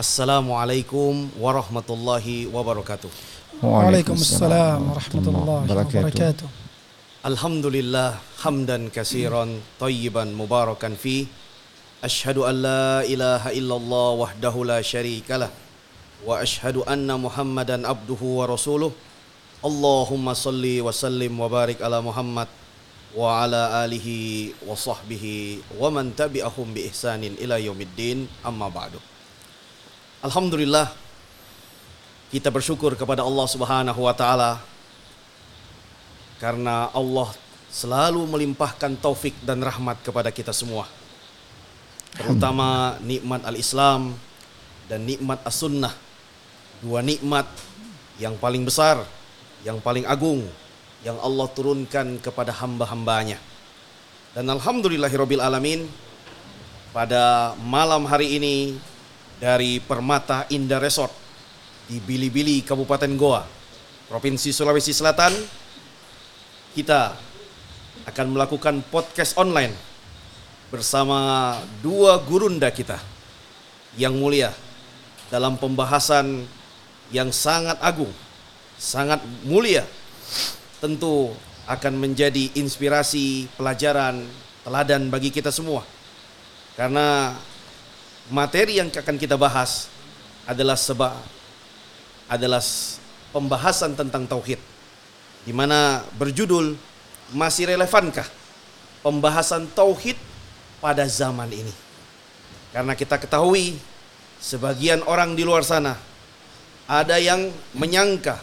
Assalamualaikum warahmatullahi wabarakatuh. Waalaikumsalam warahmatullahi wabarakatuh. Alhamdulillah hamdan kasiran tayyiban mubarakan fi Ashhadu an la ilaha illallah wahdahu la syarikalah wa ashhadu anna Muhammadan abduhu wa rasuluh. Allahumma salli wa sallim wa barik ala Muhammad wa ala alihi wa sahbihi wa man tabi'ahum bi ihsanin ila yaumiddin amma ba'du. Alhamdulillah kita bersyukur kepada Allah Subhanahu wa taala karena Allah selalu melimpahkan taufik dan rahmat kepada kita semua. Terutama nikmat al-Islam dan nikmat as-sunnah. Dua nikmat yang paling besar, yang paling agung yang Allah turunkan kepada hamba-hambanya. Dan alhamdulillahirabbil alamin pada malam hari ini dari Permata Indah Resort di Bili-Bili Kabupaten Goa, Provinsi Sulawesi Selatan, kita akan melakukan podcast online bersama dua gurunda kita yang mulia dalam pembahasan yang sangat agung, sangat mulia. Tentu akan menjadi inspirasi, pelajaran, teladan bagi kita semua. Karena materi yang akan kita bahas adalah sebab adalah pembahasan tentang tauhid di mana berjudul masih relevankah pembahasan tauhid pada zaman ini? Karena kita ketahui sebagian orang di luar sana ada yang menyangka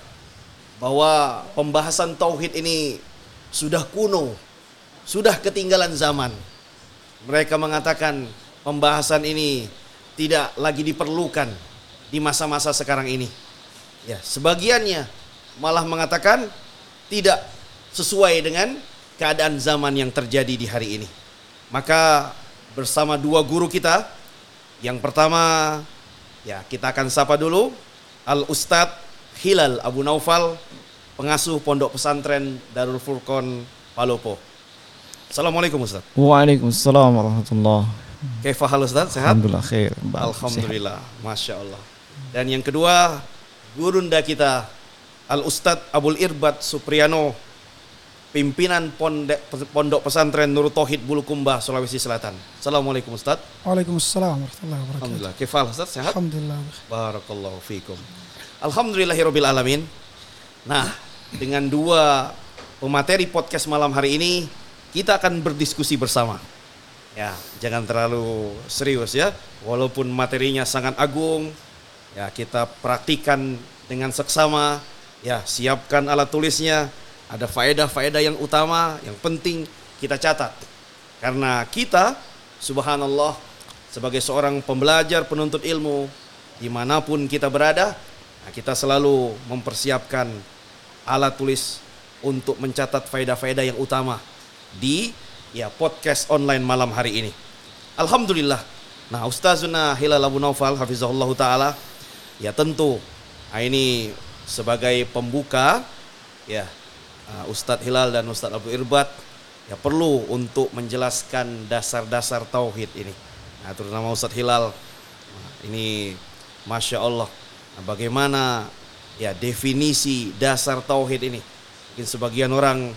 bahwa pembahasan tauhid ini sudah kuno, sudah ketinggalan zaman. Mereka mengatakan pembahasan ini tidak lagi diperlukan di masa-masa sekarang ini. Ya, sebagiannya malah mengatakan tidak sesuai dengan keadaan zaman yang terjadi di hari ini. Maka bersama dua guru kita, yang pertama ya kita akan sapa dulu Al Ustadz Hilal Abu Naufal, pengasuh Pondok Pesantren Darul Furqon Palopo. Assalamualaikum Ustaz. Waalaikumsalam warahmatullahi Kaifah hal Ustaz? Sehat? Alhamdulillah khair. Alhamdulillah, Masya Allah. Dan yang kedua, gurunda kita Al Ustadz Abul Irbat Supriyano pimpinan pondok, pondok pesantren Nurul Tauhid Bulukumba Sulawesi Selatan. Assalamualaikum Ustadz. Waalaikumsalam warahmatullahi wabarakatuh. Alhamdulillah. Kifal Ustadz sehat? Alhamdulillah. Barakallahu fikum. Alhamdulillahirabbil alamin. Nah, dengan dua pemateri podcast malam hari ini kita akan berdiskusi bersama. Ya, jangan terlalu serius ya. Walaupun materinya sangat agung, ya kita praktikan dengan seksama, ya siapkan alat tulisnya, ada faedah-faedah yang utama, yang penting kita catat. Karena kita, subhanallah, sebagai seorang pembelajar penuntut ilmu, di mana pun kita berada, nah kita selalu mempersiapkan alat tulis untuk mencatat faedah-faedah yang utama di ya podcast online malam hari ini. Alhamdulillah. Nah, Ustazuna Hilal Abu Naufal hafizahullah taala ya tentu nah ini sebagai pembuka ya uh, Ustadz Hilal dan Ustadz Abu Irbat ya perlu untuk menjelaskan dasar-dasar tauhid ini. Nah, terutama Ustadz Hilal nah, ini masya Allah nah, bagaimana ya definisi dasar tauhid ini. Mungkin sebagian orang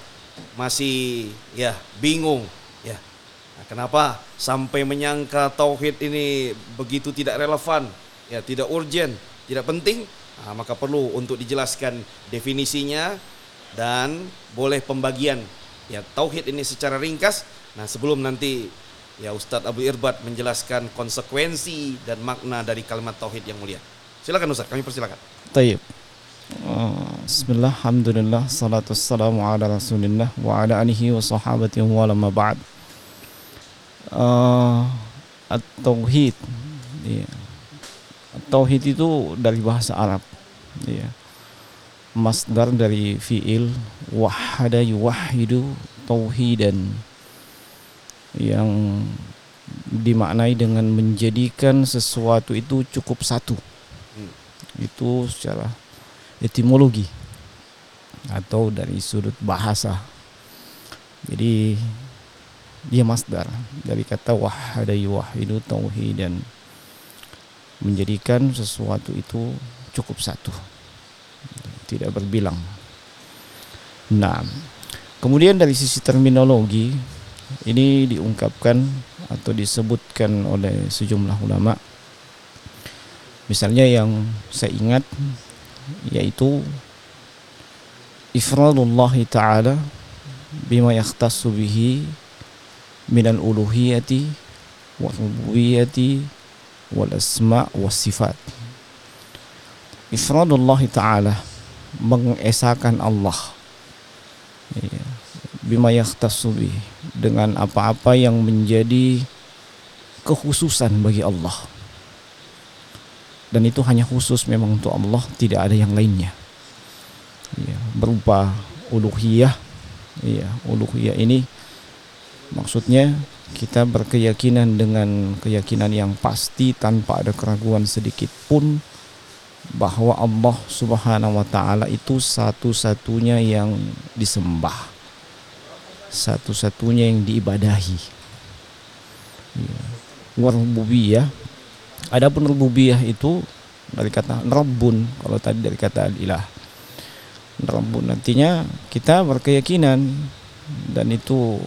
masih ya bingung ya. Nah, kenapa sampai menyangka tauhid ini begitu tidak relevan, ya tidak urgent, tidak penting? Nah, maka perlu untuk dijelaskan definisinya dan boleh pembagian ya tauhid ini secara ringkas. Nah, sebelum nanti ya Ustadz Abu Irbat menjelaskan konsekuensi dan makna dari kalimat tauhid yang mulia. Silakan Ustadz, kami persilakan. Tayyib. Bismillah, Alhamdulillah, salatu wassalamu ala rasulillah wa ala alihi wa sahabatihi wa lama ba'd uh, At-Tauhid ya. At-Tauhid itu dari bahasa Arab ya. Masdar dari fi'il wahada yuwahidu tauhidan yang dimaknai dengan menjadikan sesuatu itu cukup satu Hmm. itu secara etimologi atau dari sudut bahasa. Jadi dia masdar. Dari kata wahada yuwahidu tauhidan. Menjadikan sesuatu itu cukup satu. Tidak berbilang. Nah kemudian dari sisi terminologi ini diungkapkan atau disebutkan oleh sejumlah ulama. Misalnya yang saya ingat yaitu ifradullah taala bima yakhtassu bihi minal uluhiyati wal rububiyyati wal asma was sifat. Ifradullah taala mengesahkan Allah ya, bima yakhtassu bihi dengan apa-apa yang menjadi kekhususan bagi Allah dan itu hanya khusus memang untuk Allah tidak ada yang lainnya. Ya, berupa uluhiyah. Ya uluhiyah ini maksudnya kita berkeyakinan dengan keyakinan yang pasti tanpa ada keraguan sedikit pun bahwa Allah Subhanahu wa taala itu satu-satunya yang disembah satu-satunya yang diibadahi. Ya. rububiyah Adapun rububiyah itu dari kata rabbun kalau tadi dari kata ilah. Rabbun nantinya kita berkeyakinan dan itu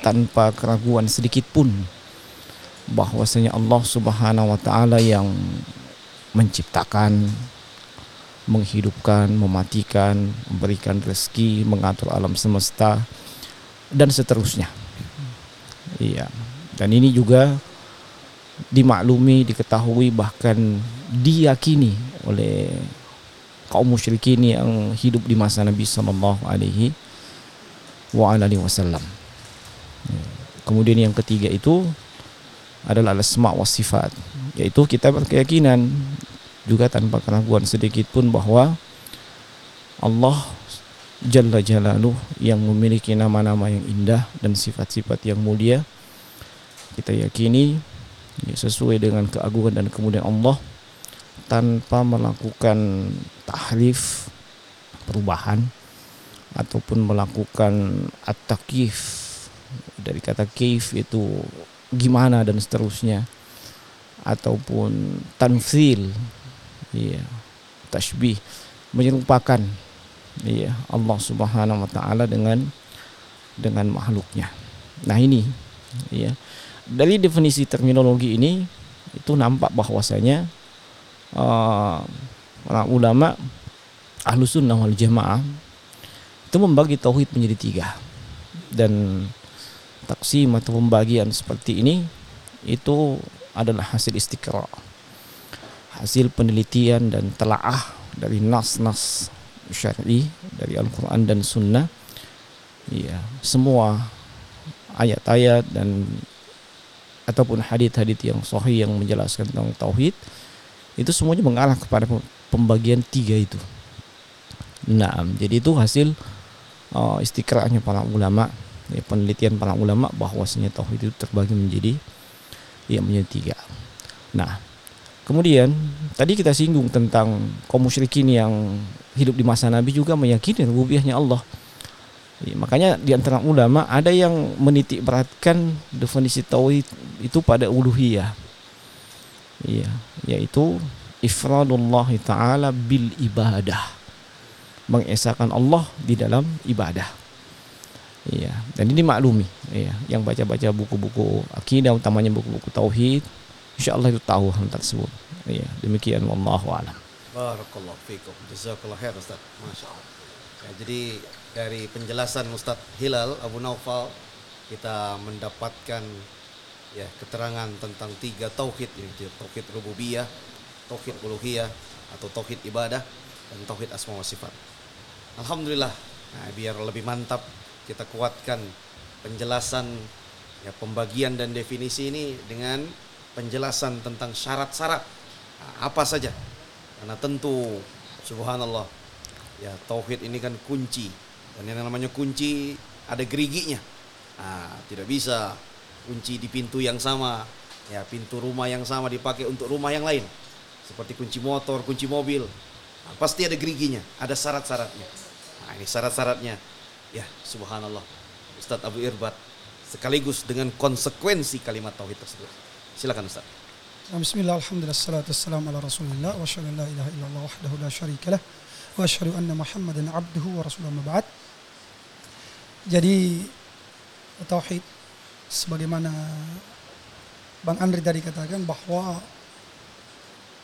tanpa keraguan sedikit pun bahwasanya Allah Subhanahu wa taala yang menciptakan, menghidupkan, mematikan, memberikan rezeki, mengatur alam semesta dan seterusnya. Iya. Dan ini juga dimaklumi, diketahui bahkan diyakini oleh kaum musyrikin yang hidup di masa Nabi sallallahu alaihi wasallam. Kemudian yang ketiga itu adalah asma wa sifat, yaitu kita berkeyakinan juga tanpa keraguan sedikit pun bahwa Allah Jalla Jalaluh yang memiliki nama-nama yang indah dan sifat-sifat yang mulia kita yakini ya, sesuai dengan keagungan dan kemudian Allah tanpa melakukan tahrif perubahan ataupun melakukan at-takif dari kata kaif itu gimana dan seterusnya. Ataupun tanfil ya tasbih menyerupakan ya Allah Subhanahu wa taala dengan dengan makhluknya. Nah ini ya dari definisi terminologi ini itu nampak bahwasanya uh, para ulama ahlu sunnah wal jamaah itu membagi tauhid menjadi tiga. Dan taksim atau pembagian seperti ini itu adalah hasil istiqra. Hasil penelitian dan telaah dari nas-nas syar'i dari Al-Quran dan Sunnah. Ya semua ayat-ayat dan ataupun hadith-hadith yang sahih yang menjelaskan tentang tauhid itu semuanya mengarah kepada pembagian tiga itu. Nah, jadi itu hasil uh, istiqra'nya para ulama, ya, penelitian para ulama bahwasanya tauhid itu terbagi menjadi ya menjadi tiga. Nah, kemudian tadi kita singgung tentang kaum musyrikin yang hidup di masa Nabi juga meyakini rububiyahnya Allah. Ya, makanya di antara ulama ada yang menitik beratkan definisi tauhid itu pada uluhiyah. Iya, yaitu ifradullah taala bil ibadah. Mengesahkan Allah di dalam ibadah. Iya, dan ini maklumi, iya, yang baca-baca buku-buku akidah utamanya buku-buku tauhid, insyaallah itu tahu hal tersebut. Iya, demikian wallahu alam. Barakallahu fiikum. Jazakallahu khair Ustaz. Masya Allah. Ya, jadi dari penjelasan Ustadz Hilal Abu Naufal kita mendapatkan ya keterangan tentang tiga tauhid yaitu tauhid rububiyah, tauhid uluhiyah atau tauhid ibadah dan tauhid asma wa sifat. Alhamdulillah. Nah, biar lebih mantap kita kuatkan penjelasan ya pembagian dan definisi ini dengan penjelasan tentang syarat-syarat nah, apa saja. Karena tentu subhanallah ya tauhid ini kan kunci dan yang namanya kunci ada geriginya. Nah, tidak bisa kunci di pintu yang sama, ya pintu rumah yang sama dipakai untuk rumah yang lain. Seperti kunci motor, kunci mobil. Nah, pasti ada geriginya, ada syarat-syaratnya. Nah, ini syarat-syaratnya. Ya, subhanallah. Ustadz Abu Irbat sekaligus dengan konsekuensi kalimat tauhid tersebut. Silakan Ustaz. Bismillah, alhamdulillah, salatu wassalamu ala wa ilaha wa muhammadan abduhu wa rasulullah mab'ad. Jadi tauhid sebagaimana Bang Andri tadi katakan bahwa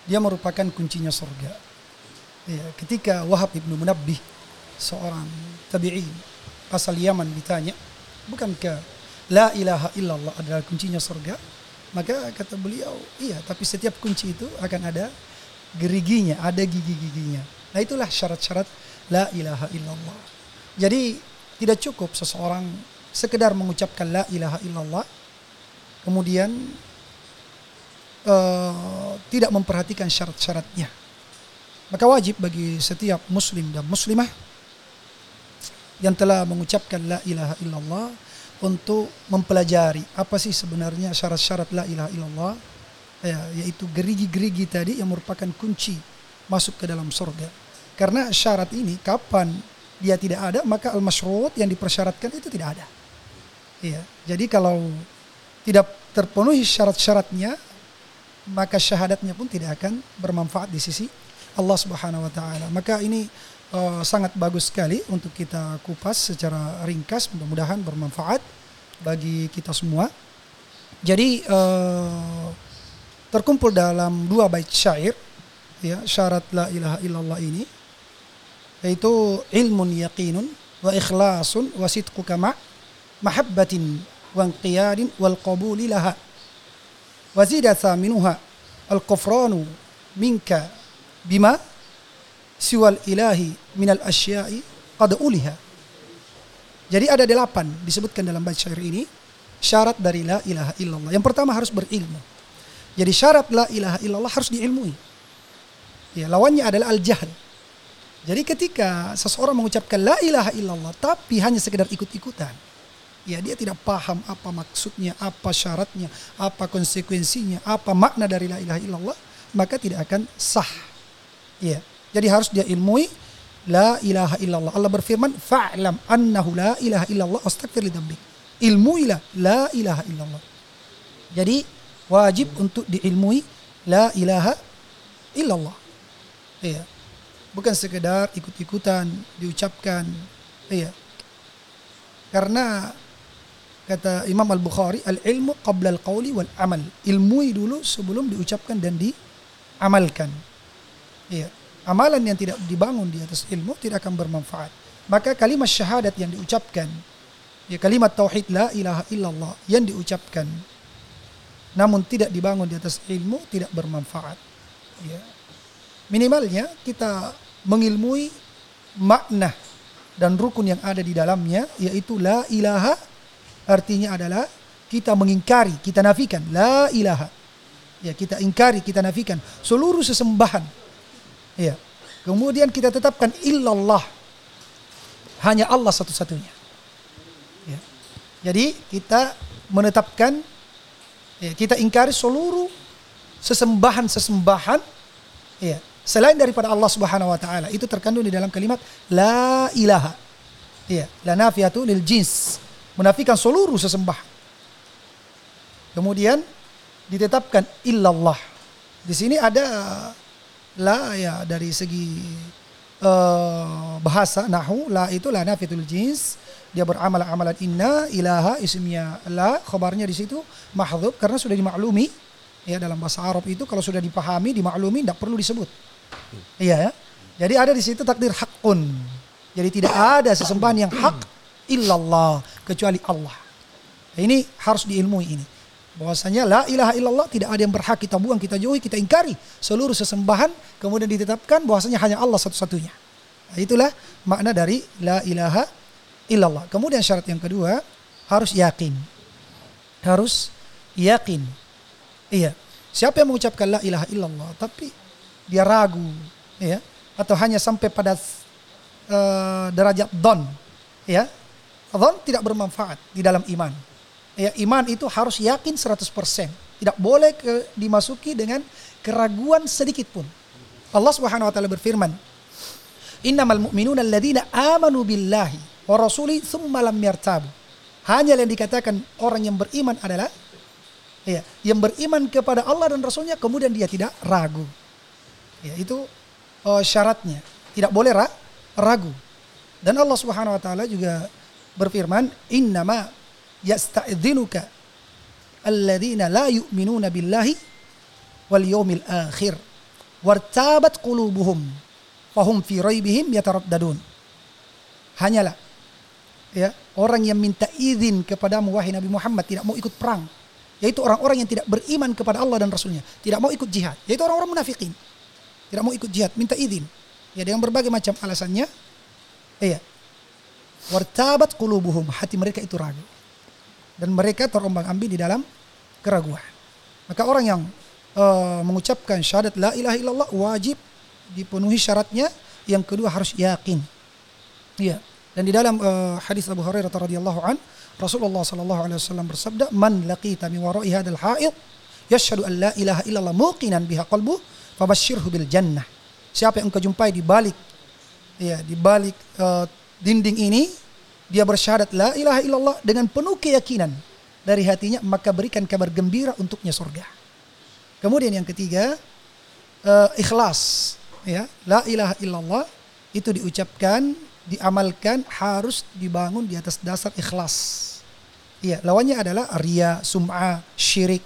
dia merupakan kuncinya surga. Ya, ketika Wahab ibnu Munabbih seorang tabi'in asal Yaman ditanya, bukankah la ilaha illallah adalah kuncinya surga? Maka kata beliau, iya, tapi setiap kunci itu akan ada geriginya, ada gigi-giginya. Nah itulah syarat-syarat la ilaha illallah. Jadi tidak cukup seseorang sekedar mengucapkan la ilaha illallah kemudian uh, tidak memperhatikan syarat-syaratnya. Maka wajib bagi setiap muslim dan muslimah yang telah mengucapkan la ilaha illallah untuk mempelajari apa sih sebenarnya syarat-syarat la ilaha illallah ya, yaitu gerigi-gerigi tadi yang merupakan kunci masuk ke dalam surga. Karena syarat ini kapan dia tidak ada maka al masyrut yang dipersyaratkan itu tidak ada. Iya. Jadi kalau tidak terpenuhi syarat-syaratnya maka syahadatnya pun tidak akan bermanfaat di sisi Allah Subhanahu wa taala. Maka ini uh, sangat bagus sekali untuk kita kupas secara ringkas mudah-mudahan bermanfaat bagi kita semua. Jadi uh, terkumpul dalam dua bait syair ya syarat la ilaha illallah ini yaitu ilmun yaqinun wa ikhlasun wa sidqu kama mahabbatin wa inqiyadin wal qabuli laha. Wa zida thaminuha al kufranu minka bima siwal ilahi minal asya'i qad uliha. Jadi ada delapan disebutkan dalam bait syair ini syarat dari la ilaha illallah. Yang pertama harus berilmu. Jadi syarat la ilaha illallah harus diilmui. Ya lawannya adalah al jahl jadi ketika seseorang mengucapkan la ilaha illallah tapi hanya sekedar ikut-ikutan, ya dia tidak paham apa maksudnya, apa syaratnya, apa konsekuensinya, apa makna dari la ilaha illallah, maka tidak akan sah. Ya. Jadi harus dia ilmui la ilaha illallah. Allah berfirman, "Fa'lam annahu la ilaha illallah astaghfir li dzambik." Ilmuilah la ilaha illallah. Jadi wajib untuk diilmui la ilaha illallah. Ya bukan sekedar ikut-ikutan diucapkan. Iya. Karena kata Imam Al-Bukhari al-ilmu qabla al-qawli wal amal. Ilmui dulu sebelum diucapkan dan diamalkan. Iya. Amalan yang tidak dibangun di atas ilmu tidak akan bermanfaat. Maka kalimat syahadat yang diucapkan ya kalimat tauhid la ilaha illallah yang diucapkan namun tidak dibangun di atas ilmu tidak bermanfaat. Ya minimalnya kita mengilmui makna dan rukun yang ada di dalamnya yaitu la ilaha artinya adalah kita mengingkari, kita nafikan la ilaha. Ya, kita ingkari, kita nafikan seluruh sesembahan. Ya. Kemudian kita tetapkan illallah. Hanya Allah satu-satunya. Ya. Jadi kita menetapkan ya, kita ingkari seluruh sesembahan-sesembahan ya, selain daripada Allah Subhanahu wa taala. Itu terkandung di dalam kalimat la ilaha. Iya, la nafiyatu lil jins. Menafikan seluruh sesembahan. Kemudian ditetapkan illallah. Di sini ada la ya dari segi uh, bahasa nahu la itu la nafiyatul jins dia beramal amalan inna ilaha isimnya la khabarnya di situ mahdzub karena sudah dimaklumi ya dalam bahasa Arab itu kalau sudah dipahami dimaklumi tidak perlu disebut Iya ya. Jadi ada di situ takdir hakun. Jadi tidak ada sesembahan yang hak illallah kecuali Allah. Ini harus diilmui ini. Bahwasanya la ilaha illallah tidak ada yang berhak kita buang, kita jauhi, kita ingkari seluruh sesembahan kemudian ditetapkan bahwasanya hanya Allah satu-satunya. Nah, itulah makna dari la ilaha illallah. Kemudian syarat yang kedua harus yakin. Harus yakin. Iya. Siapa yang mengucapkan la ilaha illallah tapi dia ragu ya atau hanya sampai pada uh, derajat don ya. Don tidak bermanfaat di dalam iman. Ya iman itu harus yakin 100% tidak boleh ke, dimasuki dengan keraguan sedikit pun. Allah Subhanahu wa taala berfirman innamal mu'minuna alladzina amanu billahi wa rasuli tsumma lam yartabu. Hanya yang dikatakan orang yang beriman adalah Ya, yang beriman kepada Allah dan Rasulnya kemudian dia tidak ragu. Ya, itu uh, syaratnya. Tidak boleh ra ragu. Dan Allah Subhanahu wa taala juga berfirman, "Innama yasta'dzinuka alladzina la yu'minuna billahi wal yawmil akhir wartabat qulubuhum fahum fi raibihim yataraddadun." Hanyalah ya, orang yang minta izin kepadamu wahai Nabi Muhammad tidak mau ikut perang yaitu orang-orang yang tidak beriman kepada Allah dan Rasulnya, tidak mau ikut jihad, yaitu orang-orang munafikin, tidak mau ikut jihad, minta izin, ya dengan berbagai macam alasannya, iya, wartabat qulubuhum, hati mereka itu ragu, dan mereka terombang ambing di dalam keraguan. Maka orang yang uh, mengucapkan syahadat la ilaha illallah wajib dipenuhi syaratnya, yang kedua harus yakin, iya. Dan di dalam uh, hadis Abu Hurairah radhiyallahu an Rasulullah sallallahu alaihi wasallam bersabda, "Man laqita min wara'i hadzal ha'id yashhadu an la ilaha illallah muqinan biha qalbu fabashshirhu bil jannah." Siapa yang engkau jumpai di balik ya, di balik uh, dinding ini, dia bersyahadat la ilaha illallah dengan penuh keyakinan dari hatinya, maka berikan kabar gembira untuknya surga. Kemudian yang ketiga, uh, ikhlas, ya. La ilaha illallah itu diucapkan diamalkan harus dibangun di atas dasar ikhlas. Iya, lawannya adalah ria, sum'ah, syirik.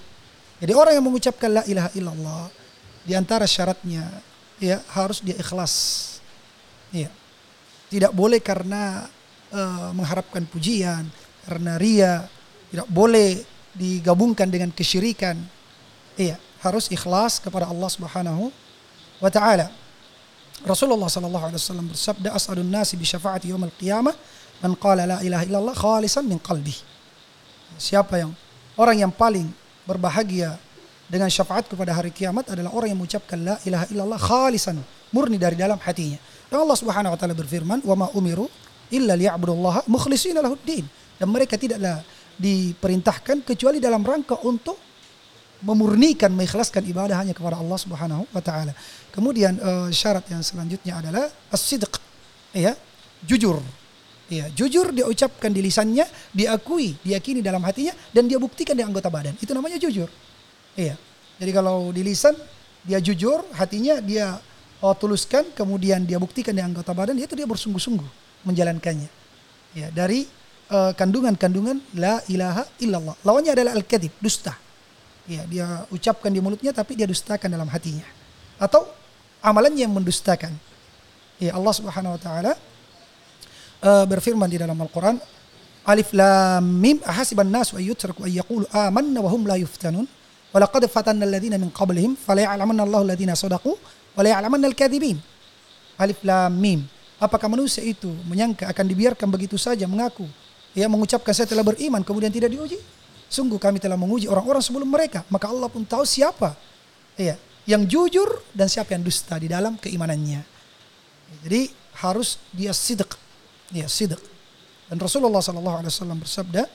Jadi orang yang mengucapkan la ilaha illallah di antara syaratnya ya harus dia ikhlas. Iya. Tidak boleh karena uh, mengharapkan pujian, karena ria, tidak boleh digabungkan dengan kesyirikan. Iya, harus ikhlas kepada Allah Subhanahu wa taala. Rasulullah sallallahu alaihi wasallam bersabda as'adun nasi bi syafaati yaumil qiyamah man qala la ilaha illallah khalisan min qalbi. Siapa yang orang yang paling berbahagia dengan syafaat kepada hari kiamat adalah orang yang mengucapkan la ilaha illallah khalisan murni dari dalam hatinya. Dan Allah Subhanahu wa taala berfirman, "Wa ma umiru illa liya'budullaha mukhlishina lahuddin." Dan mereka tidaklah diperintahkan kecuali dalam rangka untuk memurnikan mengikhlaskan ibadah hanya kepada Allah Subhanahu wa taala. Kemudian uh, syarat yang selanjutnya adalah as-sidq. Ya, jujur. Ya, jujur dia ucapkan di lisannya, diakui, diyakini dalam hatinya dan dia buktikan di anggota badan. Itu namanya jujur. Iya. Jadi kalau di lisan dia jujur, hatinya dia oh, tuluskan, kemudian dia buktikan di anggota badan, itu dia bersungguh-sungguh menjalankannya. Ya, dari uh, kandungan-kandungan la ilaha illallah. Lawannya adalah al-kadhib, dusta. Ya, dia ucapkan di mulutnya tapi dia dustakan dalam hatinya. Atau amalannya yang mendustakan. Ya Allah Subhanahu wa taala uh, berfirman di dalam Al-Qur'an Alif lam mim ahasiban nas wa yutraku amanna wa hum la yuftanun wa laqad fatanna alladhina min qablihim fala ya'lamanna Allahu alladhina sadaqu wa la ya'lamanna al-kadhibin. Alif lam mim. Apakah manusia itu menyangka akan dibiarkan begitu saja mengaku ya mengucapkan saya telah beriman kemudian tidak diuji? Sungguh kami telah menguji orang-orang sebelum mereka, maka Allah pun tahu siapa ya yang jujur dan siapa yang dusta di dalam keimanannya. Jadi harus dia sidq. Ya, sidq. Dan Rasulullah sallallahu alaihi wasallam bersabda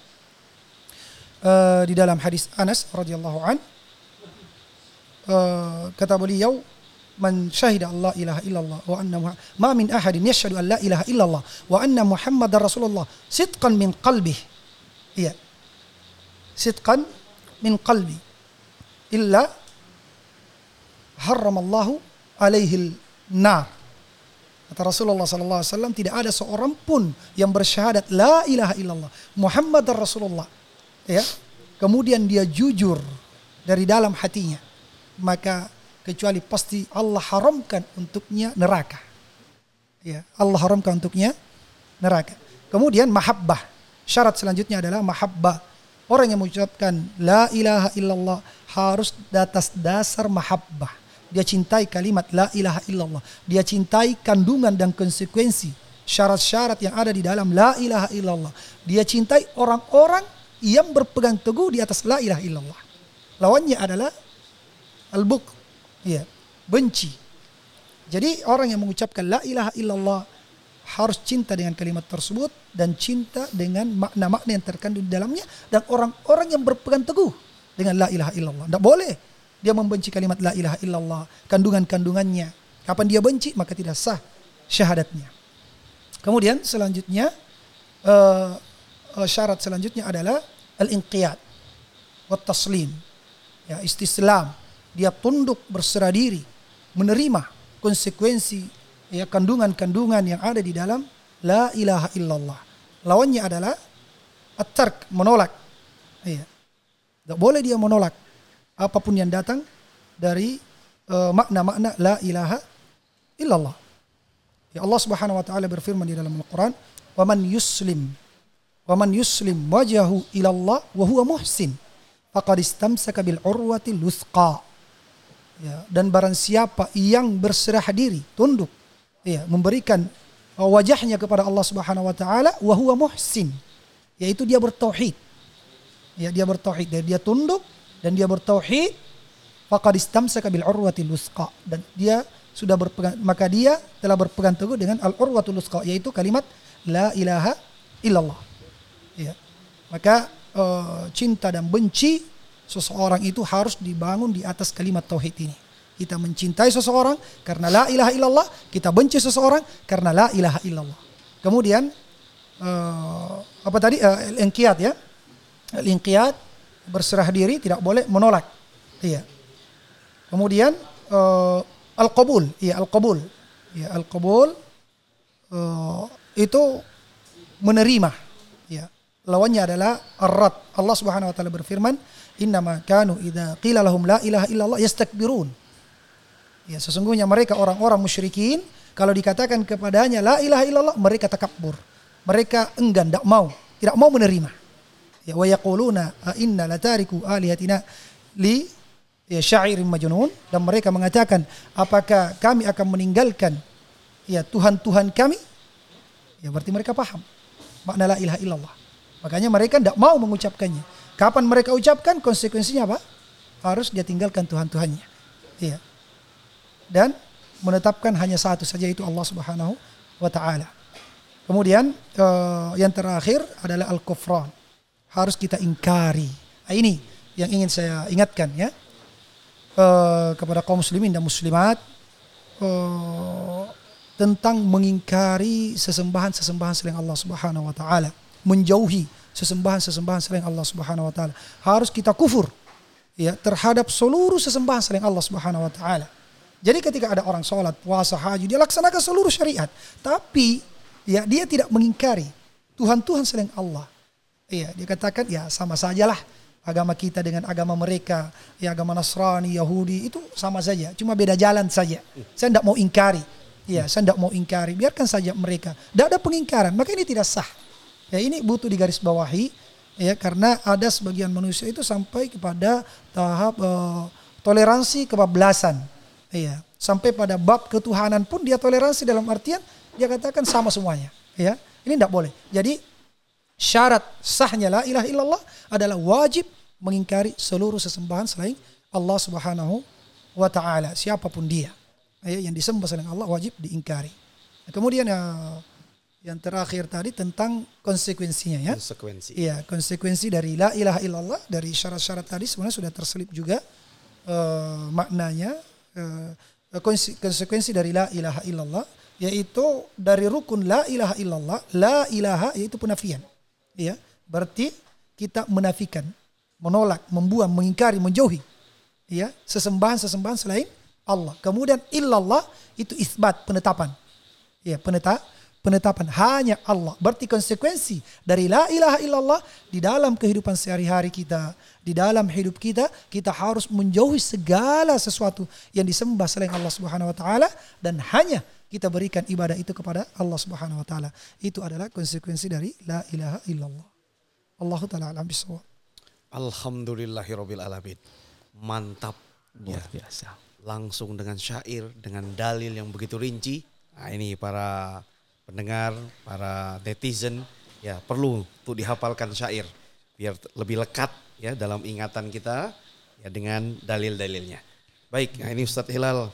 uh, di dalam hadis Anas radhiyallahu an uh, kata beliau man syahida Allah ilaha illallah wa anna ma min ahadin yashhadu an la ilaha illallah wa anna muhammadar rasulullah. Sidqan min qalbih. Iya. Sidqan min qalbi. Illa haramallahu alaihi nar. Kata Rasulullah sallallahu alaihi tidak ada seorang pun yang bersyahadat la ilaha illallah. Muhammad Rasulullah ya. Kemudian dia jujur dari dalam hatinya. Maka kecuali pasti Allah haramkan untuknya neraka. Ya, Allah haramkan untuknya neraka. Kemudian mahabbah. Syarat selanjutnya adalah mahabbah. Orang yang mengucapkan la ilaha illallah harus atas dasar mahabbah dia cintai kalimat la ilaha illallah. Dia cintai kandungan dan konsekuensi syarat-syarat yang ada di dalam la ilaha illallah. Dia cintai orang-orang yang berpegang teguh di atas la ilaha illallah. Lawannya adalah al-buk. Ya, benci. Jadi orang yang mengucapkan la ilaha illallah harus cinta dengan kalimat tersebut dan cinta dengan makna-makna yang terkandung di dalamnya dan orang-orang yang berpegang teguh dengan la ilaha illallah. Tidak boleh dia membenci kalimat la ilaha illallah, kandungan-kandungannya. Kapan dia benci maka tidak sah syahadatnya. Kemudian selanjutnya uh, syarat selanjutnya adalah al-inqiyad wa taslim. ya istislam, dia tunduk berserah diri, menerima konsekuensi ya kandungan-kandungan yang ada di dalam la ilaha illallah. Lawannya adalah at-tark, menolak. Ya. Tidak boleh dia menolak apa pun yang datang dari uh, makna-makna la ilaha illallah. Ya Allah Subhanahu wa taala berfirman di dalam Al-Qur'an, "Wa man yuslim wa man yuslim wajahu ila Allah wa huwa muhsin faqad istamsaka bil urwati luthqa." Ya, dan barang siapa yang berserah diri, tunduk, ya, memberikan wajahnya kepada Allah Subhanahu wa taala wa huwa muhsin, yaitu dia bertauhid. Ya, dia bertauhid, dia tunduk dan dia bertauhid, faqad istamsaka bil urwati luthqa dan dia sudah berpegang maka dia telah berpegang teguh dengan al urwatul lusqa yaitu kalimat la ilaha illallah. Ya. Maka uh, cinta dan benci seseorang itu harus dibangun di atas kalimat tauhid ini. Kita mencintai seseorang karena la ilaha illallah, kita benci seseorang karena la ilaha illallah. Kemudian uh, apa tadi al-inqiyad ya. Al-inqiyad berserah diri tidak boleh menolak. Iya. Kemudian uh, Al-qabul, ya al-qabul. Ya al-qabul uh, itu menerima. Ya. Lawannya adalah ar-rad. Allah Subhanahu wa taala berfirman, "Innama kanu idza qila lahum la ilaha illallah yastakbirun." Ya, sesungguhnya mereka orang-orang musyrikin kalau dikatakan kepadanya la ilaha illallah mereka takabur. Mereka enggan, tidak mau, tidak mau menerima. Ya wa yaquluna inna latariku alihatina li ya syairin majnun dan mereka mengatakan apakah kami akan meninggalkan ya Tuhan-Tuhan kami ya berarti mereka paham makna la ilaha illallah makanya mereka tidak mau mengucapkannya. Kapan mereka ucapkan konsekuensinya apa? Harus dia tinggalkan Tuhan-Tuhannya. Ya dan menetapkan hanya satu saja itu Allah Subhanahu wa taala. Kemudian uh, yang terakhir adalah al-kufran harus kita ingkari. Nah, ini yang ingin saya ingatkan ya. Uh, kepada kaum muslimin dan muslimat uh, tentang mengingkari sesembahan-sesembahan selain Allah Subhanahu wa taala, menjauhi sesembahan-sesembahan selain Allah Subhanahu wa taala. Harus kita kufur ya terhadap seluruh sesembahan selain Allah Subhanahu wa taala. Jadi ketika ada orang sholat, puasa, haji, dia laksanakan seluruh syariat. Tapi ya dia tidak mengingkari Tuhan-Tuhan selain Allah. Iya, dia katakan ya sama sajalah agama kita dengan agama mereka, ya agama Nasrani, Yahudi itu sama saja, cuma beda jalan saja. Saya tidak mau ingkari, ya saya tidak mau ingkari, biarkan saja mereka. Tidak ada pengingkaran, maka ini tidak sah. Ya ini butuh digarisbawahi, ya karena ada sebagian manusia itu sampai kepada tahap uh, toleransi kebablasan, ya. Sampai pada bab ketuhanan pun dia toleransi dalam artian dia katakan sama semuanya, ya. Ini tidak boleh. Jadi syarat sahnya la ilaha illallah adalah wajib mengingkari seluruh sesembahan selain Allah Subhanahu wa taala. Siapa pun dia ya, yang disembah selain Allah wajib diingkari. Kemudian ya, yang terakhir tadi tentang konsekuensinya ya. Konsekuensi. Iya konsekuensi dari la ilaha illallah dari syarat-syarat tadi sebenarnya sudah terselip juga uh, maknanya uh, konsekuensi dari la ilaha illallah yaitu dari rukun la ilaha illallah la ilaha yaitu penafian. Ya berarti kita menafikan menolak membuang mengingkari menjauhi. Ya sesembahan-sesembahan selain Allah. Kemudian illallah itu isbat penetapan. Ya penetap penetapan hanya Allah berarti konsekuensi dari la ilaha illallah di dalam kehidupan sehari-hari kita di dalam hidup kita kita harus menjauhi segala sesuatu yang disembah selain Allah Subhanahu wa taala dan hanya kita berikan ibadah itu kepada Allah Subhanahu wa taala. Itu adalah konsekuensi dari la ilaha illallah. Allah taala alam bisawab. Alhamdulillahirabbil alamin. Mantap luar ya. biasa. Langsung dengan syair dengan dalil yang begitu rinci. Nah, ini para pendengar, para netizen ya perlu untuk dihafalkan syair biar lebih lekat ya dalam ingatan kita ya dengan dalil-dalilnya. Baik, nah ini Ustadz Hilal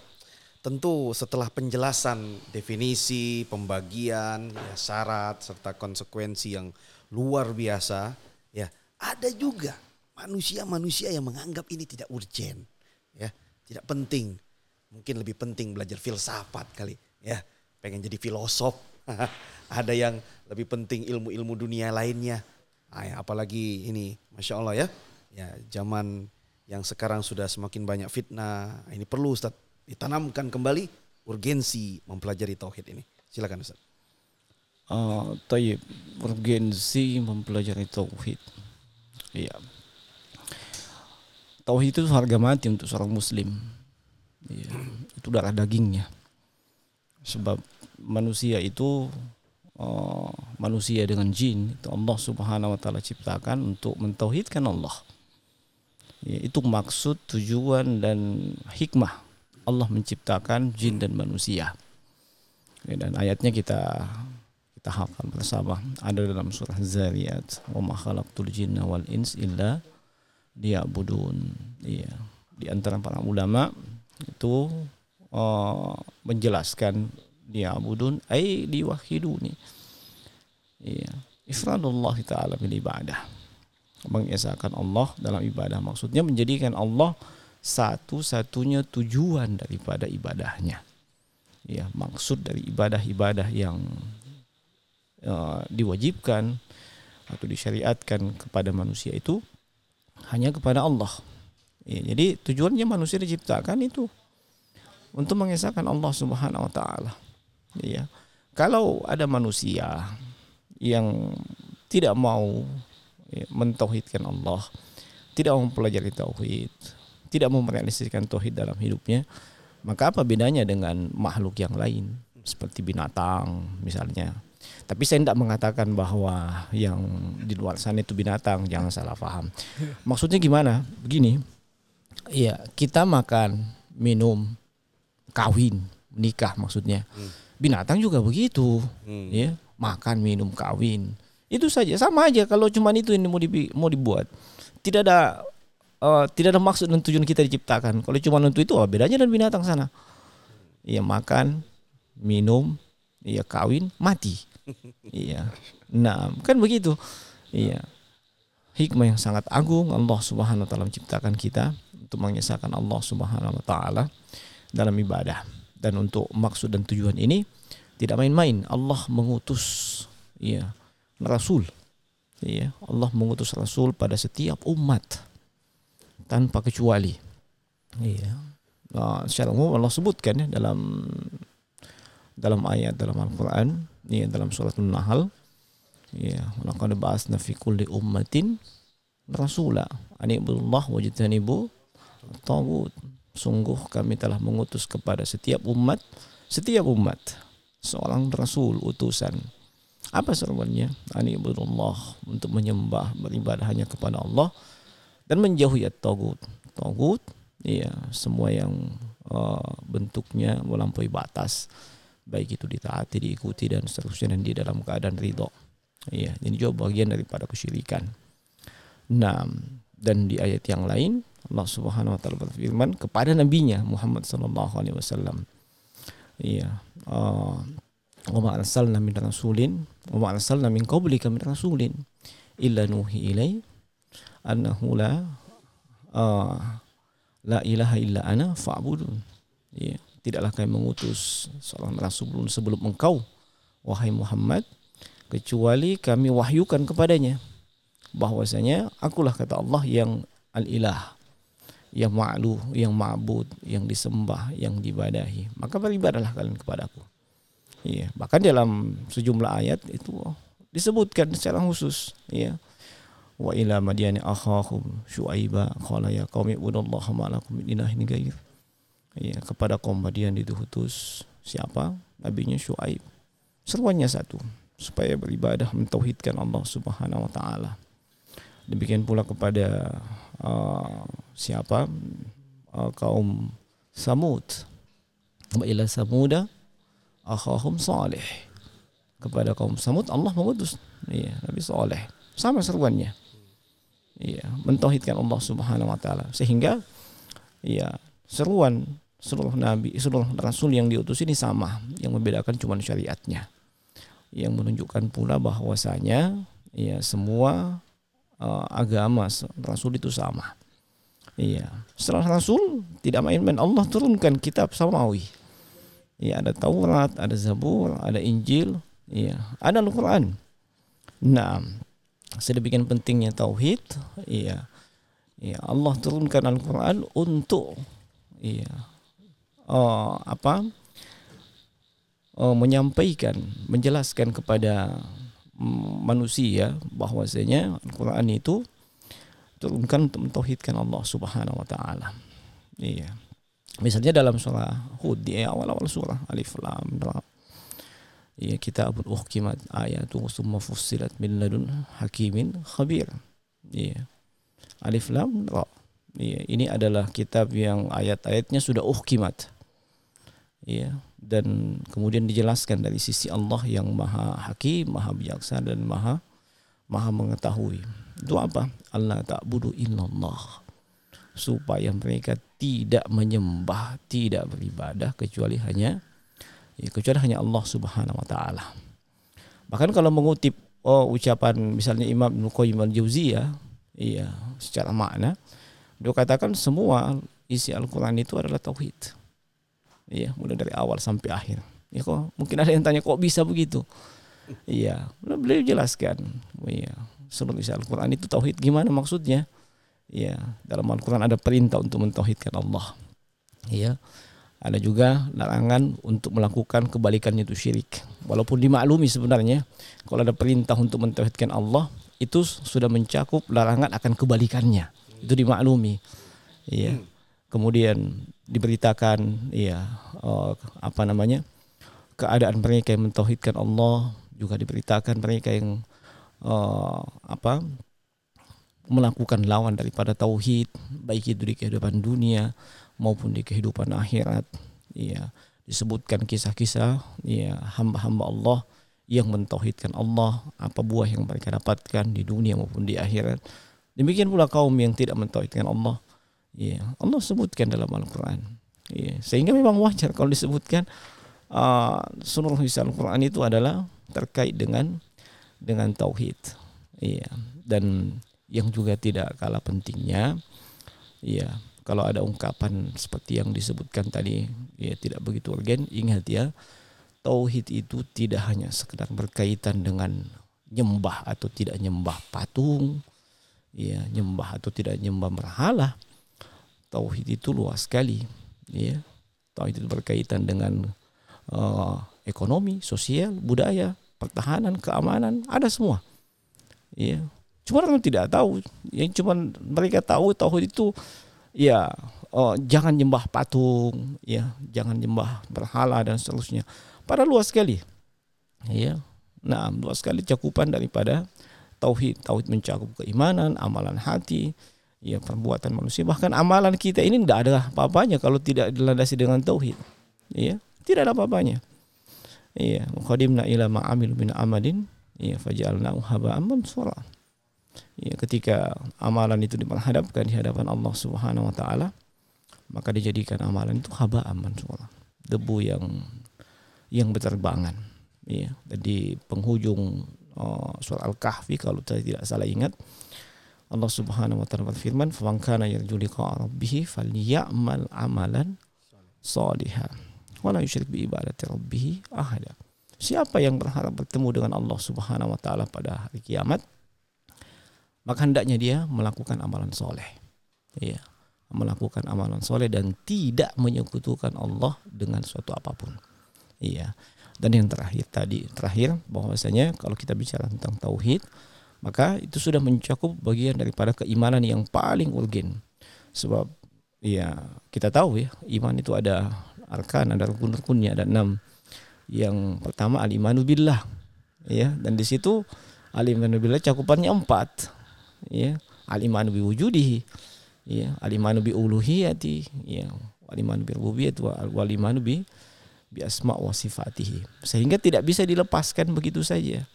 Tentu setelah penjelasan definisi, pembagian, ya, syarat serta konsekuensi yang luar biasa, ya ada juga manusia-manusia yang menganggap ini tidak urgent, ya tidak penting. Mungkin lebih penting belajar filsafat kali, ya pengen jadi filosof. ada yang lebih penting ilmu-ilmu dunia lainnya. Nah, ya, apalagi ini, masya Allah ya, ya zaman yang sekarang sudah semakin banyak fitnah. Ini perlu Ustaz ditanamkan kembali urgensi mempelajari tauhid ini. Silakan Ustaz. Uh, tayyib, urgensi mempelajari tauhid. Iya. Tauhid itu harga mati untuk seorang muslim. Iya, itu darah dagingnya. Sebab manusia itu uh, manusia dengan jin itu Allah Subhanahu wa taala ciptakan untuk mentauhidkan Allah. Ya, itu maksud, tujuan dan hikmah Allah menciptakan jin dan manusia. Ya, dan ayatnya kita kita hafal bersama ada dalam surah Zariyat wa ma khalaqtul jinna wal ins illa liya'budun. Iya. Di antara para ulama itu uh, menjelaskan liya'budun ay liwahiduni. Iya. Ifradullah taala bil ibadah. Mengesahkan Allah dalam ibadah maksudnya menjadikan Allah satu-satunya tujuan daripada ibadahnya. Ya, maksud dari ibadah-ibadah yang uh, diwajibkan atau disyariatkan kepada manusia itu hanya kepada Allah. Ya, jadi tujuannya manusia diciptakan itu untuk mengesahkan Allah Subhanahu wa taala. Ya. Kalau ada manusia yang tidak mau ya, mentauhidkan Allah, tidak mau mempelajari tauhid, tidak mau merealisasikan tauhid dalam hidupnya, maka apa bedanya dengan makhluk yang lain seperti binatang misalnya? Tapi saya tidak mengatakan bahwa yang di luar sana itu binatang, jangan salah paham. Maksudnya gimana? Begini, ya kita makan, minum, kawin, nikah maksudnya. Binatang juga begitu, ya makan, minum, kawin. Itu saja sama aja kalau cuma itu yang mau, dibi- mau dibuat. Tidak ada uh, tidak ada maksud dan tujuan kita diciptakan. Kalau cuma untuk itu, oh, bedanya dengan binatang sana. Iya makan, minum, iya kawin, mati. iya. Nah, kan begitu. Iya. Hikmah yang sangat agung Allah Subhanahu wa taala menciptakan kita untuk mengesahkan Allah Subhanahu wa taala dalam ibadah. Dan untuk maksud dan tujuan ini tidak main-main. Allah mengutus iya, rasul. Iya, Allah mengutus rasul pada setiap umat tanpa kecuali. Iya. Nah, secara umum Allah sebutkan ya dalam dalam ayat dalam Al-Qur'an, ya dalam surat An-Nahl, ya, laqad ba'atsna fi kulli ummatin rasula an ibudullah wajtanibu tagut. Sungguh kami telah mengutus kepada setiap umat, setiap umat seorang rasul utusan. Apa seruannya? An ibudullah untuk menyembah beribadah hanya kepada Allah dan menjauhi at-tagut. Tagut ya semua yang uh, bentuknya melampaui batas baik itu ditaati, diikuti dan seterusnya dan di dalam keadaan ridho. Iya, ini juga bagian daripada kesyirikan. Nah, dan di ayat yang lain Allah Subhanahu wa taala berfirman kepada nabinya Muhammad sallallahu alaihi wasallam. Iya, uh, wa ma arsalna min rasulin wa ma arsalna min qablika min rasulin illa nuhi ilai annahu la uh, la ilaha illa ana fa'budun. Ya, tidaklah kami mengutus seorang rasul sebelum engkau wahai Muhammad kecuali kami wahyukan kepadanya bahwasanya akulah kata Allah yang al-ilah yang ma'lu, yang ma'bud, yang disembah, yang dibadahi. Maka beribadahlah kalian kepadaku. Iya, bahkan dalam sejumlah ayat itu disebutkan secara khusus, ya wa ila madyani akhahum syuaiba qala ya qaumi ibudallaha ma lakum min ilahin ghair. Ya kepada kaum Madian diutus siapa? Nabinya Syuaib. Seruannya satu. Supaya beribadah mentauhidkan Allah Subhanahu wa taala. Demikian pula kepada uh, siapa uh, kaum Samud wa ila samuda akhahum salih kepada kaum Samud Allah mengutus ya Nabi Saleh sama seruannya Iya, mentauhidkan Allah Subhanahu wa taala. Sehingga ya, seruan seluruh nabi, seluruh rasul yang diutus ini sama. Yang membedakan cuma syariatnya. Yang menunjukkan pula bahwasanya ya semua uh, agama rasul itu sama. Iya, setelah rasul tidak main-main Allah turunkan kitab samawi. Ya, ada Taurat, ada Zabur, ada Injil, ya, ada Al-Qur'an. Nah, sedemikian pentingnya tauhid, iya. Ya, Allah turunkan Al-Qur'an untuk ya uh, apa? Uh, menyampaikan, menjelaskan kepada manusia bahwasanya Al-Qur'an itu turunkan untuk mentauhidkan Allah Subhanahu wa taala. Iya. Misalnya dalam surah Hud di awal-awal surah Alif Lam Ra. Ya kitabun uhkimat ayatu summa fussilat min ladun hakimin khabir. Iya. Alif Lam Ra. Iya, ini adalah kitab yang ayat-ayatnya sudah uhkimat. Iya, dan kemudian dijelaskan dari sisi Allah yang Maha Hakim, Maha Bijaksana dan Maha Maha mengetahui. Itu apa? Allah ta'budu illallah. Supaya mereka tidak menyembah, tidak beribadah kecuali hanya ya, kecuali hanya Allah Subhanahu wa taala. Bahkan kalau mengutip oh, ucapan misalnya Imam Ibnu Qayyim al-Jauziyah, iya, secara makna dia katakan semua isi Al-Qur'an itu adalah tauhid. Iya, mulai dari awal sampai akhir. Ya kok mungkin ada yang tanya kok bisa begitu? Iya, beliau jelaskan. Iya, seluruh isi Al-Quran itu tauhid gimana maksudnya? Iya, dalam Al-Quran ada perintah untuk mentauhidkan Allah. Iya, ada juga larangan untuk melakukan kebalikannya itu syirik. Walaupun dimaklumi sebenarnya kalau ada perintah untuk mentauhidkan Allah itu sudah mencakup larangan akan kebalikannya. Itu dimaklumi. Iya. Kemudian diberitakan iya uh, apa namanya? keadaan mereka yang mentauhidkan Allah juga diberitakan mereka yang uh, apa melakukan lawan daripada tauhid baik itu di kehidupan dunia maupun di kehidupan akhirat ya disebutkan kisah-kisah ya hamba-hamba Allah yang mentauhidkan Allah apa buah yang mereka dapatkan di dunia maupun di akhirat demikian pula kaum yang tidak mentauhidkan Allah ya Allah sebutkan dalam Al-Qur'an ya sehingga memang wajar kalau disebutkan uh, seluruh Al-Qur'an itu adalah terkait dengan dengan tauhid. Iya. Dan yang juga tidak kalah pentingnya iya, kalau ada ungkapan seperti yang disebutkan tadi ya tidak begitu urgen, ingat ya, tauhid itu tidak hanya sekedar berkaitan dengan nyembah atau tidak nyembah patung, ya, nyembah atau tidak nyembah berhala. Tauhid itu luas sekali, ya. Tauhid itu berkaitan dengan uh, ekonomi, sosial, budaya, pertahanan, keamanan, ada semua. Ya. Cuma orang tidak tahu. Yang cuma mereka tahu tahu itu ya oh, jangan nyembah patung, ya, jangan nyembah berhala dan seterusnya. Pada luas sekali. Ya. Nah, luas sekali cakupan daripada tauhid. Tauhid mencakup keimanan, amalan hati, ya perbuatan manusia. Bahkan amalan kita ini tidak ada apa-apanya kalau tidak dilandasi dengan tauhid. Ya, tidak ada apa-apanya. Iya, qadimna ila ma'amilu min amalin iya faj'alnahu haba'an mansura. Iya, ketika amalan itu diperhadapkan di hadapan Allah Subhanahu wa taala, maka dijadikan amalan itu haba'an mansura. Debu yang yang berterbangan. Iya, di penghujung uh, surat Al-Kahfi kalau saya tidak salah ingat Allah Subhanahu wa taala berfirman, "Faman kana yarju liqa'a rabbih falyamal amalan shalihan." wala yusyrik bi ibadati rabbih ahada. Siapa yang berharap bertemu dengan Allah Subhanahu wa taala pada hari kiamat, maka hendaknya dia melakukan amalan soleh. Iya, melakukan amalan soleh dan tidak menyekutukan Allah dengan suatu apa pun. Iya. Dan yang terakhir tadi, terakhir bahwasanya kalau kita bicara tentang tauhid, maka itu sudah mencakup bagian daripada keimanan yang paling urgen. Sebab ya kita tahu ya, iman itu ada arkan ada rukun-rukunnya ada enam. Yang pertama alimanu billah. Ya dan di situ alimanu billah cakupannya empat. Ya alimanu biwujudihi. Ya alimanu bi uluhiyati ya alimanu bi rububiyyah wa alimanu bi bi asma wa sifatihi. Sehingga tidak bisa dilepaskan begitu saja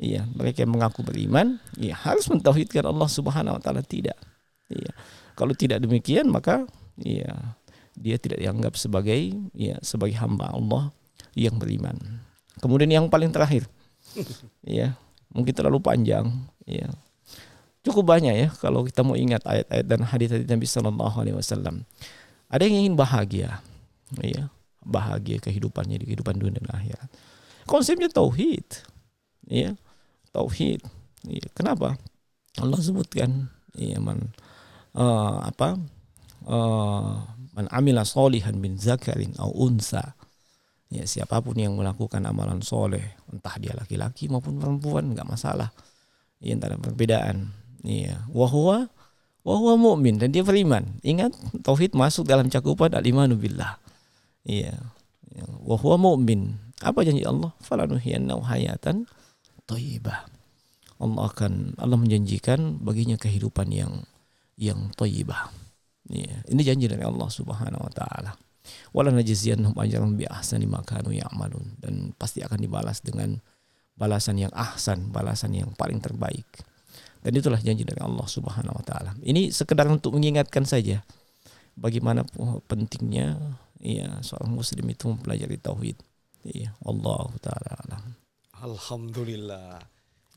Iya, mereka yang mengaku beriman, ya harus mentauhidkan Allah Subhanahu wa taala tidak. Iya. Kalau tidak demikian maka iya dia tidak dianggap sebagai ya sebagai hamba Allah yang beriman. Kemudian yang paling terakhir, ya mungkin terlalu panjang, ya cukup banyak ya kalau kita mau ingat ayat-ayat dan hadis hadis Nabi Shallallahu Alaihi Wasallam. Ada yang ingin bahagia, ya bahagia kehidupannya di kehidupan dunia dan akhirat. Konsepnya tauhid, ya tauhid. Ya, kenapa? Allah sebutkan, ya man uh, apa uh, man amila solihan min zakarin au unsa. Ya siapa pun yang melakukan amalan soleh entah dia laki-laki maupun perempuan nggak masalah. Ya tak ada perbedaan. Iya. Wahwa wahwa mukmin dan dia beriman. Ingat tauhid masuk dalam cakupan al-imanu billah. Iya. Wahwa mukmin apa janji Allah? Falanuhiyannau hayatan thayyibah Allah akan Allah menjanjikan baginya kehidupan yang yang thayyibah iya ini janji dari Allah Subhanahu wa taala wala najziyannahum ajrahum bi ahsani ma kanu ya'malun dan pasti akan dibalas dengan balasan yang ahsan, balasan yang paling terbaik. Dan itulah janji dari Allah Subhanahu wa taala. Ini sekedar untuk mengingatkan saja bagaimana pentingnya ya seorang muslim itu mempelajari tauhid. Iya, Allah taala alam. Alhamdulillah.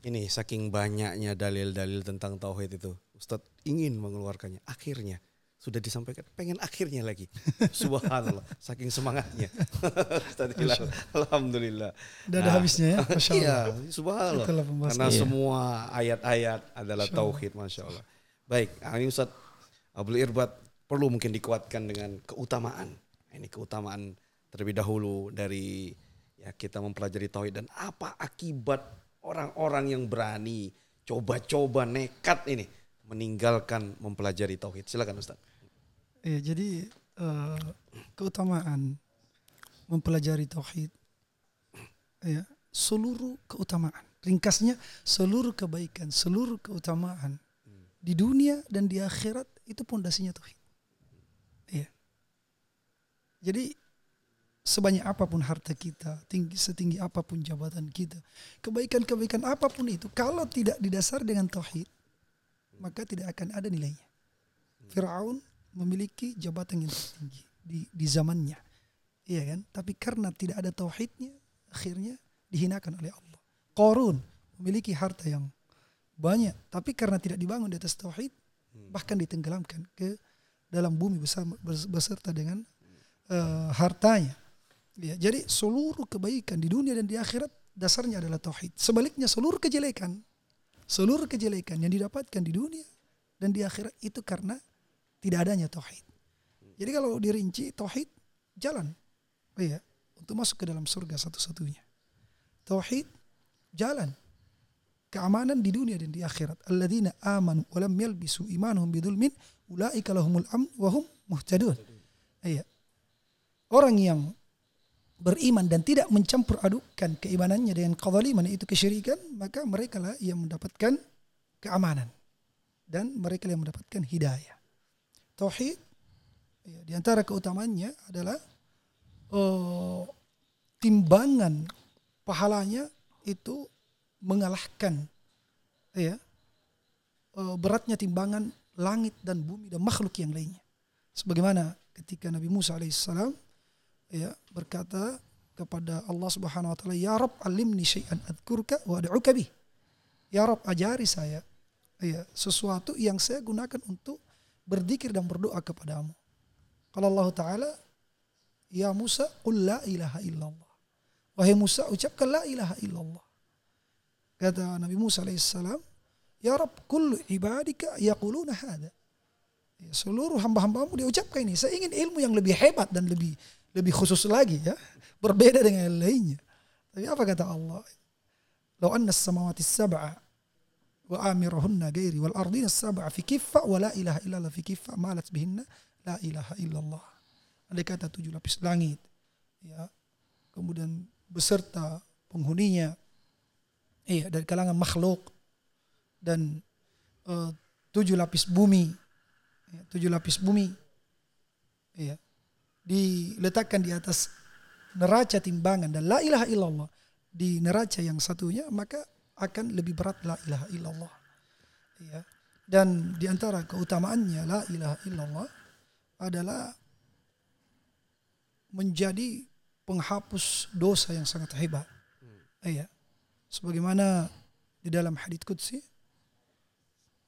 Ini saking banyaknya dalil-dalil tentang tauhid itu. Ustadz ingin mengeluarkannya. Akhirnya sudah disampaikan pengen akhirnya lagi subhanallah saking semangatnya alhamdulillah Udah ada nah, habisnya ya Masya Allah. iya subhanallah karena iya. semua ayat-ayat adalah Masya tauhid masya Allah baik nah, ini Ustaz Abdul Irbat perlu mungkin dikuatkan dengan keutamaan ini keutamaan terlebih dahulu dari ya kita mempelajari tauhid dan apa akibat orang-orang yang berani coba-coba nekat ini meninggalkan mempelajari tauhid silakan Ustaz Ya, jadi uh, keutamaan mempelajari tauhid ya, seluruh keutamaan. Ringkasnya seluruh kebaikan, seluruh keutamaan di dunia dan di akhirat itu pondasinya tauhid. Ya. Jadi sebanyak apa pun harta kita, tinggi setinggi apa pun jabatan kita, kebaikan-kebaikan apa pun itu kalau tidak didasar dengan tauhid, maka tidak akan ada nilainya. Firaun memiliki jabatan yang tertinggi di di zamannya. Iya kan? Tapi karena tidak ada tauhidnya, akhirnya dihinakan oleh Allah. Korun memiliki harta yang banyak, tapi karena tidak dibangun di atas tauhid, bahkan ditenggelamkan ke dalam bumi bersama, beserta dengan uh, hartanya. Ya, jadi seluruh kebaikan di dunia dan di akhirat dasarnya adalah tauhid. Sebaliknya seluruh kejelekan, seluruh kejelekan yang didapatkan di dunia dan di akhirat itu karena tidak adanya tauhid. Jadi kalau dirinci tauhid jalan, oh iya, untuk masuk ke dalam surga satu-satunya. Tauhid jalan keamanan di dunia dan di akhirat. Alladzina amanu wa lam yalbisu imanuhum bidzulmin ulaika lahumul amn wa hum muhtadun. Iya. Orang yang beriman dan tidak mencampur adukkan keimanannya dengan kezaliman itu kesyirikan, maka mereka lah yang mendapatkan keamanan dan mereka yang mendapatkan hidayah. Tauhid ya, di antara keutamaannya adalah uh, timbangan pahalanya itu mengalahkan ya uh, beratnya timbangan langit dan bumi dan makhluk yang lainnya. Sebagaimana ketika Nabi Musa alaihissalam ya berkata kepada Allah Subhanahu wa taala, "Ya Rabb, alimni syai'an adzkurka wa ad'uka bih." Ya Rabb, ajari saya ya sesuatu yang saya gunakan untuk berzikir dan berdoa kepadamu. Kalau Allah Ta'ala, Ya Musa, qul la ilaha illallah. Wahai Musa, ucapkan la ilaha illallah. Kata Nabi Musa alaihissalam, Ya Rabb, kullu ibadika yaquluna hada. Ya, seluruh hamba-hambamu dia ucapkan ini. Saya ingin ilmu yang lebih hebat dan lebih lebih khusus lagi ya. Berbeda dengan yang lainnya. Tapi apa kata Allah? Lau anna samawati sab'a wa amirahunna gairi wal ardina sab'a fi kiffa wa la ilaha illallah fi kiffa malat bihinna la ilaha illallah. Andai kata tujuh lapis langit ya kemudian beserta penghuninya iya dari kalangan makhluk dan uh, tujuh lapis bumi ya, tujuh lapis bumi iya diletakkan di atas neraca timbangan dan la ilaha illallah di neraca yang satunya maka akan lebih berat la ilaha illallah. Ya. Dan di antara keutamaannya la ilaha illallah adalah menjadi penghapus dosa yang sangat hebat. Ya. Sebagaimana di dalam hadits qudsi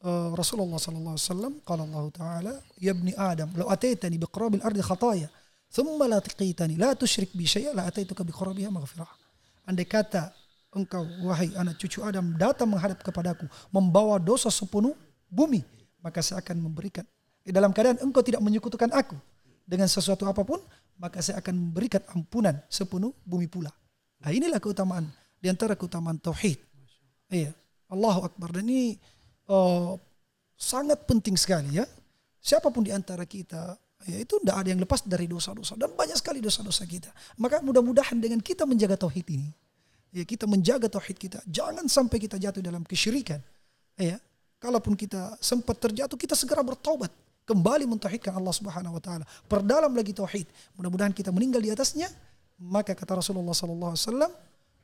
uh, Rasulullah sallallahu alaihi wasallam qala Allah taala ya ibni adam law ataitani biqrabil ardi khataya thumma la taqitani la tusyrik bi syai'a la ataituka biqrabiha maghfirah. Andai kata engkau wahai anak cucu Adam datang menghadap kepadaku membawa dosa sepenuh bumi maka saya akan memberikan dalam keadaan engkau tidak menyekutukan aku dengan sesuatu apa pun, maka saya akan memberikan ampunan sepenuh bumi pula. Nah, inilah keutamaan di antara keutamaan tauhid. Iya, Allahu Akbar. Dan ini oh, sangat penting sekali ya. Siapa pun di antara kita ya itu tidak ada yang lepas dari dosa-dosa dan banyak sekali dosa-dosa kita. Maka mudah-mudahan dengan kita menjaga tauhid ini, ya kita menjaga tauhid kita, jangan sampai kita jatuh dalam kesyirikan. Ya, kalaupun kita sempat terjatuh, kita segera bertobat, kembali mentauhidkan Allah Subhanahu wa taala. Perdalam lagi tauhid. Mudah-mudahan kita meninggal di atasnya. Maka kata Rasulullah sallallahu alaihi wasallam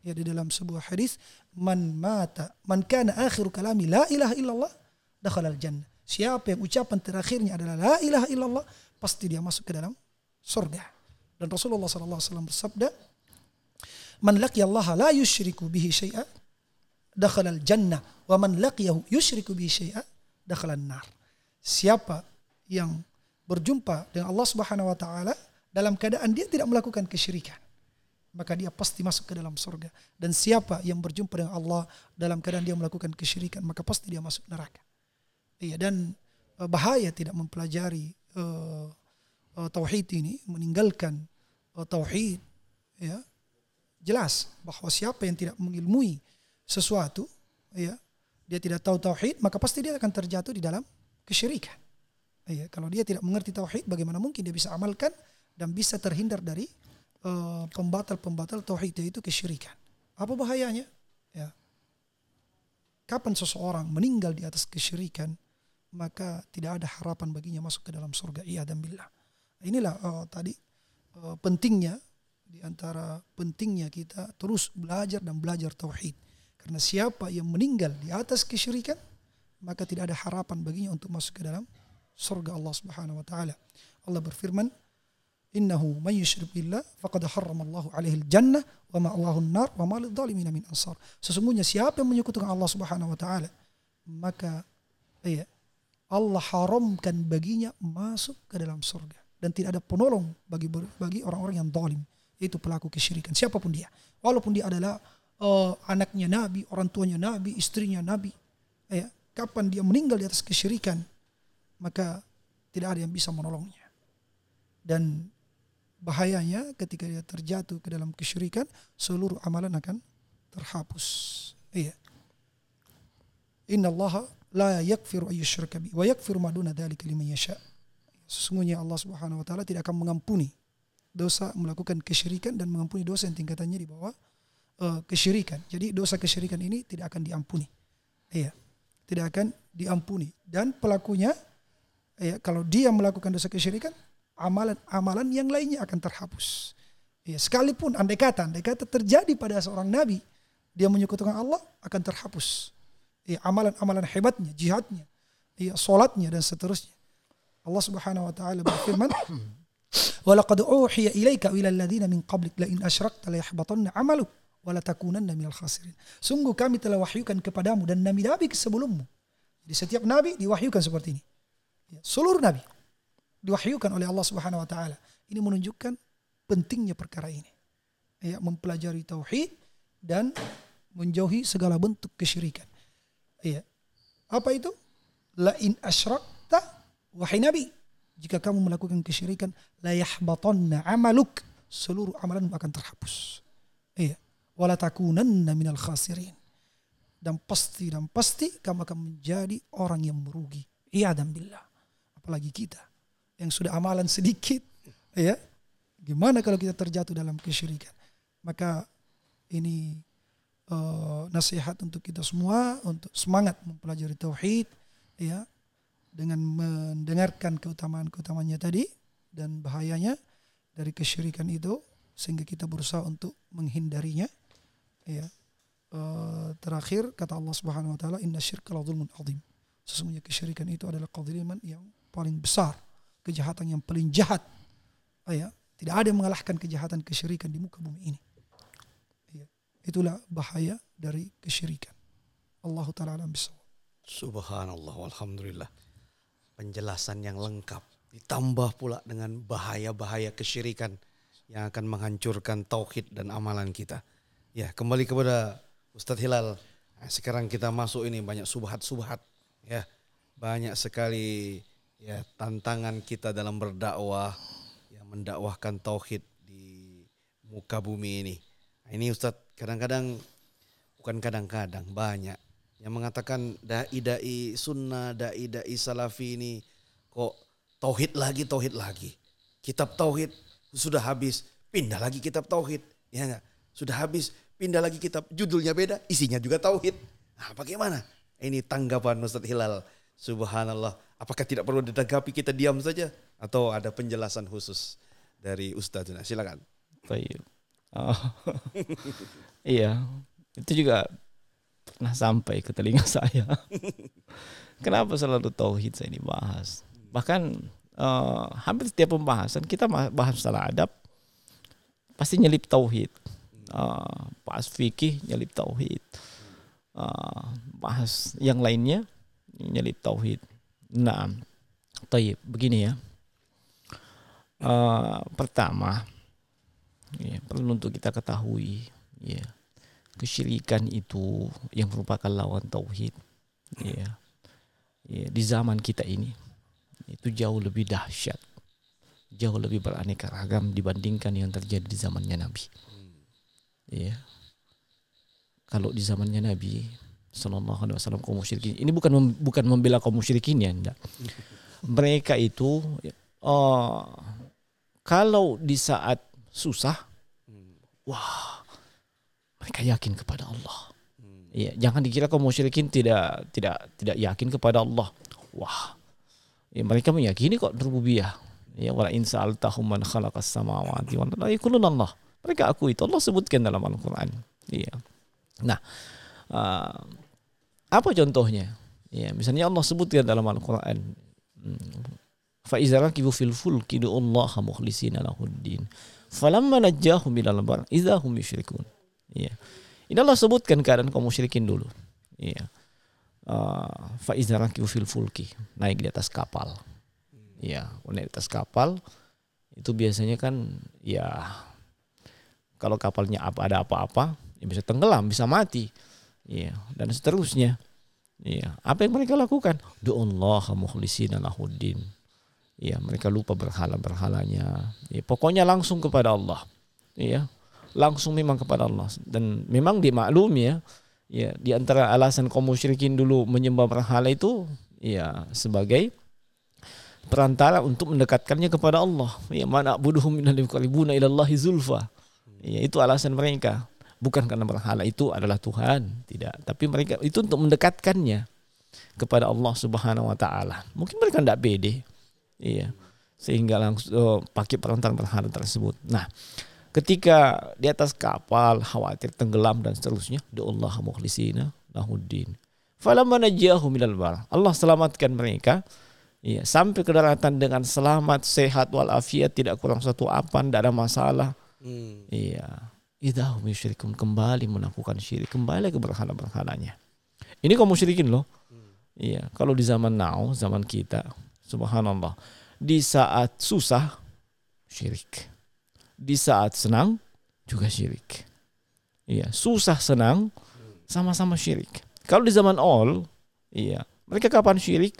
ya di dalam sebuah hadis, "Man mata, man kana akhiru kalami la ilaha illallah, dakhala al-jannah." Siapa yang ucapan terakhirnya adalah la ilaha illallah, pasti dia masuk ke dalam surga. Dan Rasulullah wasallam bersabda, "Man laqiya Allah la yusyriku bihi syai'a, dakhala al-jannah, wa man laqiyahu yusyriku bihi syai'a, dakhala an-nar." Siapa yang berjumpa dengan Allah Subhanahu wa taala dalam keadaan dia tidak melakukan kesyirikan, maka dia pasti masuk ke dalam surga. Dan siapa yang berjumpa dengan Allah dalam keadaan dia melakukan kesyirikan, maka pasti dia masuk neraka. Iya dan eh, bahaya tidak mempelajari tauhid ini meninggalkan uh, tauhid ya jelas bahwa siapa yang tidak mengilmui sesuatu ya dia tidak tahu tauhid maka pasti dia akan terjatuh di dalam kesyirikan. Ya kalau dia tidak mengerti tauhid bagaimana mungkin dia bisa amalkan dan bisa terhindar dari pembatal-pembatal uh, tauhid yaitu kesyirikan? Apa bahayanya? Ya. Kapan seseorang meninggal di atas kesyirikan maka tidak ada harapan baginya masuk ke dalam surga. Iya dan billah. Inilah uh, tadi uh, pentingnya di antara pentingnya kita terus belajar dan belajar tauhid. Karena siapa yang meninggal di atas kesyirikan, maka tidak ada harapan baginya untuk masuk ke dalam surga Allah Subhanahu wa taala. Allah berfirman, "Innahu may yusyrik billah faqad harramallahu alaihi al-jannah wa ma'wahu an-nar wa ma lidh-dhalimin min ansar." Sesungguhnya siapa yang menyekutukan Allah Subhanahu wa taala, maka iya, Allah haramkan baginya masuk ke dalam surga. Dan tidak ada penolong bagi bagi orang-orang yang zalim itu pelaku kesyirikan siapa pun dia. Walaupun dia adalah uh, anaknya nabi orang tuanya nabi istrinya nabi ya kapan dia meninggal di atas kesyirikan maka tidak ada yang bisa menolongnya. Dan bahayanya ketika dia terjatuh ke dalam kesyirikan seluruh amalan akan terhapus. Iya. Inna Allah la yakfiru ayyushraka bi wa yakfiru ma duna dzalika liman yasha. Sesungguhnya Allah Subhanahu wa taala tidak akan mengampuni dosa melakukan kesyirikan dan mengampuni dosa yang tingkatannya di bawah uh, kesyirikan. Jadi dosa kesyirikan ini tidak akan diampuni. Iya. Tidak akan diampuni dan pelakunya ya kalau dia melakukan dosa kesyirikan amalan-amalan yang lainnya akan terhapus. Ya, sekalipun andai kata andai kata terjadi pada seorang nabi dia menyekutukan Allah akan terhapus ya, amalan-amalan hebatnya, jihadnya, ya, solatnya dan seterusnya. Allah Subhanahu wa taala berfirman, "Walaqad uhiya ilaika ila alladziina min qablik la in asyrakta la yahbatanna 'amaluk wa la takunanna minal khasirin." Sungguh kami telah wahyukan kepadamu dan nabi-nabi sebelummu. Jadi setiap nabi diwahyukan seperti ini. Ya, seluruh nabi diwahyukan oleh Allah Subhanahu wa taala. Ini menunjukkan pentingnya perkara ini. Ya, mempelajari tauhid dan menjauhi segala bentuk kesyirikan. Iya. Apa itu? La in asyrakta wahai Nabi, jika kamu melakukan kesyirikan la yahbatanna amaluk, seluruh amalan akan terhapus. Iya. Wala takunanna minal khasirin. Dan pasti dan pasti kamu akan menjadi orang yang merugi. Iya dan billah. Apalagi kita yang sudah amalan sedikit, ya. Gimana kalau kita terjatuh dalam kesyirikan? Maka ini uh, nasihat untuk kita semua untuk semangat mempelajari tauhid ya dengan mendengarkan keutamaan-keutamanya tadi dan bahayanya dari kesyirikan itu sehingga kita berusaha untuk menghindarinya ya. Uh, terakhir kata Allah Subhanahu wa taala inna syirka la dzulmun adzim sesungguhnya kesyirikan itu adalah kezaliman yang paling besar kejahatan yang paling jahat ya. Tidak ada yang mengalahkan kejahatan kesyirikan di muka bumi ini Itulah bahaya dari kesyirikan. Allah Ta'ala alam bisawab. Subhanallah, Alhamdulillah. Penjelasan yang lengkap. Ditambah pula dengan bahaya-bahaya kesyirikan yang akan menghancurkan tauhid dan amalan kita. Ya, kembali kepada Ustadz Hilal. Nah, sekarang kita masuk ini banyak subhat-subhat. Ya, banyak sekali Ya, tantangan kita dalam berdakwah yang mendakwahkan tauhid di muka bumi ini. Nah, ini Ustadz kadang-kadang bukan kadang-kadang banyak yang mengatakan dai-dai sunnah, dai-dai salafi ini kok tauhid lagi, tauhid lagi. Kitab tauhid sudah habis, pindah lagi kitab tauhid. Ya enggak? Sudah habis, pindah lagi kitab judulnya beda, isinya juga tauhid. Nah, bagaimana? Ini tanggapan Ustadz Hilal. Subhanallah. Apakah tidak perlu ditanggapi kita diam saja atau ada penjelasan khusus dari Ustadz? Silakan. Baik. Oh. iya, itu juga pernah sampai ke telinga saya. Kenapa selalu tauhid saya dibahas? Bahkan uh, hampir setiap pembahasan kita bahas masalah adab pasti nyelip tauhid. Uh, bahas fikih nyelip tauhid. Uh, bahas yang lainnya nyelip tauhid. Nah, taib begini ya. Uh, pertama, ya, perlu untuk kita ketahui, ya, kesyirikan itu yang merupakan lawan tauhid, ya, ya, di zaman kita ini itu jauh lebih dahsyat, jauh lebih beraneka ragam dibandingkan yang terjadi di zamannya Nabi. Ya, kalau di zamannya Nabi Sallallahu Alaihi Wasallam kaum musyrikin. Ini bukan mem, bukan membela kaum musyrikin ya, enggak. Mereka itu uh, kalau di saat susah, wah, mereka yakin kepada Allah. Ya, jangan dikira kaum musyrikin tidak tidak tidak yakin kepada Allah. Wah, ya, mereka meyakini kok rububiyah. Ya, wala in sa'altahum man khalaqas samawati wal ardi Allah. Mereka akui itu Allah sebutkan dalam Al-Qur'an. Iya. Nah, uh, apa contohnya? Ya, misalnya Allah sebutkan dalam Al-Qur'an, fa iza rakibu fil fulki Allah mukhlisina lahuddin. Falamma najjahum ilal bar idza hum yusyrikun. Ya. Ini Allah sebutkan keadaan kaum musyrikin dulu. Ya. Uh, fa fil fulki, naik di atas kapal. Ya, naik di atas kapal itu biasanya kan ya kalau kapalnya apa ada apa-apa ya bisa tenggelam, bisa mati. Ya, dan seterusnya. Ya, apa yang mereka lakukan? Allah mukhlisina lahuddin. Ya, mereka lupa berhala-berhalanya. Ya, pokoknya langsung kepada Allah. Ya, langsung memang kepada Allah dan memang dimaklumi ya. Ya, di antara alasan kaum musyrikin dulu menyembah berhala itu ya sebagai perantara untuk mendekatkannya kepada Allah. Ya, mana buduhum minal ila ilallahi zulfa. Ya, itu alasan mereka bukan karena berhala itu adalah Tuhan, tidak. Tapi mereka itu untuk mendekatkannya kepada Allah Subhanahu wa taala. Mungkin mereka tidak pede. Iya. Sehingga langsung oh, pakai perantara berhala tersebut. Nah, ketika di atas kapal khawatir tenggelam dan seterusnya, do Allah mukhlisina lahuddin. Falamma najahum minal bar. Allah selamatkan mereka. Iya, sampai ke daratan dengan selamat, sehat walafiat, tidak kurang satu apa, tidak ada masalah. Hmm. Iya idahum yusyrikun kembali melakukan syirik kembali ke berhala-berhalanya ini kaum musyrikin loh iya kalau di zaman now zaman kita subhanallah. Di saat susah syirik. Di saat senang juga syirik. Iya susah senang sama-sama syirik. Kalau di zaman all iya. Mereka kapan syirik?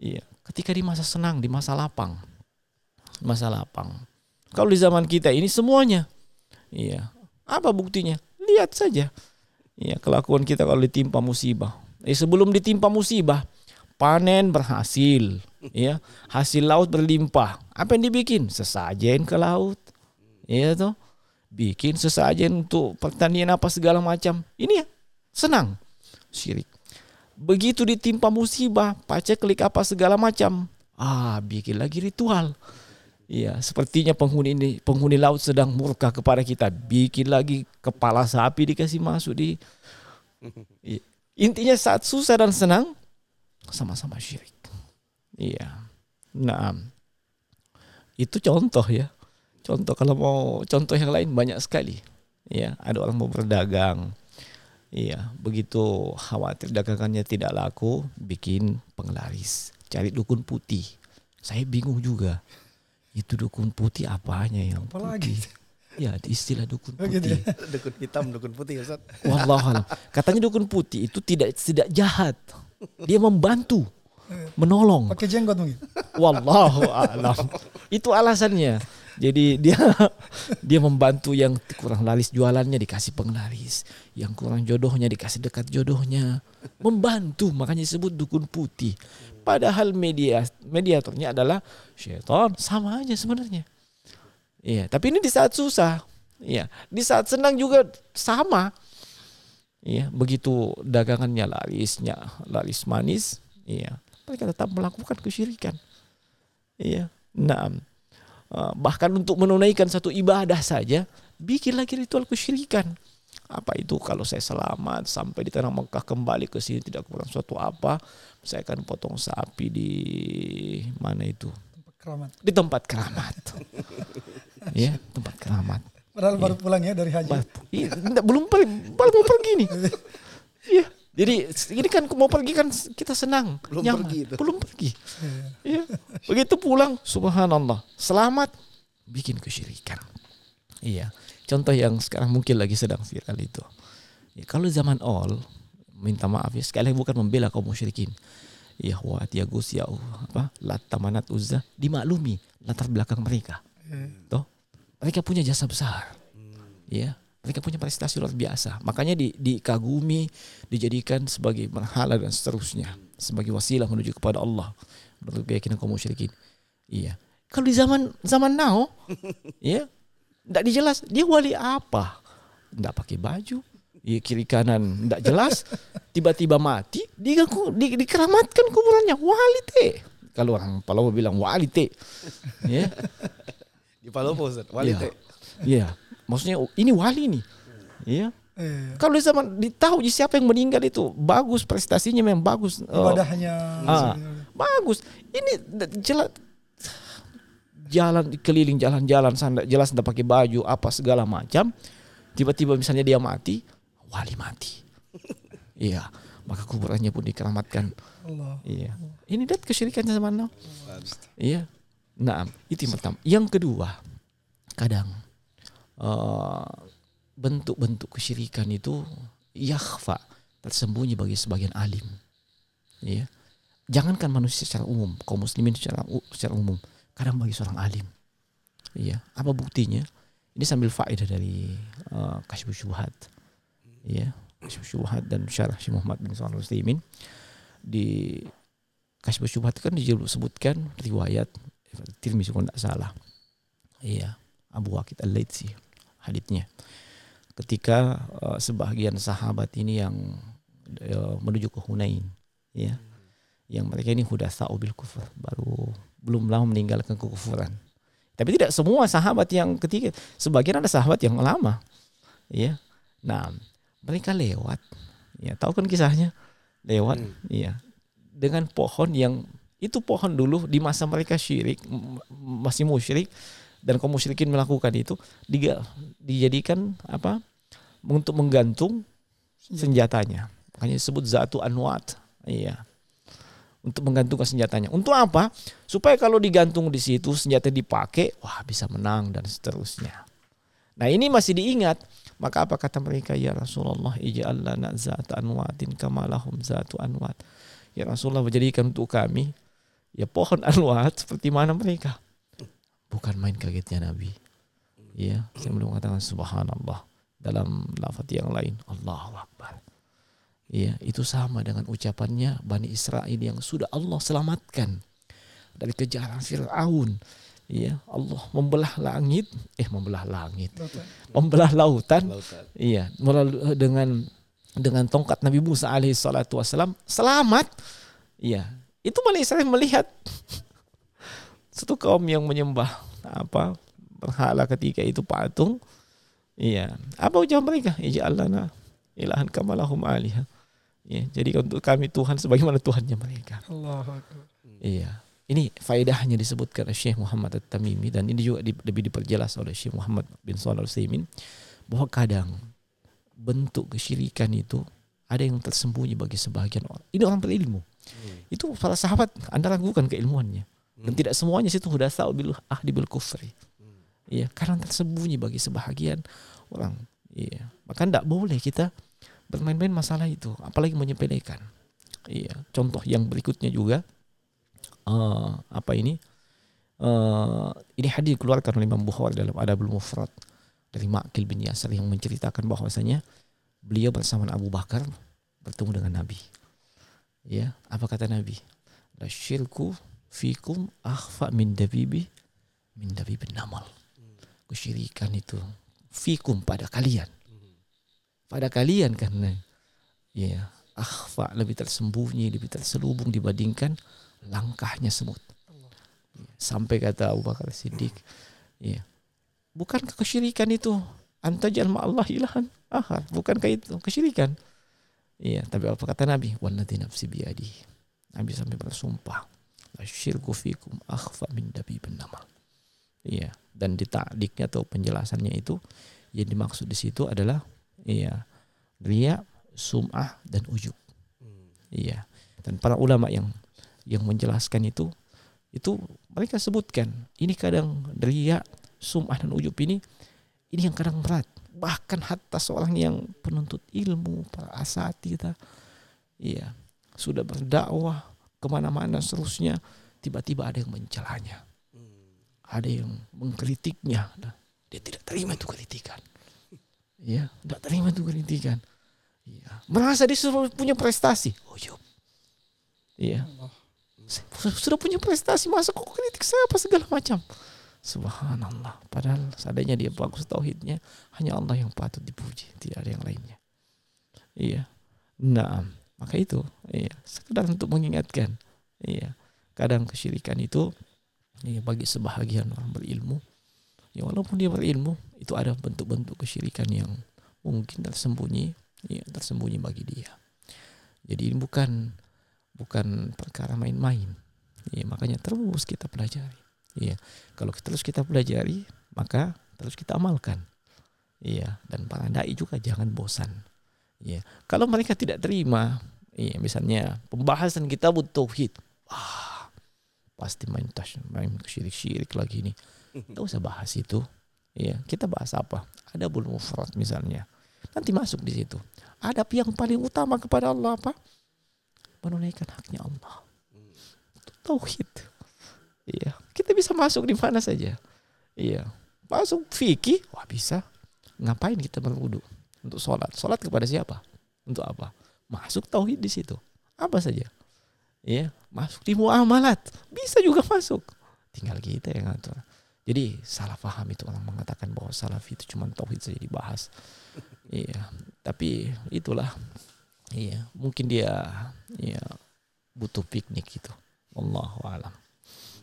Iya ketika di masa senang di masa lapang. Masa lapang. Kalau di zaman kita ini semuanya Iya, apa buktinya? Lihat saja. Ya, kelakuan kita kalau ditimpa musibah. Eh, sebelum ditimpa musibah, panen berhasil, ya. Hasil laut berlimpah. Apa yang dibikin? Sesajen ke laut. Ya toh. Bikin sesajen untuk pertanian apa segala macam. Ini ya, senang. Syirik. Begitu ditimpa musibah, paceklik apa segala macam. Ah, bikin lagi ritual. Iya, sepertinya penghuni ini penghuni laut sedang murka kepada kita. Bikin lagi kepala sapi dikasih masuk di. Iya. Intinya saat susah dan senang sama-sama syirik. Iya. Nah, itu contoh ya. Contoh kalau mau contoh yang lain banyak sekali. Iya, ada orang mau berdagang. Iya, begitu khawatir dagangannya tidak laku, bikin penglaris, cari dukun putih. Saya bingung juga itu dukun putih apanya yang apalagi ya istilah dukun oh, gitu putih ya? dukun hitam dukun putih Ustaz Wallahualam katanya dukun putih itu tidak tidak jahat dia membantu menolong pakai jenggot mungkin Wallahu a'lam. Itu alasannya. Jadi dia dia membantu yang kurang laris jualannya dikasih penglaris, yang kurang jodohnya dikasih dekat jodohnya. Membantu makanya disebut dukun putih. Padahal media mediatornya adalah syaitan, sama aja sebenarnya. Iya, tapi ini di saat susah. Iya, di saat senang juga sama. Iya, begitu dagangannya larisnya laris manis, iya, mereka tetap melakukan kesyirikan. Iya, nah, bahkan untuk menunaikan satu ibadah saja, bikin lagi ritual kesyirikan. Apa itu kalau saya selamat sampai di tanah Mekah kembali ke sini tidak kurang suatu apa, saya akan potong sapi di mana itu? Keramat. Di tempat keramat. ya, tempat keramat. Padahal baru iya. pulang ya dari haji. Iya, belum pergi, baru mau pergi nih. Iya. Jadi ini kan mau pergi kan kita senang, belum nyaman. pergi itu. Belum pergi. Iya. Begitu pulang, subhanallah, selamat bikin kesyirikan. Iya. Contoh yang sekarang mungkin lagi sedang viral itu. Ya, kalau zaman all, minta maaf ya, sekali bukan membela kaum musyrikin. Ya Yahwat, ya Gus, ya apa, Lata, Manat, Uzza, dimaklumi latar belakang mereka. Hmm. Toh, mereka punya jasa besar. Hmm. Ya, mereka punya prestasi luar biasa. Makanya di, dikagumi, dijadikan sebagai berhala dan seterusnya, sebagai wasilah menuju kepada Allah. Menurut keyakinan kaum musyrikin. Iya. Kalau di zaman zaman now, ya, tidak dijelas dia wali apa? Tidak pakai baju, ya, kiri kanan tidak jelas, tiba-tiba mati, diganggu, di, dikeramatkan kuburannya wali teh. Kalau orang Palopo bilang wali teh, ya. Di Palopo wali ya. teh. Iya maksudnya ini wali nih iya Eh. Kalau di zaman ditahu siapa yang meninggal itu bagus prestasinya memang bagus. Oh. Ibadahnya. Ah, bagus. Ini jelas jalan keliling jalan-jalan sana jelas tidak pakai baju apa segala macam. Tiba-tiba misalnya dia mati, wali mati. iya, maka kuburannya pun dikeramatkan. Allah. Iya. Ini dat kesyirikannya zaman now. Iya. Nah, itu yang pertama. Yang kedua, kadang Eh, bentuk-bentuk uh, kesyirikan itu yakhfa tersembunyi bagi sebagian alim. Ya. Jangankan manusia secara umum, kaum muslimin secara secara umum, kadang bagi seorang alim. Ya, apa buktinya? Ini sambil faedah dari uh, Kasyfus Syubhat. Ya, Kasyfus Syubhat dan Syarah Syekh Muhammad bin Shalih Utsaimin di Kasyfus Syubhat kan disebutkan riwayat Tirmizi kalau tidak salah. Iya, Abu Waqid Al-Laitsi haditnya ketika uh, sebagian sahabat ini yang uh, menuju ke Hunain ya hmm. yang mereka ini sudah bil kufur baru belum lama meninggalkan kekufuran tapi tidak semua sahabat yang ketiga sebagian ada sahabat yang lama ya nah mereka lewat ya tahu kan kisahnya lewat hmm. ya dengan pohon yang itu pohon dulu di masa mereka syirik masih musyrik dan kaum musyrikin melakukan itu dijadikan apa untuk menggantung senjatanya. Makanya disebut zatu anwat. Iya. Untuk menggantungkan senjatanya. Untuk apa? Supaya kalau digantung di situ senjata dipakai wah bisa menang dan seterusnya. Nah ini masih diingat. Maka apa kata mereka? Ya Rasulullah ij'al lana zatu anwatin kamalahum zatu anwat. Ya Rasulullah menjadikan untuk kami ya pohon anwat seperti mana mereka bukan main kagetnya Nabi. Ya, saya belum mengatakan subhanallah dalam lafaz yang lain Allahu akbar. Ya, itu sama dengan ucapannya Bani Israel yang sudah Allah selamatkan dari kejaran Firaun. Ya, Allah membelah langit, eh membelah langit, membelah lautan. lautan. Iya, melalui dengan dengan tongkat Nabi Musa alaihi salatu wasalam selamat. Iya, itu Bani Israel melihat. Satu kaum yang menyembah apa berhala ketika itu patung. Iya. Apa ucapan mereka? Ija'alana ilahan kamalahum alihah ya jadi untuk kami Tuhan sebagaimana Tuhannya mereka. Allah iya. Ini faedahnya disebutkan oleh Syekh Muhammad At-Tamimi dan ini juga lebih diperjelas oleh Syekh Muhammad bin Shalih Al-Utsaimin bahwa kadang bentuk kesyirikan itu ada yang tersembunyi bagi sebagian orang. Ini orang berilmu. Hmm. Itu para sahabat Anda ragukan keilmuannya. Dan tidak semuanya situ sudah tahu bil ahli bil kufri. Iya, karena tersembunyi bagi sebahagian orang. Iya, maka tidak boleh kita bermain-main masalah itu, apalagi menyepelekan. Iya, contoh yang berikutnya juga uh, apa ini? Uh, ini hadis dikeluarkan oleh Imam Bukhari dalam Adabul Mufrad dari Ma'kil bin Yasar yang menceritakan bahwasanya beliau bersama Abu Bakar bertemu dengan Nabi. Ya, apa kata Nabi? La syirku fikum akhfa min dabibi min dabibin namal. Kesyirikan itu fikum pada kalian. Pada kalian karena ya akhfa lebih tersembunyi, lebih terselubung dibandingkan langkahnya semut. Sampai kata Abu Bakar Siddiq, ya. Bukankah kesyirikan itu antajal Allah ilahan ahar? Bukankah itu kesyirikan? Iya, tapi apa kata Nabi? Walladzi nafsi biyadi. Nabi sampai bersumpah, la syirku fikum akhfa min dabibin namal. Iya, dan di ta'diknya atau penjelasannya itu yang dimaksud di situ adalah iya, riya, sum'ah dan ujub. Iya. Dan para ulama yang yang menjelaskan itu itu mereka sebutkan ini kadang riya, sum'ah dan ujub ini ini yang kadang berat bahkan hatta seorang yang penuntut ilmu para asatidz iya sudah berdakwah ke mana-mana seterusnya tiba-tiba ada yang mencelanya. Ada yang mengkritiknya. Dia tidak terima itu kritikan. Iya tidak terima itu kritikan. Iya. Merasa dia sudah punya prestasi. Ujub iya. Sudah punya prestasi masa kok kritik saya apa segala macam Subhanallah. Padahal seadanya dia bagus tauhidnya, hanya Allah yang patut dipuji, tidak ada yang lainnya. Iya. Nah, maka itu, iya, sekedar untuk mengingatkan. Iya. Kadang kesyirikan itu iya, bagi sebahagian orang berilmu, ya walaupun dia berilmu, itu ada bentuk-bentuk kesyirikan yang mungkin tersembunyi, iya, tersembunyi bagi dia. Jadi ini bukan bukan perkara main-main. Iya, makanya terus kita pelajari. Iya. Kalau terus kita pelajari, maka terus kita amalkan. Iya. Dan para dai juga jangan bosan. Iya. Kalau mereka tidak terima, iya, misalnya pembahasan kita butuh tauhid. Wah, pasti main tas, main syirik-syirik lagi nih. Tidak usah bahas itu. Iya, kita bahas apa? Ada bulu mufrad misalnya. Nanti masuk di situ. Ada yang paling utama kepada Allah apa? Menunaikan haknya Allah. Tauhid. Iya, kita bisa masuk di mana saja. Iya, masuk fikih, wah bisa. Ngapain kita berwudu? Untuk sholat. Sholat kepada siapa? Untuk apa? Masuk tauhid di situ. Apa saja. Iya, masuk di muamalat. Bisa juga masuk. Tinggal kita yang ngatur. Jadi salah paham itu orang mengatakan bahwa salaf itu cuma tauhid saja dibahas. iya, tapi itulah. Iya, mungkin dia iya butuh piknik gitu. Allahu alam.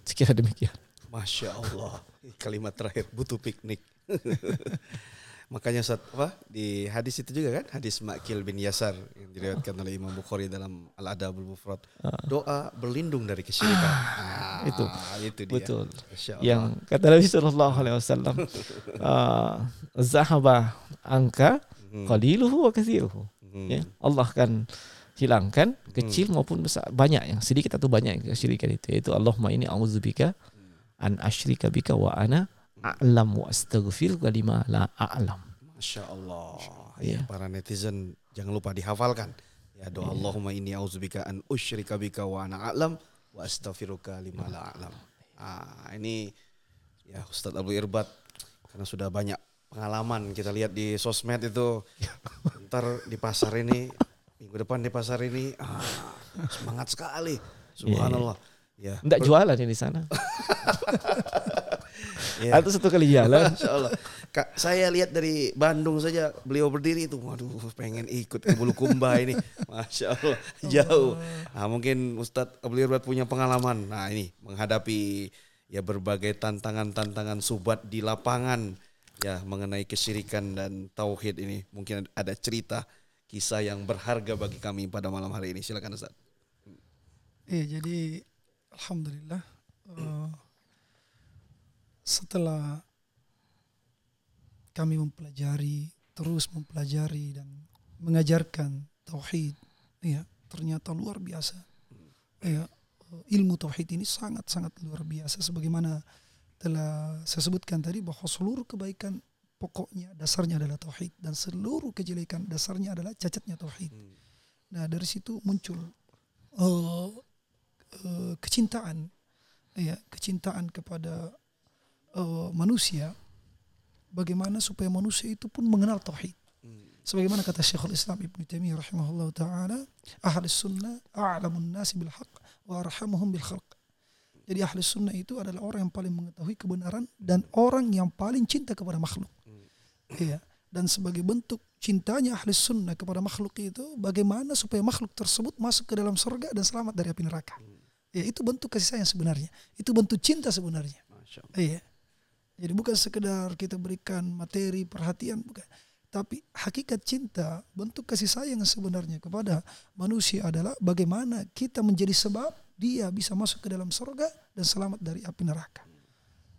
Sekira demikian. Masya Allah. Kalimat terakhir butuh piknik. Makanya saat apa di hadis itu juga kan hadis Makil bin Yasar yang diriwayatkan oleh Imam Bukhari dalam Al Adabul Mufrad. Doa berlindung dari kesyirikan. Ah, itu itu dia. betul. Yang kata Nabi Shallallahu Alaihi Wasallam, uh, zahaba angka qaliluhu wa kathiruhu. Hmm. Ya, Allah akan hilangkan kecil maupun besar banyak yang sedikit atau banyak yang kesyirikan itu yaitu Allahumma ini a'udzubika an asyrika bika wa ana a'lam wa astaghfiruka lima la a'lam. Masya Allah. Iya. Ya, para netizen jangan lupa dihafalkan. Ya doa Allahumma inni auzubika an usyrika bika wa ana a'lam wa astaghfiruka lima la a'lam. Ah, ini ya Ustadz Abu Irbat karena sudah banyak pengalaman kita lihat di sosmed itu ntar di pasar ini minggu depan di pasar ini ah, semangat sekali subhanallah ya Enggak jualan ya di sana. ya. Atau satu kali jalan. Allah. Kak, saya lihat dari Bandung saja beliau berdiri itu, waduh pengen ikut ke Bulukumba ini, masya Allah jauh. Nah mungkin Ustadz beliau punya pengalaman. Nah ini menghadapi ya berbagai tantangan-tantangan subat di lapangan ya mengenai kesyirikan dan tauhid ini. Mungkin ada cerita kisah yang berharga bagi kami pada malam hari ini. Silakan Ustadz. Iya, jadi alhamdulillah eh, setelah kami mempelajari terus mempelajari dan mengajarkan tauhid, ya ternyata luar biasa. Ya, eh, ilmu tauhid ini sangat-sangat luar biasa sebagaimana telah saya sebutkan tadi bahwa seluruh kebaikan pokoknya dasarnya adalah tauhid dan seluruh kejelekan dasarnya adalah cacatnya tauhid. Nah, dari situ muncul eh, eh, kecintaan ya kecintaan kepada eh, manusia. Bagaimana supaya manusia itu pun mengenal tauhid. Sebagaimana kata Syekhul Islam Ibnu Taimiyah rahimahullah taala ahli sunnah a'lamun nasi bil haqq wa arhamuhum bil khalq. Jadi ahli sunnah itu adalah orang yang paling mengetahui kebenaran dan orang yang paling cinta kepada makhluk Iya. Dan sebagai bentuk cintanya ahli sunnah kepada makhluk itu, bagaimana supaya makhluk tersebut masuk ke dalam surga dan selamat dari api neraka. Ya itu bentuk kasih sayang sebenarnya. Itu bentuk cinta sebenarnya. Iya. Jadi bukan sekedar kita berikan materi perhatian, bukan. Tapi hakikat cinta, bentuk kasih sayang sebenarnya kepada manusia adalah bagaimana kita menjadi sebab dia bisa masuk ke dalam surga dan selamat dari api neraka.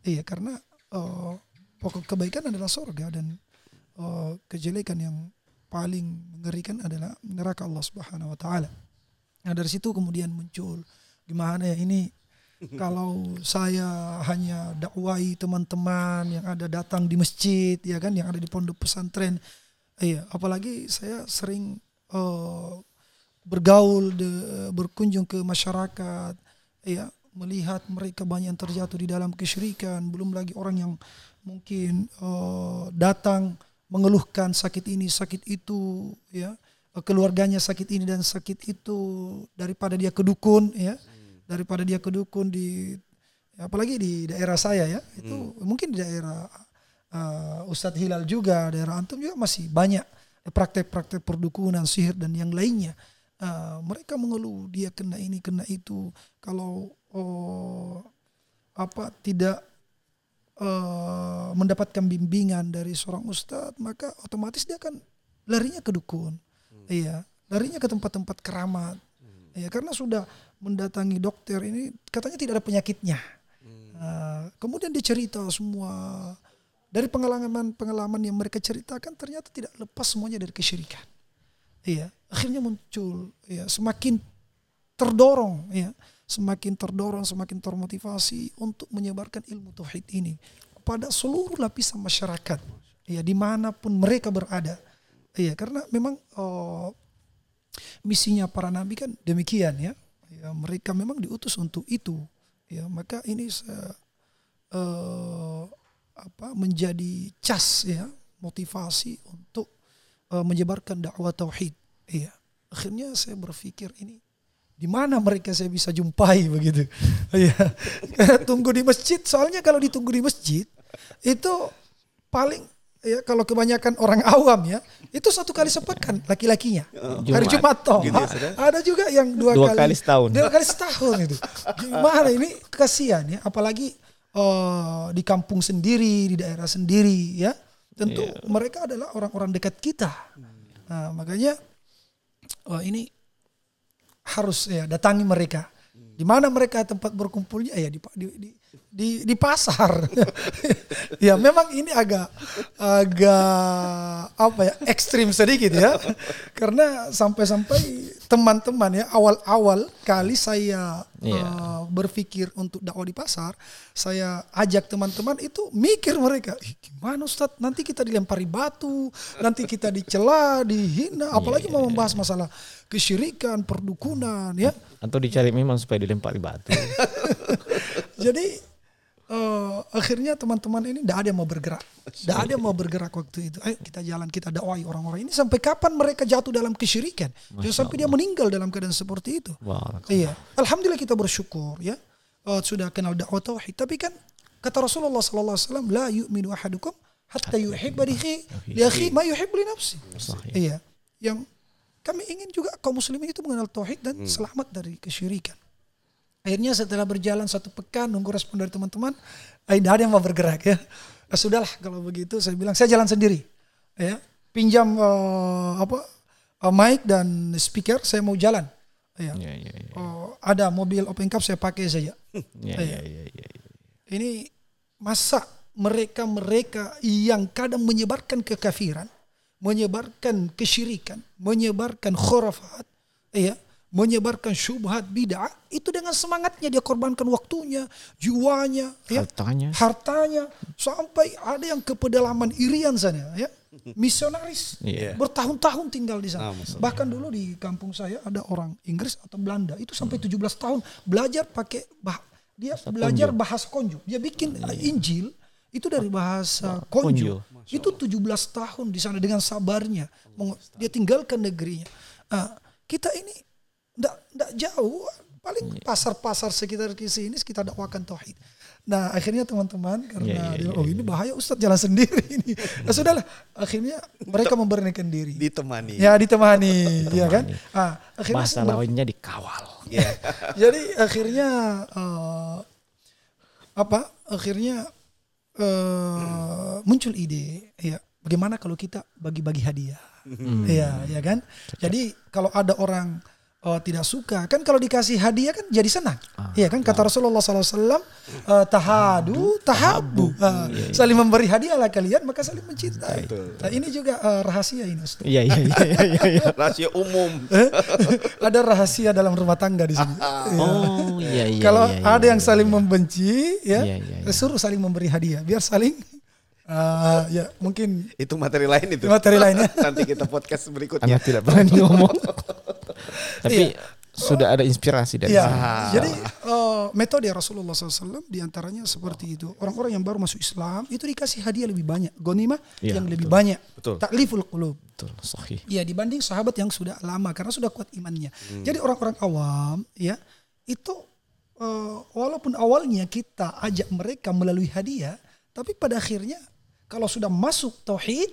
Iya, karena eh, pokok kebaikan adalah surga dan eh, kejelekan yang paling mengerikan adalah neraka Allah Subhanahu wa taala. Nah, dari situ kemudian muncul gimana ya ini kalau saya hanya dakwai teman-teman yang ada datang di masjid ya kan yang ada di pondok pesantren iya apalagi saya sering eh, bergaul de- berkunjung ke masyarakat ya melihat mereka banyak yang terjatuh di dalam kesyirikan belum lagi orang yang mungkin eh, datang mengeluhkan sakit ini sakit itu ya. Eh, keluarganya sakit ini dan sakit itu daripada dia ke dukun ya. Daripada dia ke dukun di ya, apalagi di daerah saya ya. Itu mungkin di daerah uh, Ustadz Hilal juga daerah antum juga masih banyak praktek-praktek perdukunan sihir dan yang lainnya. Uh, mereka mengeluh dia kena ini kena itu. Kalau oh, apa tidak uh, mendapatkan bimbingan dari seorang ustadz maka otomatis dia akan larinya ke dukun. Iya larinya ke tempat-tempat keramat. Ya karena sudah mendatangi dokter ini katanya tidak ada penyakitnya. Nah, kemudian dia cerita semua. Dari pengalaman-pengalaman yang mereka ceritakan ternyata tidak lepas semuanya dari kesyirikan. Iya akhirnya muncul ya semakin terdorong ya semakin terdorong semakin termotivasi untuk menyebarkan ilmu tauhid ini pada seluruh lapisan masyarakat. Ya di mana pun mereka berada. Iya karena memang oh, misinya para nabi kan demikian ya. Ya mereka memang diutus untuk itu. Ya maka ini se- eh, apa menjadi cas ya motivasi untuk eh, menyebarkan dakwah tauhid. Iya akhirnya saya berpikir ini di mana mereka saya bisa jumpai begitu? Iya. Tunggu di masjid. Soalnya kalau ditunggu di masjid itu paling ya kalau kebanyakan orang awam ya itu satu kali sepekan laki-lakinya. Hari Jumat. Toh. Gitu ya, ada juga yang dua, Dua kali setahun. dua kali setahun itu. Gimana ini? Kasihan ya. Apalagi eh, di kampung sendiri di daerah sendiri ya. Tentu mereka adalah orang-orang dekat kita. Nah, makanya oh, ini harus ya datangi mereka. Di mana mereka tempat berkumpulnya ya di di di, di, di pasar. Ya memang ini agak agak apa ya ekstrim sedikit ya. Karena sampai-sampai teman-teman ya awal-awal kali saya Iya. eh, berpikir untuk dakwah di pasar saya ajak teman-teman itu mikir mereka "Ih, gimana Ustadz? Nanti kita dilempari batu nanti kita dicela dihina. Apalagi mau membahas masalah kesyirikan perdukunan ya. Atau dicari memang supaya dilempari batu. jadi eh, akhirnya teman-teman ini tidak ada yang mau bergerak, tidak ada yang mau bergerak waktu itu. Ayo kita jalan, kita dakwai orang-orang ini sampai kapan mereka jatuh dalam kesyirikan? Jangan sampai dia meninggal dalam keadaan seperti itu. Iya, alhamdulillah kita bersyukur ya eh, sudah kenal dakwah tauhid. Tapi kan kata Rasulullah Sallallahu Alaihi Wasallam, la yu'minu ahadukum hatta yuhibba li akhi ma yuhibbu li nafsi. Iya, yang kami ingin juga kaum muslimin itu mengenal tauhid dan selamat dari kesyirikan. Akhirnya setelah berjalan satu pekan nunggu respon dari teman-teman, eh, tidak ada yang mau bergerak ya. Ah, sudahlah kalau begitu saya bilang saya jalan sendiri. Ya, pinjam eh, apa eh, mic dan speaker saya mau jalan. Ya. Ya, ya, ya. Oh, ada mobil open cup saya pakai saja. Ya, ya, ya, ya, ya. Ini masa mereka-mereka yang kadang menyebarkan kekafiran, menyebarkan kesyirikan, menyebarkan khurafat, ya, menyebarkan syubhat bid'ah, itu dengan semangatnya dia korbankan waktunya, jiwanya, ya, Hartanya. hartanya, sampai ada yang ke pedalaman Irian sana, ya. misionaris Iya. bertahun-tahun tinggal di sana. Masya Bahkan dulu di kampung saya ada orang Inggris atau Belanda itu sampai 17 tahun belajar pakai bah dia belajar bahasa konjo. Dia bikin uh, Injil itu dari bahasa konjo. Itu 17 tahun di sana dengan sabarnya. Dia tinggalkan negerinya. Ah, kita ini ndak ndak jauh paling pasar-pasar sekitar di sini sekitar dakwakan tauhid. Nah akhirnya teman-teman karena Iya, iya, dia, oh ini bahaya Ustadz jalan sendiri ini. Nah sudahlah akhirnya mereka memberanikan diri. Ditemani. Ya ditemani, ya kan? Ah, akhirnya Bahasa lawannya dikawal. Iya. jadi akhirnya eh, apa? Akhirnya eh, muncul ide, ya bagaimana kalau kita bagi-bagi hadiah, ya, ya kan? Jadi kalau ada orang eh, tidak suka, kan kalau dikasih hadiah kan jadi senang, Iya kan? Kata Rasulullah SAW, eh, tahadu, tahabu, Ah, saling memberi hadiah lah kalian, maka saling mencintai. Nah, ini juga eh, rahasia ini, Ustaz. Iya iya iya iya. iya. Rahasia umum. Ada rahasia dalam rumah tangga di sini. Ya. Oh iya iya. Kalau iya, ada iya, yang iya. saling membenci, ya, Iya, iya, iya. suruh saling memberi hadiah, biar saling, ah, ya mungkin Itu materi lain itu. materi lainnya. Nanti kita podcast berikutnya. Anda tidak berani ngomong. Tapi sudah ada inspirasi dari Ya, sana. jadi eh, metode Rasulullah SAW di antaranya seperti itu. Orang-orang yang baru masuk Islam itu dikasih hadiah lebih banyak, gonimah Iya, yang lebih banyak. Betul. Takliful qulub. Betul, sahih. Ya dibanding sahabat yang sudah lama karena sudah kuat imannya. Jadi orang-orang awam ya itu eh, walaupun awalnya kita ajak mereka melalui hadiah, tapi pada akhirnya kalau sudah masuk tauhid,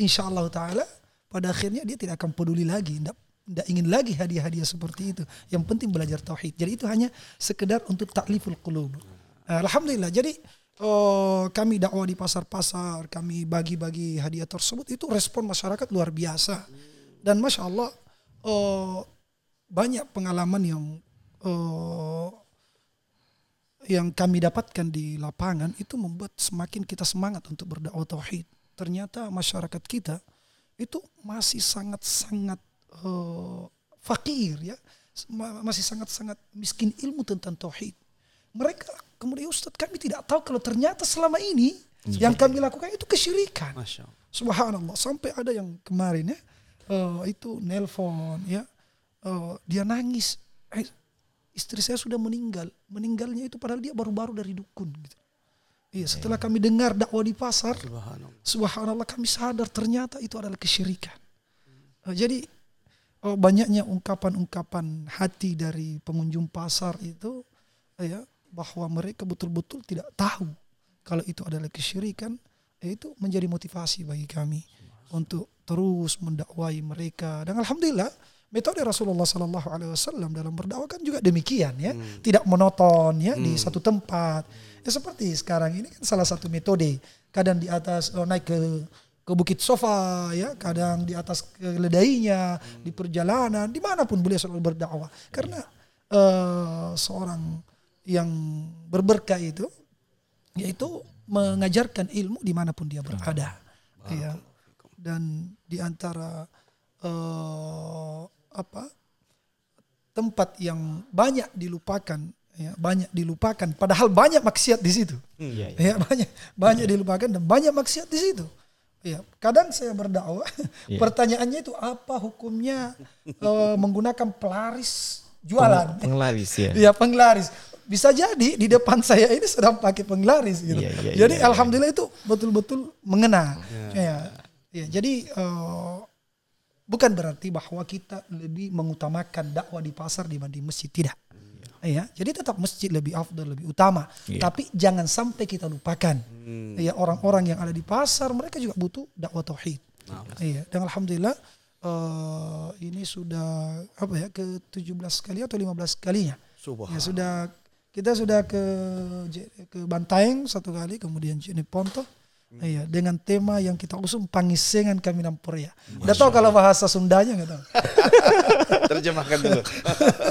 insya Allah taala pada akhirnya dia tidak akan peduli lagi, tidak tidak ingin lagi hadiah-hadiah seperti itu. Yang penting belajar tauhid. Jadi itu hanya sekedar untuk takliful qulub. Alhamdulillah. Jadi eh, kami dakwah di pasar-pasar, kami bagi-bagi hadiah tersebut itu respon masyarakat luar biasa. Dan masya Allah eh, banyak pengalaman yang eh, yang kami dapatkan di lapangan itu membuat semakin kita semangat untuk berdakwah tauhid. Ternyata masyarakat kita itu masih sangat-sangat eh, fakir ya, Ma- masih sangat-sangat miskin ilmu tentang tauhid. Mereka kemudian Ustadz kami tidak tahu kalau ternyata selama ini yang kami lakukan itu kesyirikan. Subhanallah sampai ada yang kemarin ya eh, itu nelpon ya eh, dia nangis eh, istri saya sudah meninggal meninggalnya itu padahal dia baru-baru dari dukun gitu. Iya setelah kami dengar dakwah di pasar Subhanallah. subhanallah kami sadar ternyata itu adalah kesyirikan. Jadi eh, banyaknya ungkapan-ungkapan hati dari pengunjung pasar itu eh, ya bahwa mereka betul-betul tidak tahu kalau itu adalah kesyirikan eh, itu menjadi motivasi bagi kami untuk terus mendakwai mereka. Dan alhamdulillah metode Rasulullah Sallallahu Alaihi Wasallam dalam berdakwah kan juga demikian ya. Tidak monoton ya di satu tempat. Ya seperti sekarang ini kan salah satu metode. Kadang di atas oh, naik ke ke Bukit Sofa ya kadang di atas keledainya di perjalanan di mana pun beliau selalu berdakwah. Karena eh, seorang yang berberkah itu yaitu mengajarkan ilmu di mana pun dia berada. Ya dan di antara eh, apa tempat yang banyak dilupakan ya banyak dilupakan padahal banyak maksiat di situ. Iya, ya iya. banyak banyak dilupakan dan banyak maksiat di situ ya kadang saya berdakwah Iya. pertanyaannya itu apa hukumnya eh, menggunakan pelaris jualan? Penglaris ya. ya penglaris. Bisa jadi di depan saya ini sedang pakai penglaris gitu. Iya, iya, jadi iya, iya. alhamdulillah itu betul-betul mengena ya, ya jadi eh, bukan berarti bahwa kita lebih mengutamakan dakwah di pasar dibanding masjid. Tidak ya jadi tetap masjid lebih afdal lebih utama Iya. tapi jangan sampai kita lupakan ya orang-orang yang ada di pasar mereka juga butuh dakwah tauhid iya dan alhamdulillah eh, ini sudah apa ya ke 17 kali atau 15 kalinya Subhanallah. ya sudah kita sudah ke ke Bantaeng satu kali kemudian Jene Ponto Iya, dengan tema yang kita usung pangisengan kami nampuria. Udah tahu kalau bahasa Sundanya nggak tahu? Terjemahkan dulu.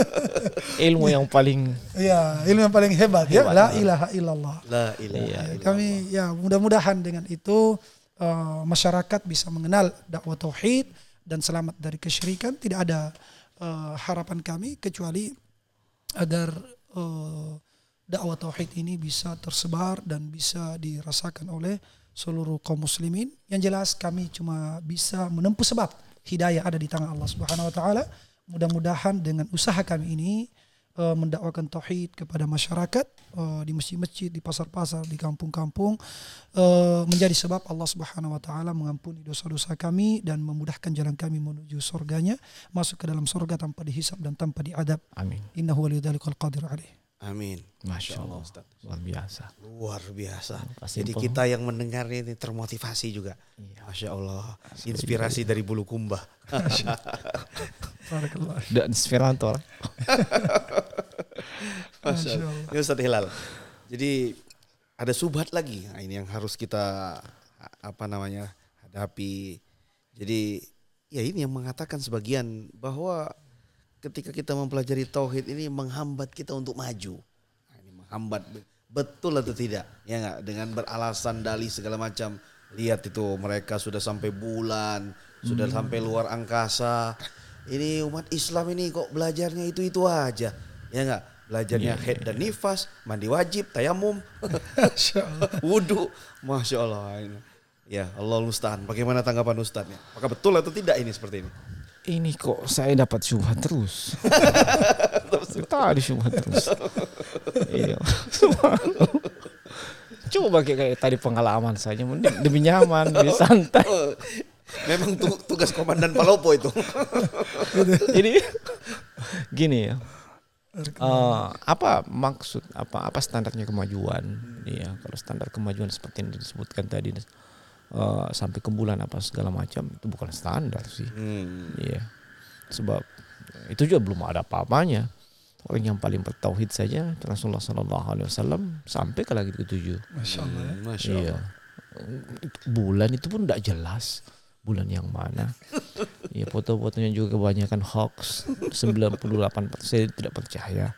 Ilmu yang paling Iya, ilmu yang paling hebat, ya. La ilaha illallah. La ilaha. Iya. Ya, kami ya mudah-mudahan dengan itu eh, masyarakat bisa mengenal dakwah tauhid dan selamat dari kesyirikan. Tidak ada eh, harapan kami kecuali agar eh, dakwah tauhid ini bisa tersebar dan bisa dirasakan oleh seluruh kaum muslimin. Yang jelas kami cuma bisa menempuh sebab hidayah ada di tangan Allah Subhanahu wa taala. Mudah-mudahan dengan usaha kami ini uh, mendakwakan tauhid kepada masyarakat uh, di masjid-masjid, di pasar-pasar, di kampung-kampung uh, menjadi sebab Allah Subhanahu wa taala mengampuni dosa-dosa kami dan memudahkan jalan kami menuju surganya, masuk ke dalam surga tanpa dihisap dan tanpa diadab. Amin. Innahu waliyudzalika qadir alaih. Amin. Masya Allah. Ustaz. Luar biasa. Luar biasa. Pasti Jadi kita yang mendengar ini termotivasi juga. Iya. Masya Allah. Inspirasi dari bulu kumbah. Dan inspirator. Masya Allah. Ini Ustaz Hilal. Jadi ada subhat lagi. Nah, ini yang harus kita apa namanya hadapi. Jadi ya ini yang mengatakan sebagian bahwa ketika kita mempelajari tauhid ini menghambat kita untuk maju. Nah, ini menghambat betul atau tidak? Ya nggak dengan beralasan dalih segala macam. Lihat itu mereka sudah sampai bulan, sudah sampai luar angkasa. Ini umat Islam ini kok belajarnya itu-itu aja. Ya nggak? Belajarnya head dan nifas, mandi wajib, tayamum, wudhu. Masya Allah. Ini. Ya Allah Ustaz, bagaimana tanggapan Ustaznya? Apakah betul atau tidak ini seperti ini? Ini kok saya dapat syubhat terus. Tadi syubhat terus. iya. Coba kayak, kayak tadi pengalaman saja, mending demi nyaman, lebih santai. Oh, memang tu- tugas komandan Palopo itu. Jadi gini ya. Eh, apa maksud apa apa standarnya kemajuan? Iya, kalau standar kemajuan seperti yang disebutkan tadi eh, sampai ke bulan apa segala macam itu bukan standar sih. Hmm. Iya. Sebab itu juga belum ada apa-apanya. Orang yang paling bertauhid saja Rasulullah Sallallahu Alaihi Wasallam sampai ke langit ketujuh. Masya Allah. ya. Masya Iya. Bulan itu pun tidak jelas bulan yang mana. Ya foto-fotonya juga kebanyakan hoax. 98% saya tidak percaya.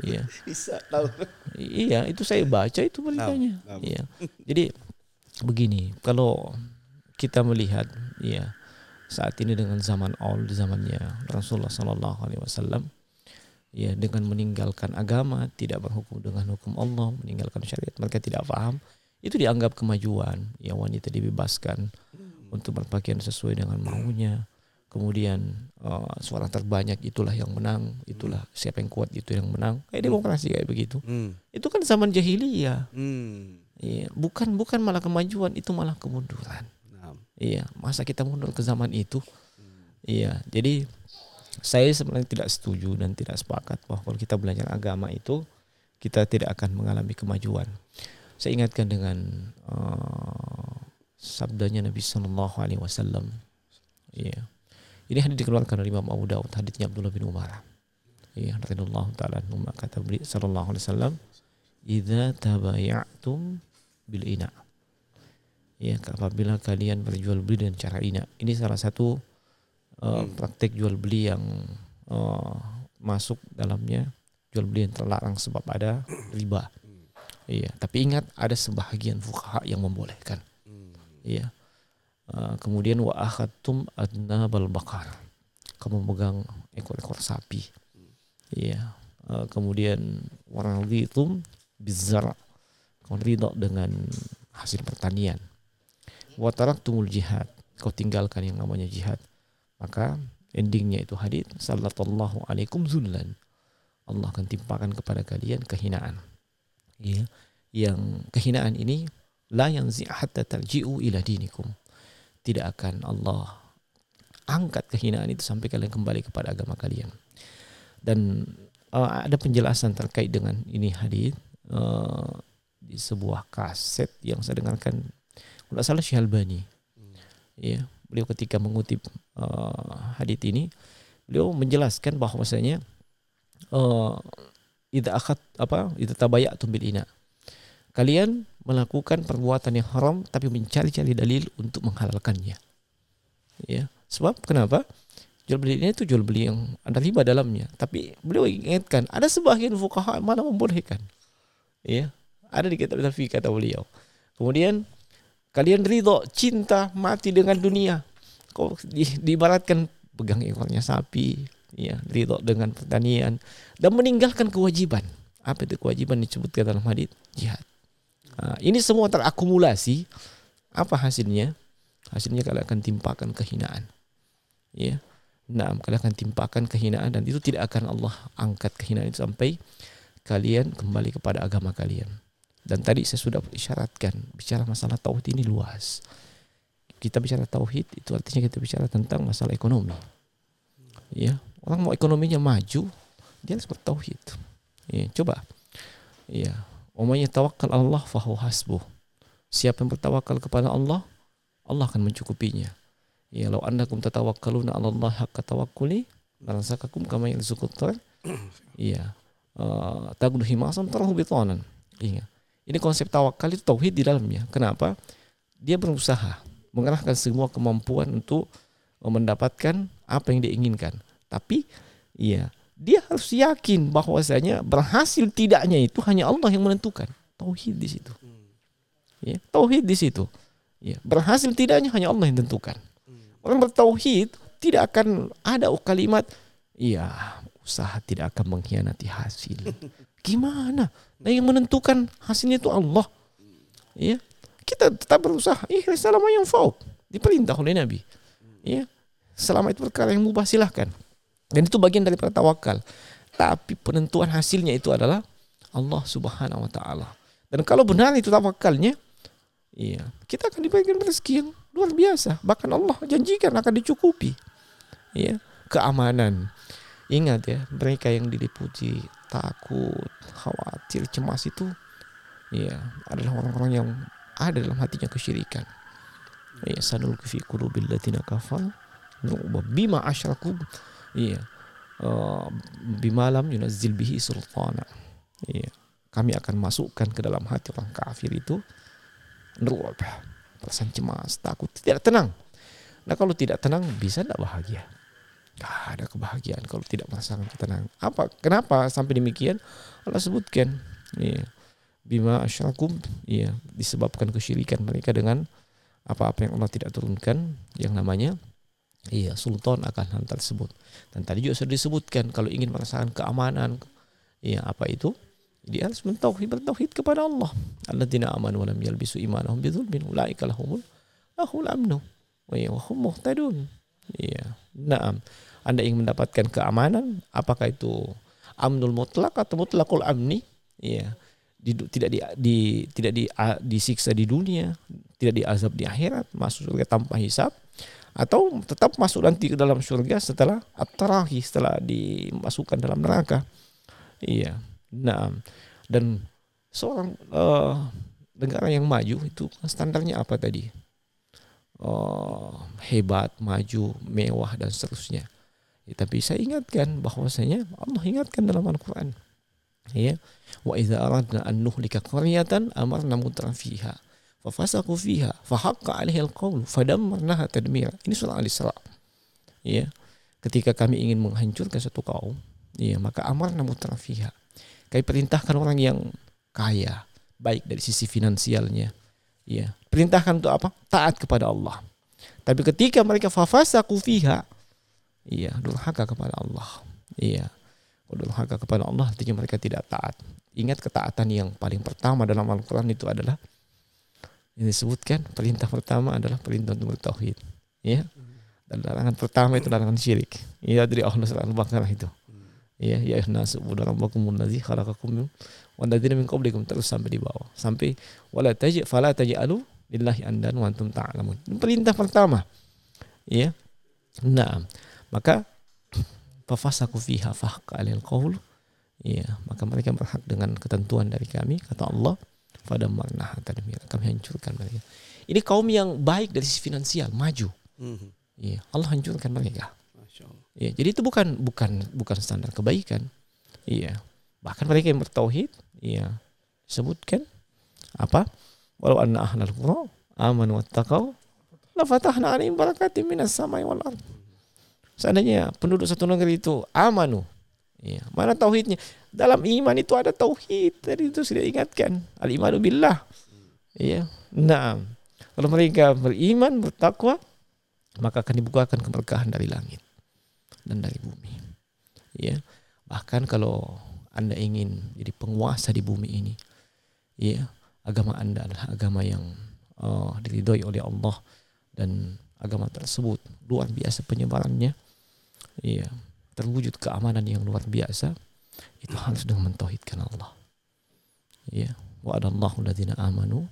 Iya. Bisa tahu. Iya, itu saya baca itu beritanya. Iya. Jadi begini, kalau kita melihat ya saat ini dengan zaman all zamannya Rasulullah Sallallahu Alaihi Wasallam ya dengan meninggalkan agama tidak berhukum dengan hukum Allah meninggalkan syariat mereka tidak paham itu dianggap kemajuan. Ya wanita dibebaskan untuk berpakaian sesuai dengan maunya. Kemudian eh, suara terbanyak itulah yang menang itulah siapa yang kuat itu yang menang. Kayak demokrasi kayak begitu. Hmm. itu kan zaman jahiliyah. Hmm. Iya, bukan bukan malah kemajuan itu malah kemunduran Nah. Iya, masa kita mundur ke zaman itu? Iya, jadi saya sebenarnya tidak setuju dan tidak sepakat bahwa kalau kita belajar agama itu kita tidak akan mengalami kemajuan. Saya ingatkan dengan uh, sabdanya Nabi Sallallahu Alaihi Wasallam. Iya, ini hadis dikeluarkan oleh Imam Abu Dawud, hadisnya Abdullah bin Umar. Iya, radhiyallahu taala kata Sallallahu Alaihi Wasallam, "Idza tabayatum bil ina." ya apabila kalian berjual beli dengan cara ina. Ini salah satu uh, praktek jual beli yang uh, masuk dalamnya. Jual beli yang terlarang sebab ada riba. Iya tapi ingat ada sebahagian fuqaha yang membolehkan. Iya. Uh, kemudian wa akhadtum adnabal bakar kamu megang ekor-ekor sapi. Iya. Uh, kemudian waraditum bizar kamu ridho dengan hasil pertanian. Wa taraktumul jihad. Kau tinggalkan yang namanya jihad. Maka endingnya itu hadis sallallahu alaikum zullan. Allah akan timpakan kepada kalian kehinaan. Ya. Yang kehinaan ini la yanzi hatta tarji'u ila dinikum. Tidak akan Allah angkat kehinaan itu sampai kalian kembali kepada agama kalian. Dan uh, ada penjelasan terkait dengan ini hadis uh, di sebuah kaset yang saya dengarkan. Kalau salah Syekh Albani. Ya beliau ketika mengutip uh, hadis ini beliau menjelaskan bahwasanya uh, idza akhad apa idza tabayatum bil ina. Kalian melakukan perbuatan yang haram tapi mencari-cari dalil untuk menghalalkannya. Ya sebab kenapa? Jual beli ini itu jual beli yang ada riba dalamnya. Tapi beliau ingatkan ada sebagian fuqaha yang malah membolehkan. Ya ada di kitab fikih kata beliau kemudian kalian ridho cinta mati dengan dunia kau di, diibaratkan pegang ekornya sapi ya ridho dengan pertanian dan meninggalkan kewajiban apa itu kewajiban disebutkan dalam hadis jihad Nah, ini semua terakumulasi. Apa hasilnya? Hasilnya kalian akan timpakan kehinaan. Ya. Nah, kalian akan timpakan kehinaan dan itu tidak akan Allah angkat kehinaan itu sampai kalian kembali kepada agama kalian. Dan tadi saya sudah isyaratkan bicara masalah tauhid ini luas. Kita bicara tauhid itu artinya kita bicara tentang masalah ekonomi. Ya, orang mau ekonominya maju, dia harus bertauhid. Ya, coba. Ya, umumnya tawakal Allah fahu hasbuh. Siapa yang bertawakal kepada Allah, Allah akan mencukupinya. Ya, law annakum tatawakkaluna 'ala Allah haqqa tawakkuli, larazaqakum kama yarzuqut Iya. Uh, tagdu himasan tarahu bitanan. Ingat. Ini konsep tawakal itu tauhid di dalamnya. Kenapa? Dia berusaha mengerahkan semua kemampuan untuk mendapatkan apa yang dia inginkan. Tapi iya, dia harus yakin bahwasanya berhasil tidaknya itu hanya Allah yang menentukan. Tauhid di situ. Ya, tauhid di situ. Ya, berhasil tidaknya hanya Allah yang tentukan. Orang bertauhid tidak akan ada kalimat iya, usaha tidak akan mengkhianati hasil. Gimana? Nah yang menentukan hasilnya itu Allah. Ya, kita tetap berusaha. Ikhlas selama yang fauk diperintah oleh Nabi. Ya, selama itu perkara yang mubah silahkan. Dan itu bagian dari tawakal. Tapi penentuan hasilnya itu adalah Allah Subhanahu wa taala. Dan kalau benar itu tawakalnya, iya, kita akan diberikan rezeki yang luar biasa. Bahkan Allah janjikan akan dicukupi. Ya, keamanan. Ingat ya, mereka yang diliputi takut, khawatir, cemas itu ya adalah orang-orang yang ada dalam hatinya kesyirikan. Ya, sanul fi qulubil ladzina kafar bima asyraku Iya. Uh, bimalam yunazzil bihi sultana. Iya. Kami akan masukkan ke dalam hati orang kafir itu nurub, perasaan cemas, takut, tidak tenang. Nah kalau tidak tenang bisa tidak bahagia? Gak ada kebahagiaan kalau tidak merasakan tenang. Apa? Kenapa sampai demikian? Allah sebutkan. Iya. Bima asyrakum, iya, disebabkan kesyirikan mereka dengan apa-apa yang Allah tidak turunkan yang namanya Iya, sultan akan hal tersebut. Dan tadi juga sudah disebutkan kalau ingin merasakan keamanan, iya apa itu? Dia harus mentauhid bertauhid kepada Allah. Alladzina amanu wa lam yalbisu imanahum bidzulmin ulaika lahumul lahul amnu wa hum muhtadun. Iya. Naam. Anda ingin mendapatkan keamanan, apakah itu amnul mutlak atau mutlakul amni? Iya. Di, tidak di, di tidak di, disiksa di dunia, tidak diazab di akhirat, masuk surga tanpa hisab atau tetap masuk nanti ke dalam surga setelah at-tarahi setelah dimasukkan dalam neraka. Iya. Nah, dan seorang uh, negara yang maju itu standarnya apa tadi? Uh, hebat, maju, mewah dan seterusnya. Ya, tapi saya ingatkan bahwasanya Allah ingatkan dalam Al-Qur'an. Ya. Wa idza aradna an nuhlika qaryatan amarna mutrafiha fafasaku fiha fahaqqa alaihi alqaul fadammarnaha tadmira ini surah al-isra ya ketika kami ingin menghancurkan satu kaum ya maka amarna mutrafiha kami perintahkan orang yang kaya baik dari sisi finansialnya ya perintahkan untuk apa taat kepada Allah tapi ketika mereka fafasaku fiha iya durhaka kepada Allah. Iya durhaka kepada Allah artinya mereka tidak taat. Ingat ketaatan yang paling pertama dalam Al-Quran itu adalah yang disebutkan perintah pertama adalah perintah untuk bertauhid. Ya dan larangan pertama itu larangan syirik. Ya dari Allah surah Al-Baqarah itu. Ya ya nasu rabbakum allazi khalaqakum wa alladzina min qablikum terus sampai di bawah. Sampai wala taji fala taj'alu lillahi andan wa antum ta'lamun. Perintah pertama. Ya nah maka fafasaku fiha fahqa alil qaul. Ya maka mereka berhak dengan ketentuan dari kami kata Allah. Pada makna kami hancurkan mereka. Ini kaum yang baik dari sisi finansial maju. Mm-hmm. ya Allah hancurkan mereka. Ya jadi itu bukan bukan bukan standar kebaikan. Iya. Bahkan mereka yang bertauhid iya sebutkan apa? Walau anna ahlal qura amanu wattaqau la fatahna alaihim barakatim minas samai wal ard seandainya penduduk satu negeri itu amanu Ya, mana tauhidnya? Dalam iman itu ada tauhid. Tadi itu sudah ingatkan. Al-imanu billah. Ya. Nah, kalau mereka beriman, bertakwa, maka akan dibukakan keberkahan dari langit dan dari bumi. Ya. Bahkan kalau Anda ingin jadi penguasa di bumi ini, ya, agama Anda adalah agama yang uh, diridhoi oleh Allah dan agama tersebut luar biasa penyebarannya. Iya, terwujud keamanan yang luar biasa. Itu harus dengan mentauhidkan Allah. Iya, wa adallahu alladziina amanu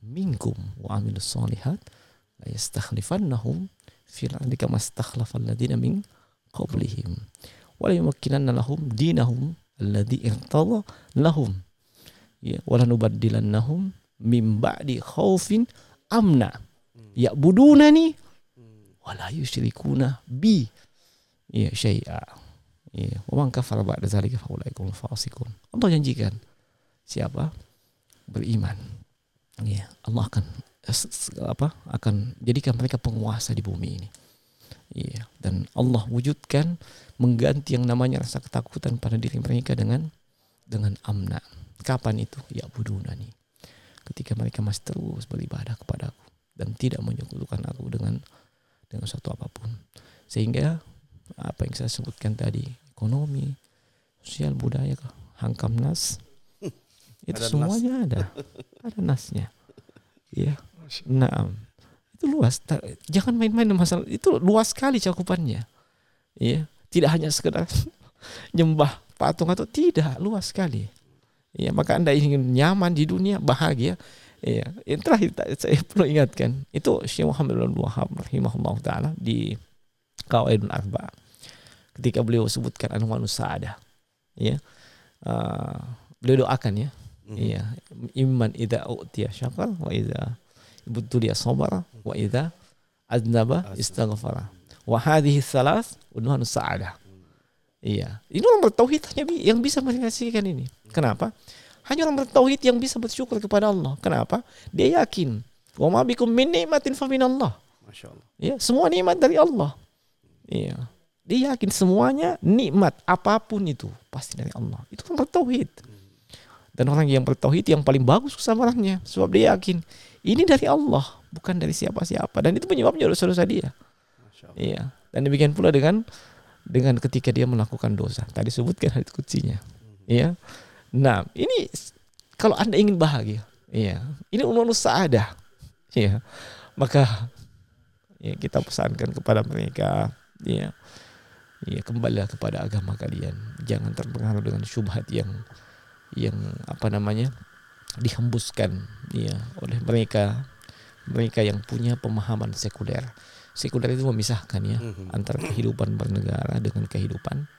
minkum wa amilus solihat la yastakhlifannahum fil ardi kama istakhlafa alladziina min qablihim. Wa la yumakkinanna lahum dinahum alladzi irtada lahum. Ya wala nubaddilannahum min ba'di khaufin amna. Ya'budunani wala yusyrikuna bi ya syai'a ya wa man kafara ba'da zalika fa ulaikum fasiqun Allah janjikan siapa beriman ya Allah akan apa akan jadikan mereka penguasa di bumi ini Iya, dan Allah wujudkan mengganti yang namanya rasa ketakutan pada diri mereka dengan dengan amna. Kapan itu? Ya budunani. Ketika mereka masih terus beribadah kepadaku dan tidak menyekutukan aku dengan dengan suatu apa pun. Sehingga apa yang saya sebutkan tadi, ekonomi, sosial, budaya, hankam nas, itu Ada semuanya ada. Ada nasnya. Iya. Naam. Itu luas. Jangan main-main masalah. Itu luas sekali cakupannya. Ya tidak hanya sekedar nyembah patung atau tidak luas sekali. Ya maka anda ingin nyaman di dunia bahagia. Ya yang terakhir saya perlu ingatkan. Itu Syekh Muhammad bin Wahab rahimahullah taala di Qawaidul Arba ketika beliau sebutkan anwar sa'adah ya uh, beliau doakan ya Iya, iman idza utiya syakar wa idza ibtuliya sabara wa idza aznaba istaghfara. Wa hadhihi thalath unwan sa'adah. Iya, ini orang bertauhid hanya yang bisa merealisasikan ini. Kenapa? Hanya orang bertauhid yang bisa bersyukur kepada Allah. Kenapa? Dia yakin wa ma bikum min ni'matin fa min Allah. Masya Allah. Ya, semua nikmat dari Allah. Iya. Dia yakin semuanya nikmat apa pun itu pasti dari Allah. Itu kan bertauhid. Dan orang yang bertauhid yang paling bagus kesamarannya sebab dia yakin ini dari Allah, bukan dari siapa-siapa dan itu penyebabnya dosa-dosa dia. Iya. Dan demikian pula dengan dengan ketika dia melakukan dosa. Tadi sebutkan hadits kuncinya. Iya. Nah, ini kalau Anda ingin bahagia, iya. Ini unun saadah. Iya. Maka ya kita pesankan kepada mereka, iya. Iya, kembalilah kepada agama kalian. Jangan terpengaruh dengan syubhat yang yang apa namanya? dihembuskan ya oleh mereka mereka yang punya pemahaman sekuler. Sekuler itu memisahkan ya Mhm. antara kehidupan bernegara dengan kehidupan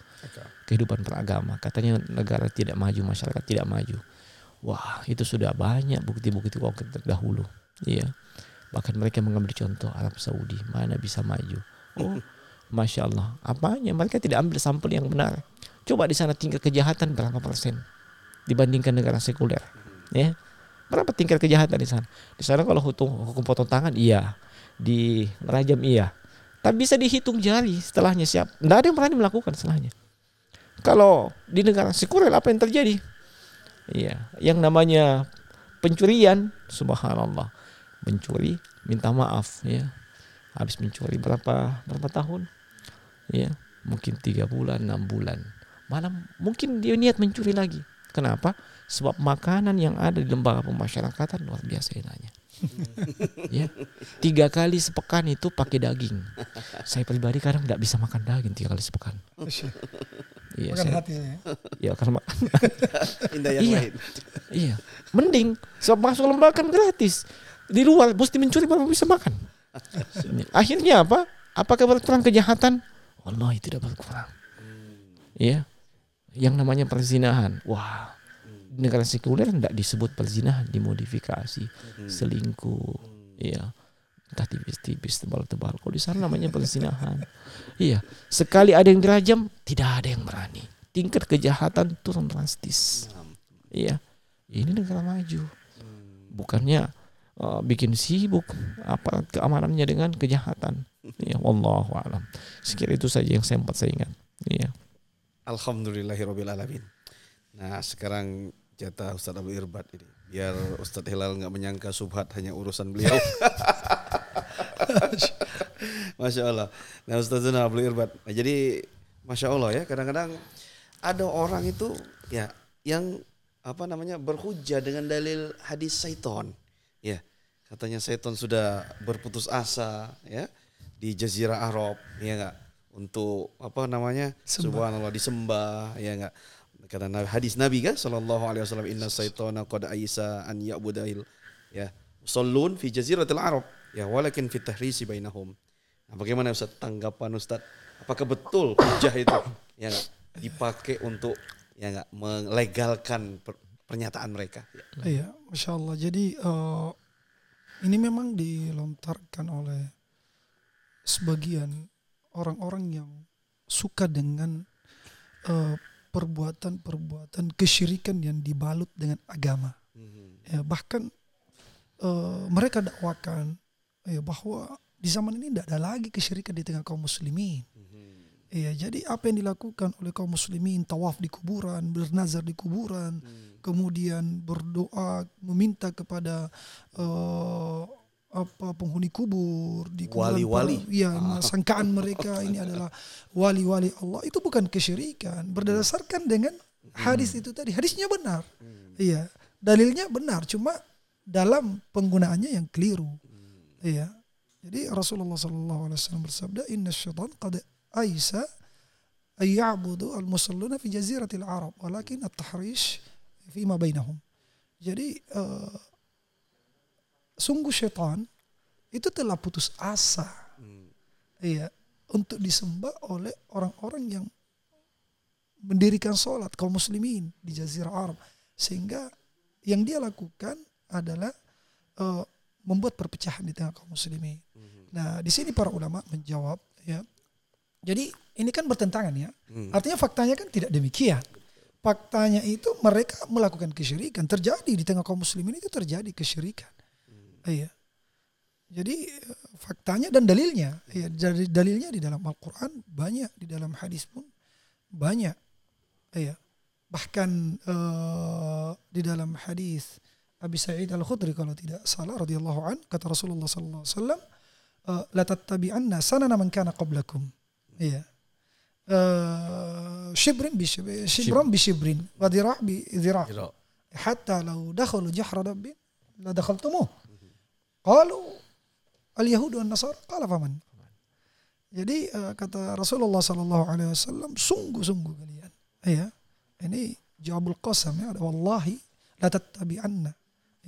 kehidupan beragama. Katanya negara tidak maju, masyarakat tidak maju. Wah, itu sudah banyak bukti-bukti konkret terdahulu. Iya. Bahkan mereka mengambil contoh Arab Saudi, mana bisa maju. Oh, masya Allah. Apanya? Mereka tidak ambil sampel yang benar. Coba di sana tingkat kejahatan berapa persen dibandingkan negara sekuler, ya? Berapa tingkat kejahatan di sana? Di sana kalau hukum, hukum potong tangan, iya. Di rajam, iya. Tapi bisa dihitung jari setelahnya siap. Tidak ada yang berani melakukan setelahnya. Kalau di negara sekuler apa yang terjadi? Iya, yang namanya pencurian, subhanallah, mencuri, minta maaf, ya, habis mencuri berapa berapa tahun? Ya, mungkin tiga bulan, enam bulan, malam mungkin dia niat mencuri lagi. Kenapa? Sebab makanan yang ada di lembaga pemasyarakatan luar biasa enaknya. ya, tiga kali sepekan itu pakai daging. Saya pribadi kadang tidak bisa makan daging tiga kali sepekan. Iya, Makan saya, hati saya. ya karena Indah yang Iya. lain. Iya, mending sebab masuk lembaga kan gratis. Di luar mesti mencuri baru bisa makan. Akhirnya apa? Apakah berkurang kejahatan? Wallahi tidak berkurang. Iya. Yang namanya perzinahan. Wah. Negara sekuler tidak disebut perzinahan, dimodifikasi, selingkuh. Iya. Entah tipis-tipis, tebal-tebal. Kalau di sana namanya perzinahan. Iya. Sekali ada yang dirajam, tidak ada yang berani. Tingkat kejahatan turun drastis. Iya. Ini negara maju. Bukannya uh, bikin sibuk apa keamanannya dengan kejahatan. Ya, wallahu alam. Sekira itu saja yang sempat saya ingat. Iya. Alhamdulillahirabbil alamin. Nah, sekarang jatah Ustadz Abu Irbat ini. Biar Ustadz Hilal nggak menyangka subhat hanya urusan beliau. Masya Allah. Nah Ustadz Zuna Abu Irbat. Nah, jadi Masya Allah ya kadang-kadang ada orang itu ya yang apa namanya berhujah dengan dalil hadis Saiton. Ya, katanya Saiton sudah berputus asa ya di Jazirah Arab, ya enggak untuk apa namanya? Sembah. subhanallah disembah ya enggak kata Nabi, hadis Nabi kan? Sallallahu alaihi wasallam inna saitana qad aisa an ya'budahil. Ya sallun fi jaziratil arab. Ya walakin fi tahrisi bainahum. Nah, bagaimana Ustaz tanggapan Ustaz? Apakah betul hujah itu ya enggak dipakai untuk ya enggak melegalkan per- pernyataan mereka? Ya. Iya, masya Allah. Jadi eh, ini memang dilontarkan oleh sebagian orang-orang yang suka dengan eh, perbuatan-perbuatan kesyirikan yang dibalut dengan agama. Ya, bahkan eh, mereka dakwakan ya, bahwa di zaman ini tidak ada lagi kesyirikan di tengah kaum muslimin. Iya, jadi apa yang dilakukan oleh kaum muslimin tawaf di kuburan, bernazar di kuburan, kemudian berdoa meminta kepada eh, apa penghuni kubur di Wali-wali. Iya, sangkaan mereka ini adalah wali-wali Allah itu bukan kesyirikan, berdasarkan dengan hadis itu tadi. Hadisnya benar. Iya, dalilnya benar, cuma dalam penggunaannya yang keliru. Iya. Jadi Rasulullah sallallahu alaihi wasallam bersabda, "Inna syaitan qad aisa ay ya'budu al-musalluna fi jaziratil Arab, walakin at-tahrish fi ma bainahum." Jadi eh, sungguh syaitan itu telah putus asa. Iya, untuk disembah oleh orang-orang yang mendirikan sholat kaum muslimin di Jazirah Arab sehingga yang dia lakukan adalah eh, membuat perpecahan di tengah kaum muslimin. Nah, di sini para ulama menjawab ya. Jadi ini kan bertentangan ya. Artinya faktanya kan tidak demikian. Faktanya itu mereka melakukan kesyirikan. Terjadi di tengah kaum muslimin itu terjadi kesyirikan. Iya. Jadi faktanya dan dalilnya, ya, dari dalilnya di dalam Al-Quran banyak, di dalam hadis pun banyak. Iya. Bahkan eh, di dalam hadis Abi Sa'id Al-Khudri kalau tidak salah radhiyallahu an kata Rasulullah sallallahu alaihi wasallam eh, la tattabi'anna sanana man kana qablakum. Iya. Eh, shibrin bi shibrin, shibran bi shibrin wa dhira' bi dhira'. Dhira'. Hatta law dakhalu jahra dabbin la dakhaltumuh. Qalu al-yahud wan nasara qala faman. Jadi eh, kata Rasulullah sallallahu alaihi wasallam sungguh-sungguh kalian. Ya. Ini jawabul qasam ya wallahi la tattabi'anna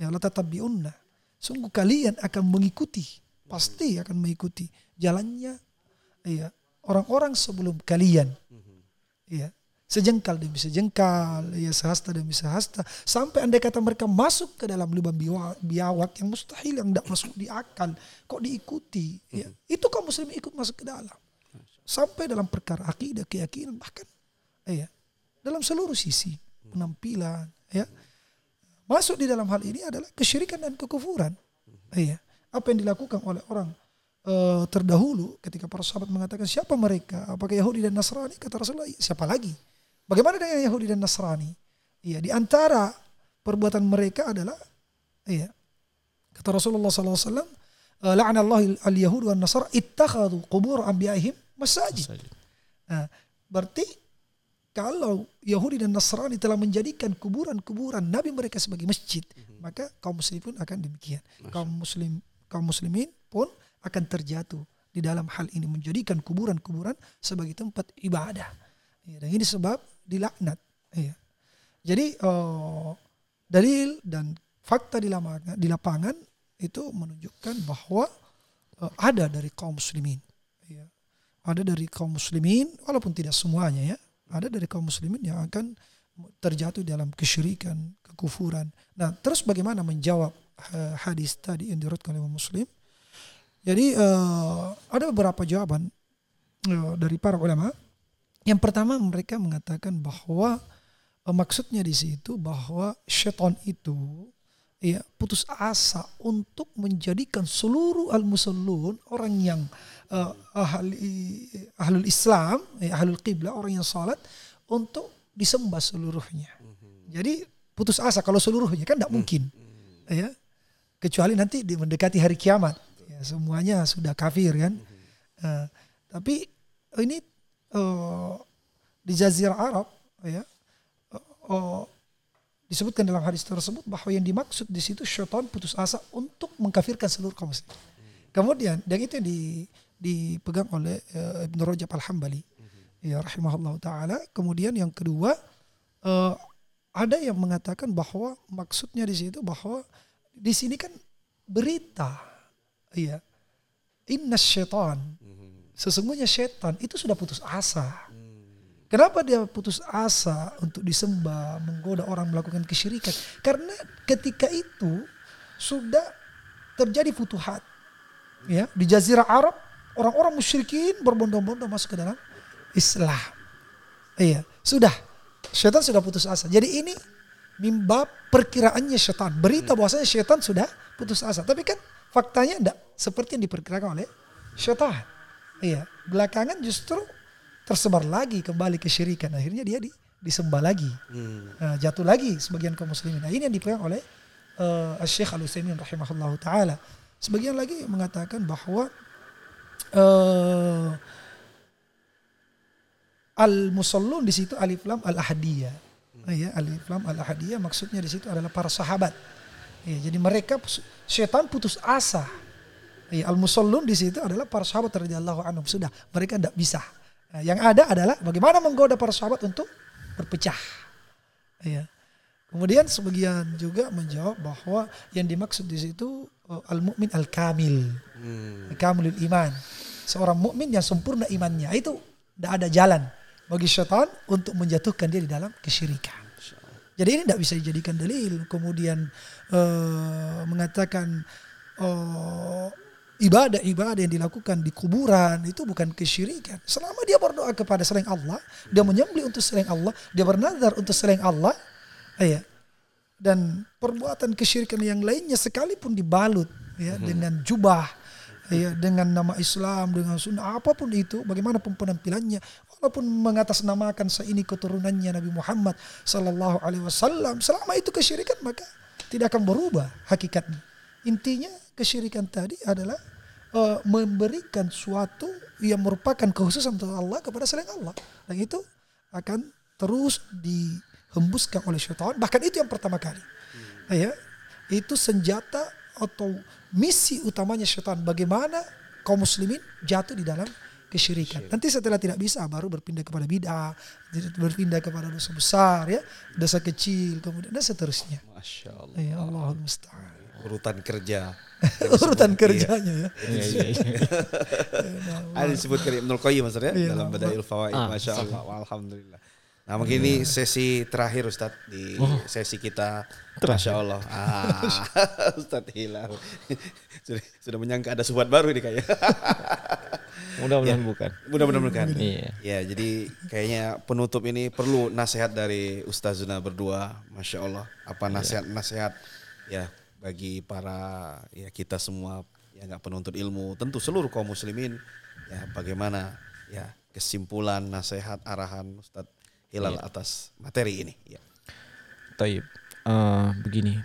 ya la tattabi'unna. Sungguh kalian akan mengikuti, pasti akan mengikuti jalannya ya orang-orang sebelum kalian. Ya. Sejengkal demi sejengkal, ya sehasta demi sehasta, sampai andai kata mereka masuk ke dalam lubang biawak yang mustahil yang tidak masuk di akal, kok diikuti? Ya. Itu kaum muslim ikut masuk ke dalam, sampai dalam perkara akidah, keyakinan bahkan, ya dalam seluruh sisi penampilan, ya masuk di dalam hal ini adalah kesyirikan dan kekufuran. Iya. Apa yang dilakukan oleh orang eh, terdahulu ketika para sahabat mengatakan siapa mereka? Apakah Yahudi dan Nasrani? Kata Rasulullah, "Iya, siapa lagi? Bagaimana dengan Yahudi dan Nasrani? Iya, di antara perbuatan mereka adalah iya. Kata Rasulullah SAW, La'anallahu al-Yahud wa Nasara ittakhadhu qubur anbiya'ihim masajid. Nah, berarti kalau Yahudi dan Nasrani telah menjadikan kuburan-kuburan nabi mereka sebagai masjid, maka kaum muslim pun akan demikian. Kaum muslim kaum muslimin pun akan terjatuh di dalam hal ini menjadikan kuburan-kuburan sebagai tempat ibadah. Ya, dan ini sebab dilaknat. Ya. Jadi eh, dalil dan fakta di lapangan, di lapangan itu menunjukkan bahwa eh, ada dari kaum muslimin. Ya. Ada dari kaum muslimin, walaupun tidak semuanya ya, ada dari kaum muslimin yang akan terjatuh dalam kesyirikan, kekufuran. Nah, terus bagaimana menjawab eh, hadis tadi yang diriwayatkan oleh Muslim? Jadi eh, ada beberapa jawaban eh, dari para ulama. Yang pertama mereka mengatakan bahwa eh, maksudnya di situ bahwa syaitan itu ya putus asa untuk menjadikan seluruh al-musallun orang yang eh, ahli ahlul Islam, ya, ahlul qiblah, orang yang salat untuk disembah seluruhnya. Jadi putus asa kalau seluruhnya kan tidak mungkin. Ya. Kecuali nanti di mendekati hari kiamat. Ya, semuanya sudah kafir kan. Eh, tapi ini eh, di Jazirah Arab ya eh, disebutkan dalam hadis tersebut bahwa yang dimaksud di situ syaitan putus asa untuk mengkafirkan seluruh kaum muslim. Kemudian dan itu yang di, dipegang oleh uh, Ibnu Rajab Al-Hambali ya rahimahullah taala. Kemudian yang kedua uh, ada yang mengatakan bahwa maksudnya di situ bahwa di sini kan berita ya inna syaitan sesungguhnya syaitan itu sudah putus asa Kenapa dia putus asa untuk disembah, menggoda orang melakukan kesyirikan? Karena ketika itu sudah terjadi futuhat. Ya, di jazirah Arab orang-orang musyrikin berbondong-bondong masuk ke dalam Islam. Iya, sudah. Syaitan sudah putus asa. Jadi ini mimba perkiraannya syaitan. Berita hmm. bahwasanya syaitan sudah putus asa. Tapi kan faktanya tidak seperti yang diperkirakan oleh syaitan. Iya, belakangan justru tersebar lagi kembali kesyirikan akhirnya dia di, disembah lagi. Hmm. uh, jatuh lagi sebagian kaum muslimin. Nah ini yang dipegang oleh uh, Syekh Al Utsaimin rahimahullah taala. Sebagian lagi mengatakan bahwa uh, al musallun di situ alif lam al ahadiyah hmm. ya alif lam al ahadiyah maksudnya di situ adalah para sahabat. Ya, jadi mereka setan putus asa ya, al musallun di situ adalah para sahabat radhiyallahu anhum sudah mereka tidak bisa Nah, yang ada adalah bagaimana menggoda para sahabat untuk berpecah. Ya. Kemudian sebagian juga menjawab bahwa yang dimaksud di situ uh, al-mukmin al-kamil. Hmm. Kamilul iman. Seorang mukmin yang sempurna imannya. Itu tidak ada jalan bagi syaitan untuk menjatuhkan dia di dalam kesyirikan. Jadi ini tidak bisa dijadikan dalil. Kemudian uh, mengatakan uh, ibadah-ibadah yang dilakukan di kuburan itu bukan kesyirikan. Selama dia berdoa kepada selain Allah, dia menyembelih untuk selain Allah, dia bernazar untuk selain Allah, ya. Dan perbuatan kesyirikan yang lainnya sekalipun dibalut ya hmm. dengan jubah ya dengan nama Islam dengan sunnah apa pun itu bagaimanapun penampilannya walaupun mengatasnamakan seini keturunannya Nabi Muhammad sallallahu alaihi wasallam selama itu kesyirikan maka tidak akan berubah hakikatnya intinya kesyirikan tadi adalah uh, memberikan suatu yang merupakan kekhususan untuk Allah kepada selain Allah. Dan itu akan terus dihembuskan oleh syaitan. Bahkan itu yang pertama kali. Hmm. Ya, itu senjata atau misi utamanya syaitan. Bagaimana kaum muslimin jatuh di dalam kesyirikan. Nanti setelah tidak bisa baru berpindah kepada bid'ah, berpindah kepada dosa besar ya, dosa kecil, kemudian dan seterusnya. Masya Allah. Ya Allah musta'an urutan kerja. urutan kerjanya ya. Iya, iya, iya. Ada disebut dari Ibnul Qayyim maksudnya iya, dalam Badail Fawaid. Ah, Masya Allah. Alhamdulillah. Nah mungkin ini iya. sesi terakhir Ustadz di oh. sesi kita. Masya Allah. Ah, Ustadz Hilal. sudah, sudah menyangka ada subat baru ini kayaknya. Mudah-mudahan ya, bukan. Mudah-mudahan bukan. Iya. Ya jadi kayaknya penutup ini perlu nasihat dari Ustazuna berdua. Masya Allah. Apa nasihat-nasihat ya bagi para ya kita semua yang nggak penuntut ilmu, tentu seluruh kaum muslimin ya bagaimana ya kesimpulan, nasihat, arahan Ustadz Hilal ya. atas materi ini. Ya. Taib, uh, begini.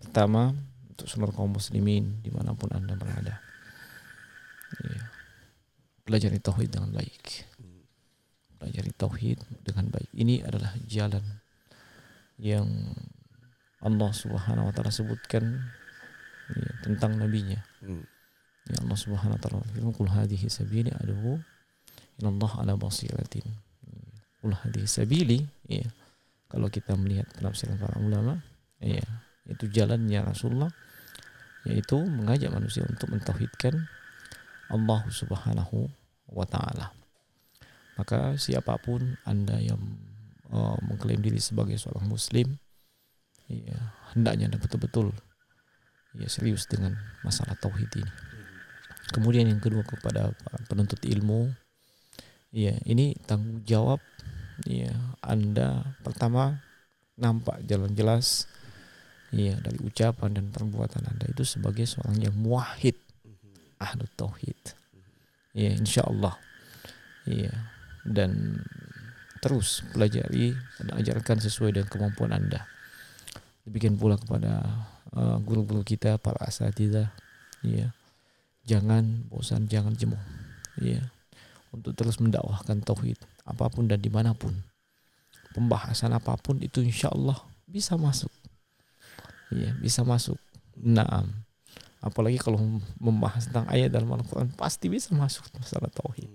Pertama untuk seluruh kaum muslimin di mana pun anda berada, ya. pelajari tauhid dengan baik. Pelajari tauhid dengan baik. Ini adalah jalan yang Allah Subhanahu wa taala sebutkan ya, tentang nabinya. Hmm. Ya Allah Subhanahu wa taala firman kul hadhihi sabili adu Allah ala basiratin. Kul hadhihi sabili ya. Kalau kita melihat penafsiran para ulama ya itu jalannya Rasulullah yaitu mengajak manusia untuk mentauhidkan Allah Subhanahu wa taala. Maka siapa pun Anda yang uh, mengklaim diri sebagai seorang muslim ya, hendaknya anda betul-betul ya serius dengan masalah tauhid ini. Kemudian yang kedua kepada penuntut ilmu, ya ini tanggung jawab ya Anda pertama nampak jalan jelas ya dari ucapan dan perbuatan Anda itu sebagai seorang yang muahid ahlu tauhid. Ya insya Allah. Ya dan terus pelajari dan ajarkan sesuai dengan kemampuan Anda. Demikian pula kepada uh, guru-guru kita, para asatidah, ya. Jangan bosan, jangan jemuh, ya. Untuk terus mendakwahkan tauhid apa pun dan di mana pun. Pembahasan apa pun itu insya Allah bisa masuk. Iya, bisa masuk. Naam. Apalagi kalau membahas tentang ayat dalam Al-Quran pasti bisa masuk masalah tauhid.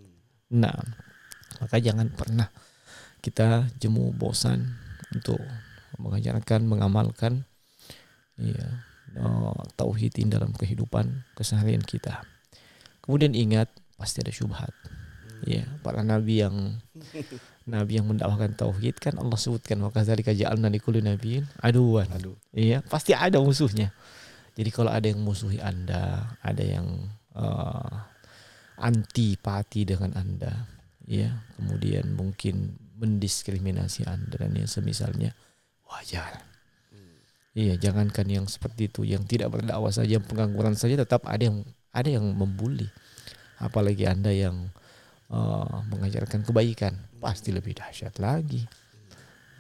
Nah, maka jangan pernah kita jemu bosan untuk mengajarkan, mengamalkan ya, uh, tauhidin dalam kehidupan keseharian kita. Kemudian ingat pasti ada syubhat. Ya, para nabi yang nabi yang mendakwahkan tauhid kan Allah sebutkan maka dari ja'alna likulli nabiyyin aduan. Aduh. Iya, pasti ada musuhnya. Jadi kalau ada yang musuhi Anda, ada yang uh, antipati dengan Anda, ya, kemudian mungkin mendiskriminasi Anda dan yang semisalnya wajar. Iya, jangankan yang seperti itu, yang tidak berdakwah saja, pengangguran saja tetap ada yang ada yang membuli. Apalagi Anda yang uh, mengajarkan kebaikan, pasti lebih dahsyat lagi.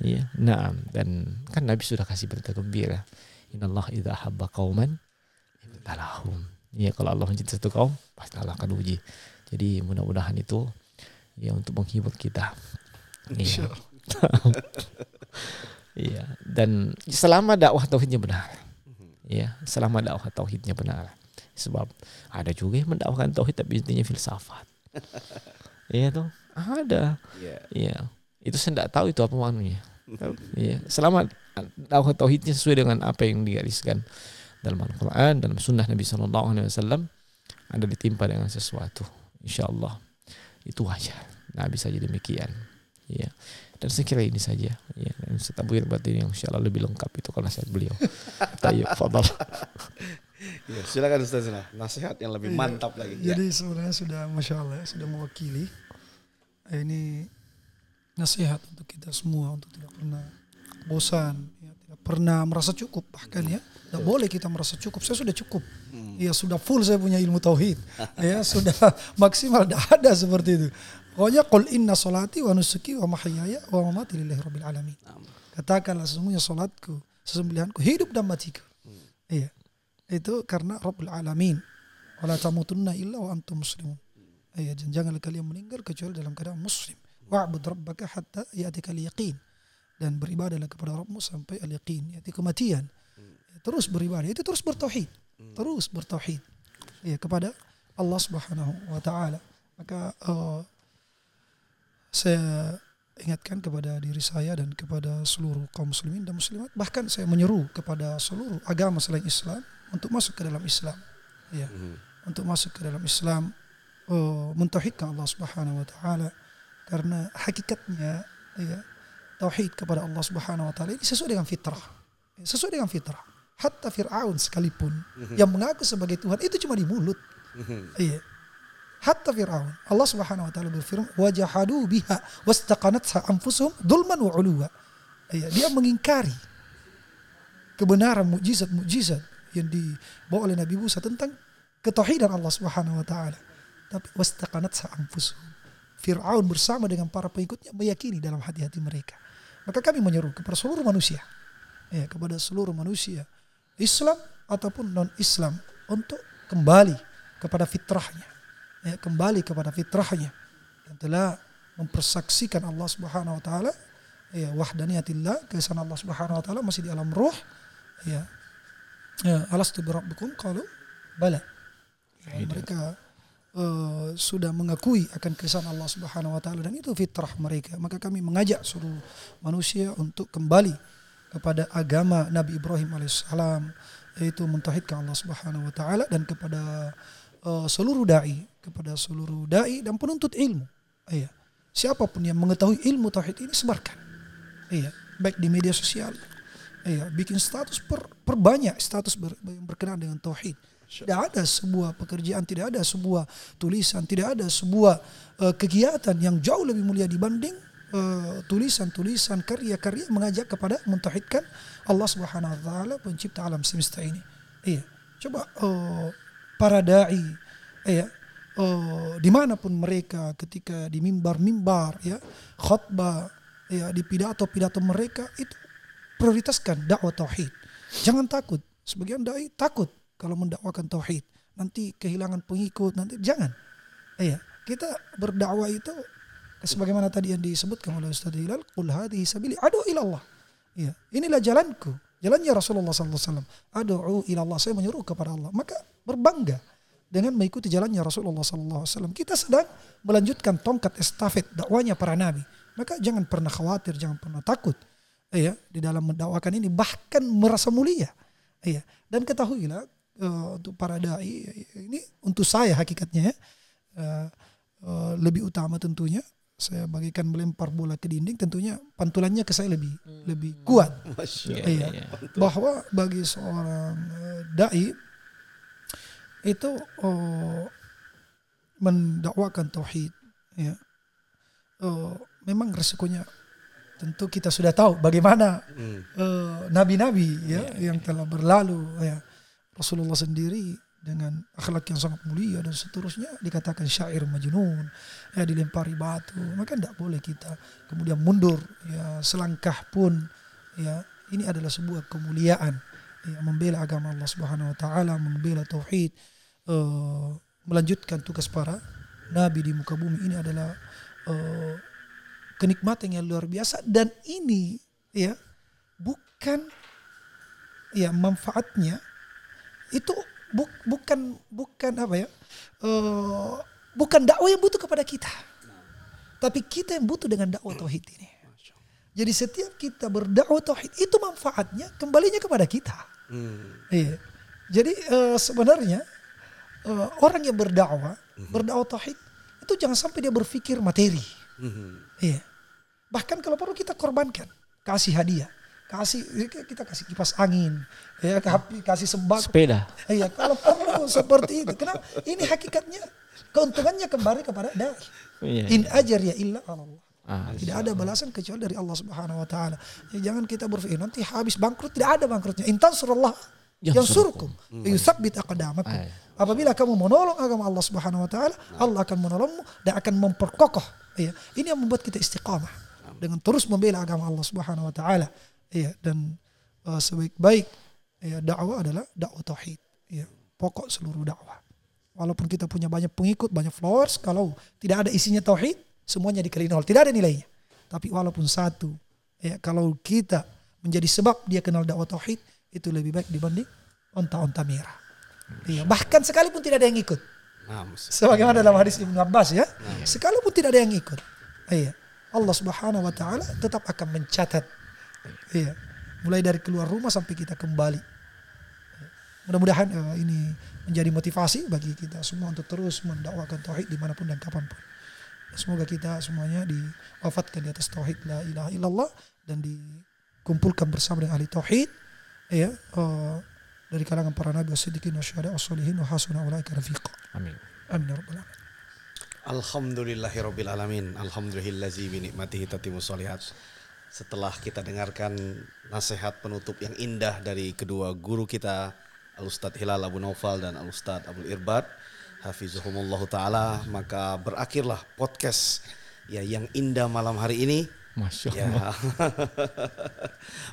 Iya, nah, dan kan Nabi sudah kasih berita gembira. Inallah idza habba qauman ibtalahum. Ya kalau Allah mencintai satu kaum, pasti Allah akan uji. Jadi mudah-mudahan itu ya untuk menghibur kita. Iya. Iya, dan selama dakwah tauhidnya benar. Ya, selama dakwah tauhidnya benar. Sebab ada juga yang mendakwahkan tauhid tapi intinya filsafat. Iya tuh, ada. Iya. Iya. Itu saya tidak tahu itu apa maknanya. Iya. Selama dakwah tauhidnya sesuai dengan apa yang digariskan dalam Al-Quran, dalam Sunnah Nabi Sallallahu Alaihi Wasallam, ada ditimpa dengan sesuatu. Insya Allah itu wajar. Nah bisa jadi demikian. Iya. Dan saya kira ini saja. Ya, dan setabir batin yang insya Allah lebih lengkap itu kalau nasihat beliau. Tayyib, fadal. Iya, silakan Ustaz nasihat yang lebih Iya. mantap lagi. Ya. Jadi sebenarnya sudah masya Allah ya, sudah mewakili. Eh, Ini nasihat untuk kita semua untuk tidak pernah bosan, ya, tidak pernah merasa cukup bahkan ya. Tidak boleh kita merasa cukup. Saya sudah cukup. Ya sudah full saya punya ilmu tauhid. ya sudah maksimal. Tidak ada seperti itu. Pokoknya qul inna salati wa nusuki wa mahyaya wa mamati lillahi rabbil alamin. Katakanlah sesungguhnya salatku, sesembelihanku, hidup dan matiku. Iya. Itu karena Rabbul Alamin. Wala tamutunna illa wa antum muslimun. Iya, dan janganlah kalian meninggal kecuali dalam keadaan muslim. Wa'bud rabbaka hatta ya'tika al-yaqin. Dan beribadahlah kepada Rabbmu sampai al-yaqin, yaitu kematian. Ya, terus beribadah, itu terus bertauhid. Terus bertauhid. Ya, kepada Allah Subhanahu wa taala. Maka eh, saya ingatkan kepada diri saya dan kepada seluruh kaum muslimin dan muslimat. Bahkan saya menyeru kepada seluruh agama selain Islam untuk masuk ke dalam Islam. Ya. Untuk masuk ke dalam Islam oh, mentauhidkan Allah Subhanahu wa taala. Karena hakikatnya ya tauhid kepada Allah Subhanahu wa taala ini sesuai dengan fitrah. Ya, sesuai dengan fitrah. Hatta Fir'aun sekalipun yang mengaku sebagai Tuhan itu cuma di mulut. Iya hatta Fir'aun. Allah Subhanahu wa taala berfirman, "Wajahadu biha wastaqanatha anfusuhum dulman wa uluwa." Ya, dia mengingkari kebenaran mukjizat-mukjizat yang dibawa oleh Nabi Musa tentang ketauhidan Allah Subhanahu wa taala. Tapi wastaqanatha anfusuhum. Fir'aun bersama dengan para pengikutnya meyakini dalam hati-hati mereka. Maka kami menyeru kepada seluruh manusia, ya, kepada seluruh manusia, Islam ataupun non-Islam untuk kembali kepada fitrahnya ya, kembali kepada fitrahnya. Dan telah mempersaksikan Allah Subhanahu wa taala ya wahdaniyatillah keesaan Allah Subhanahu wa taala masih di alam ruh ya. Ya alastu birabbikum qalu bala. Ya, mereka eh, sudah mengakui akan keesaan Allah Subhanahu wa taala dan itu fitrah mereka. Maka kami mengajak seluruh manusia untuk kembali kepada agama Nabi Ibrahim alaihissalam yaitu mentauhidkan Allah Subhanahu wa taala dan kepada uh, seluruh dai kepada seluruh dai dan penuntut ilmu. Iya. Siapa pun yang mengetahui ilmu tauhid ini sebarkan. Iya, baik di media sosial. Iya, bikin status per, perbanyak status ber, yang berkenaan dengan tauhid. Tidak ada sebuah pekerjaan, tidak ada sebuah tulisan, tidak ada sebuah uh, kegiatan yang jauh lebih mulia dibanding uh, tulisan-tulisan karya-karya mengajak kepada mentauhidkan Allah Subhanahu wa taala pencipta alam semesta ini. Iya. Coba uh, para dai ya. Oh, di mana pun mereka ketika di mimbar-mimbar ya khutbah ya di pidato-pidato mereka itu prioritaskan dakwah tauhid. Jangan takut. Sebagian dai takut kalau mendakwakan tauhid. Nanti kehilangan pengikut nanti jangan. Ya. Kita berdakwah itu sebagaimana tadi yang disebutkan oleh Ustaz Hilal qul hadhihi sabili adu ila Allah Ya, inilah jalanku. Jalannya Rasulullah SAW. Adu'u ila Allah. Saya menyuruh kepada Allah. Maka berbangga dengan mengikuti jalannya Rasulullah SAW. Kita sedang melanjutkan tongkat estafet dakwanya para nabi. Maka jangan pernah khawatir, jangan pernah takut. Ya, di dalam mendakwakan ini bahkan merasa mulia. Ya, dan ketahuilah uh, untuk para dai ini untuk saya hakikatnya ya. Uh, lebih utama tentunya saya bagikan melempar bola ke dinding tentunya pantulannya ke saya lebih hmm. lebih kuat. Iya. iya. Bahwa bagi seorang uh, dai itu uh, mendakwakan tauhid ya. Uh, memang resikonya tentu kita sudah tahu bagaimana hmm. uh, nabi-nabi ya, ya yang telah berlalu ya. Rasulullah sendiri dengan akhlak yang sangat mulia dan seterusnya dikatakan syair majnun ya dilempari batu maka tidak boleh kita kemudian mundur ya selangkah pun ya. Ini adalah sebuah kemuliaan ya membela agama Allah Subhanahu wa taala membela tauhid uh, melanjutkan tugas para nabi di muka bumi. Ini adalah uh, kenikmatan yang luar biasa dan ini ya bukan ya manfaatnya itu buk, bukan bukan apa ya? Uh, bukan dakwah yang butuh kepada kita. Tapi kita yang butuh dengan dakwah tauhid ini. Jadi setiap kita berdakwah tauhid itu manfaatnya kembalinya kepada kita. Hmm. iya. Jadi uh, sebenarnya uh, orang yang berdakwah hmm. berdakwah tauhid itu jangan sampai dia berpikir materi. Hmm. iya. Bahkan kalau perlu kita korbankan kasih hadiah kasih kita kasih kipas angin ya kasih sembako sepeda iya kalau perlu seperti itu kenapa ini hakikatnya keuntungannya kembali kepada dai iya, in iya. ajar ya illa Allah Ah, tidak ada balasan kecuali dari Allah Subhanahu wa taala. Ya, jangan kita berpikir nanti habis bangkrut tidak ada bangkrutnya. Intan surallah yang suruhkum. Yusabbit aqdamakum. Apabila kamu menolong agama Allah Subhanahu wa taala, Allah akan menolongmu dan akan memperkokoh. Ya, ini yang membuat kita istiqamah dengan terus membela agama Allah Subhanahu wa taala. Iya, dan uh, sebaik-baik ya, dakwah adalah dakwah tauhid. Ya, pokok seluruh dakwah. Walaupun kita punya banyak pengikut, banyak followers, kalau tidak ada isinya tauhid, semuanya dikali nol, tidak ada nilainya. Tapi walaupun satu, ya, kalau kita menjadi sebab dia kenal dakwah tauhid, itu lebih baik dibanding onta-onta merah. Iya, bahkan sekalipun tidak ada yang ikut. Nah, Sebagaimana dalam hadis Ibnu Abbas ya, nah, sekalipun tidak ada yang ikut. Iya. Allah Subhanahu wa taala tetap akan mencatat Iya. Mulai dari keluar rumah sampai kita kembali. Mudah-mudahan uh, ini menjadi motivasi bagi kita semua untuk terus mendakwakan tauhid di mana pun dan kapan pun. Semoga kita semuanya diwafatkan di atas tauhid la ilaha illallah dan dikumpulkan bersama dengan ahli tauhid ya uh, dari kalangan para nabi wasiddiqin wasyuhada wassalihin wa hasuna ulaika rafiqa. Amin. Amin ya rabbal alamin. Alhamdulillahirabbil alamin. Alhamdulillazi bi ni'matihi tatimmu shalihat setelah kita dengarkan nasihat penutup yang indah dari kedua guru kita Al Ustadz Hilal Abu Naufal dan Al Ustadz Abu Irbad Hafizuhumullah Ta'ala maka berakhirlah podcast ya yang indah malam hari ini Masya ya. Allah. Ya.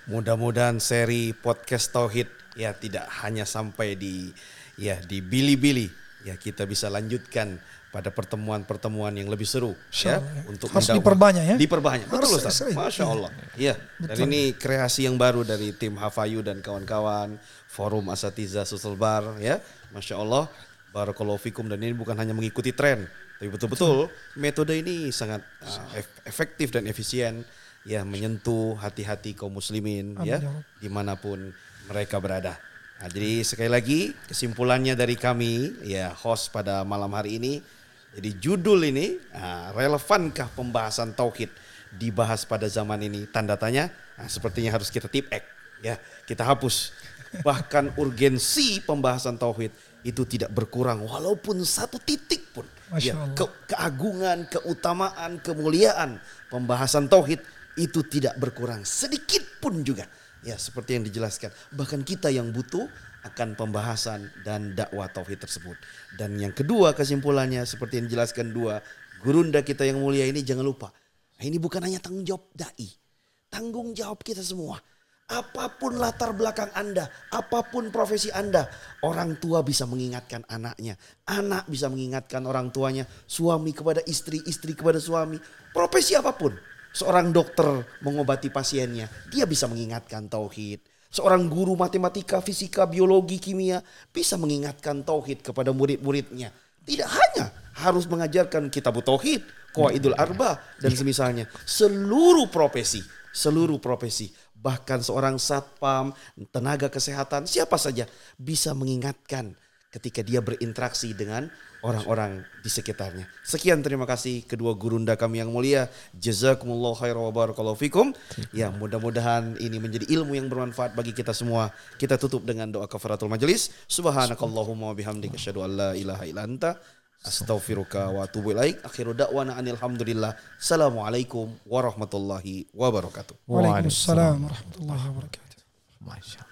Mudah-mudahan seri podcast Tauhid ya tidak hanya sampai di ya di Bili-Bili ya kita bisa lanjutkan pada pertemuan-pertemuan yang lebih seru ya untuk harus diperbanyak ya? Diperbanyak. Betul Ustaz. Masya Allah. Iya. Dan ini kreasi yang baru dari tim Hafayu dan kawan-kawan forum Asatiza Susulbar ya. Masya Allah. Barakallahu fikum. Dan ini bukan hanya mengikuti tren tapi betul-betul metode ini sangat uh, efektif dan efisien ya menyentuh hati-hati kaum muslimin Amin, ya, ya di mana pun mereka berada. Nah, jadi sekali lagi kesimpulannya dari kami ya host pada malam hari ini jadi judul ini nah, relevankah pembahasan tauhid dibahas pada zaman ini? Tanda tanya. Nah, sepertinya harus kita tip ek ya, kita hapus. Bahkan urgensi pembahasan tauhid itu tidak berkurang walaupun satu titik pun. Ya, ke, keagungan, keutamaan, kemuliaan pembahasan tauhid itu tidak berkurang sedikit pun juga. Ya, seperti yang dijelaskan. Bahkan kita yang butuh akan pembahasan dan dakwah tauhid tersebut. Dan yang kedua kesimpulannya seperti yang dijelaskan dua gurunda kita yang mulia ini jangan lupa. Ini bukan hanya tanggung jawab dai, tanggung jawab kita semua. Apa pun latar belakang Anda, apa pun profesi Anda, orang tua bisa mengingatkan anaknya, anak bisa mengingatkan orang tuanya, suami kepada istri, istri kepada suami, profesi apa pun. Seorang dokter mengobati pasiennya, dia bisa mengingatkan tauhid. Seorang guru matematika, fisika, biologi, kimia bisa mengingatkan tauhid kepada murid-muridnya. Tidak hanya harus mengajarkan kitab tauhid, qawaidul arba dan semisalnya. Seluruh profesi, seluruh profesi, bahkan seorang satpam, tenaga kesehatan, siapa saja bisa mengingatkan ketika dia berinteraksi dengan orang-orang di sekitarnya. Sekian terima kasih kedua gurunda kami yang mulia. Jazakumullah khairan wa barakallahu fikum. Ya, mudah-mudahan ini menjadi ilmu yang bermanfaat bagi kita semua. Kita tutup dengan doa kafaratul majelis. Subhanakallahumma wa bihamdika asyhadu an la ilaha illa anta astaghfiruka wa atubu ilaik. Akhiru da'wana anil hamdulillah. Assalamualaikum warahmatullahi wabarakatuh. Waalaikumsalam warahmatullahi wabarakatuh. Masya Allah.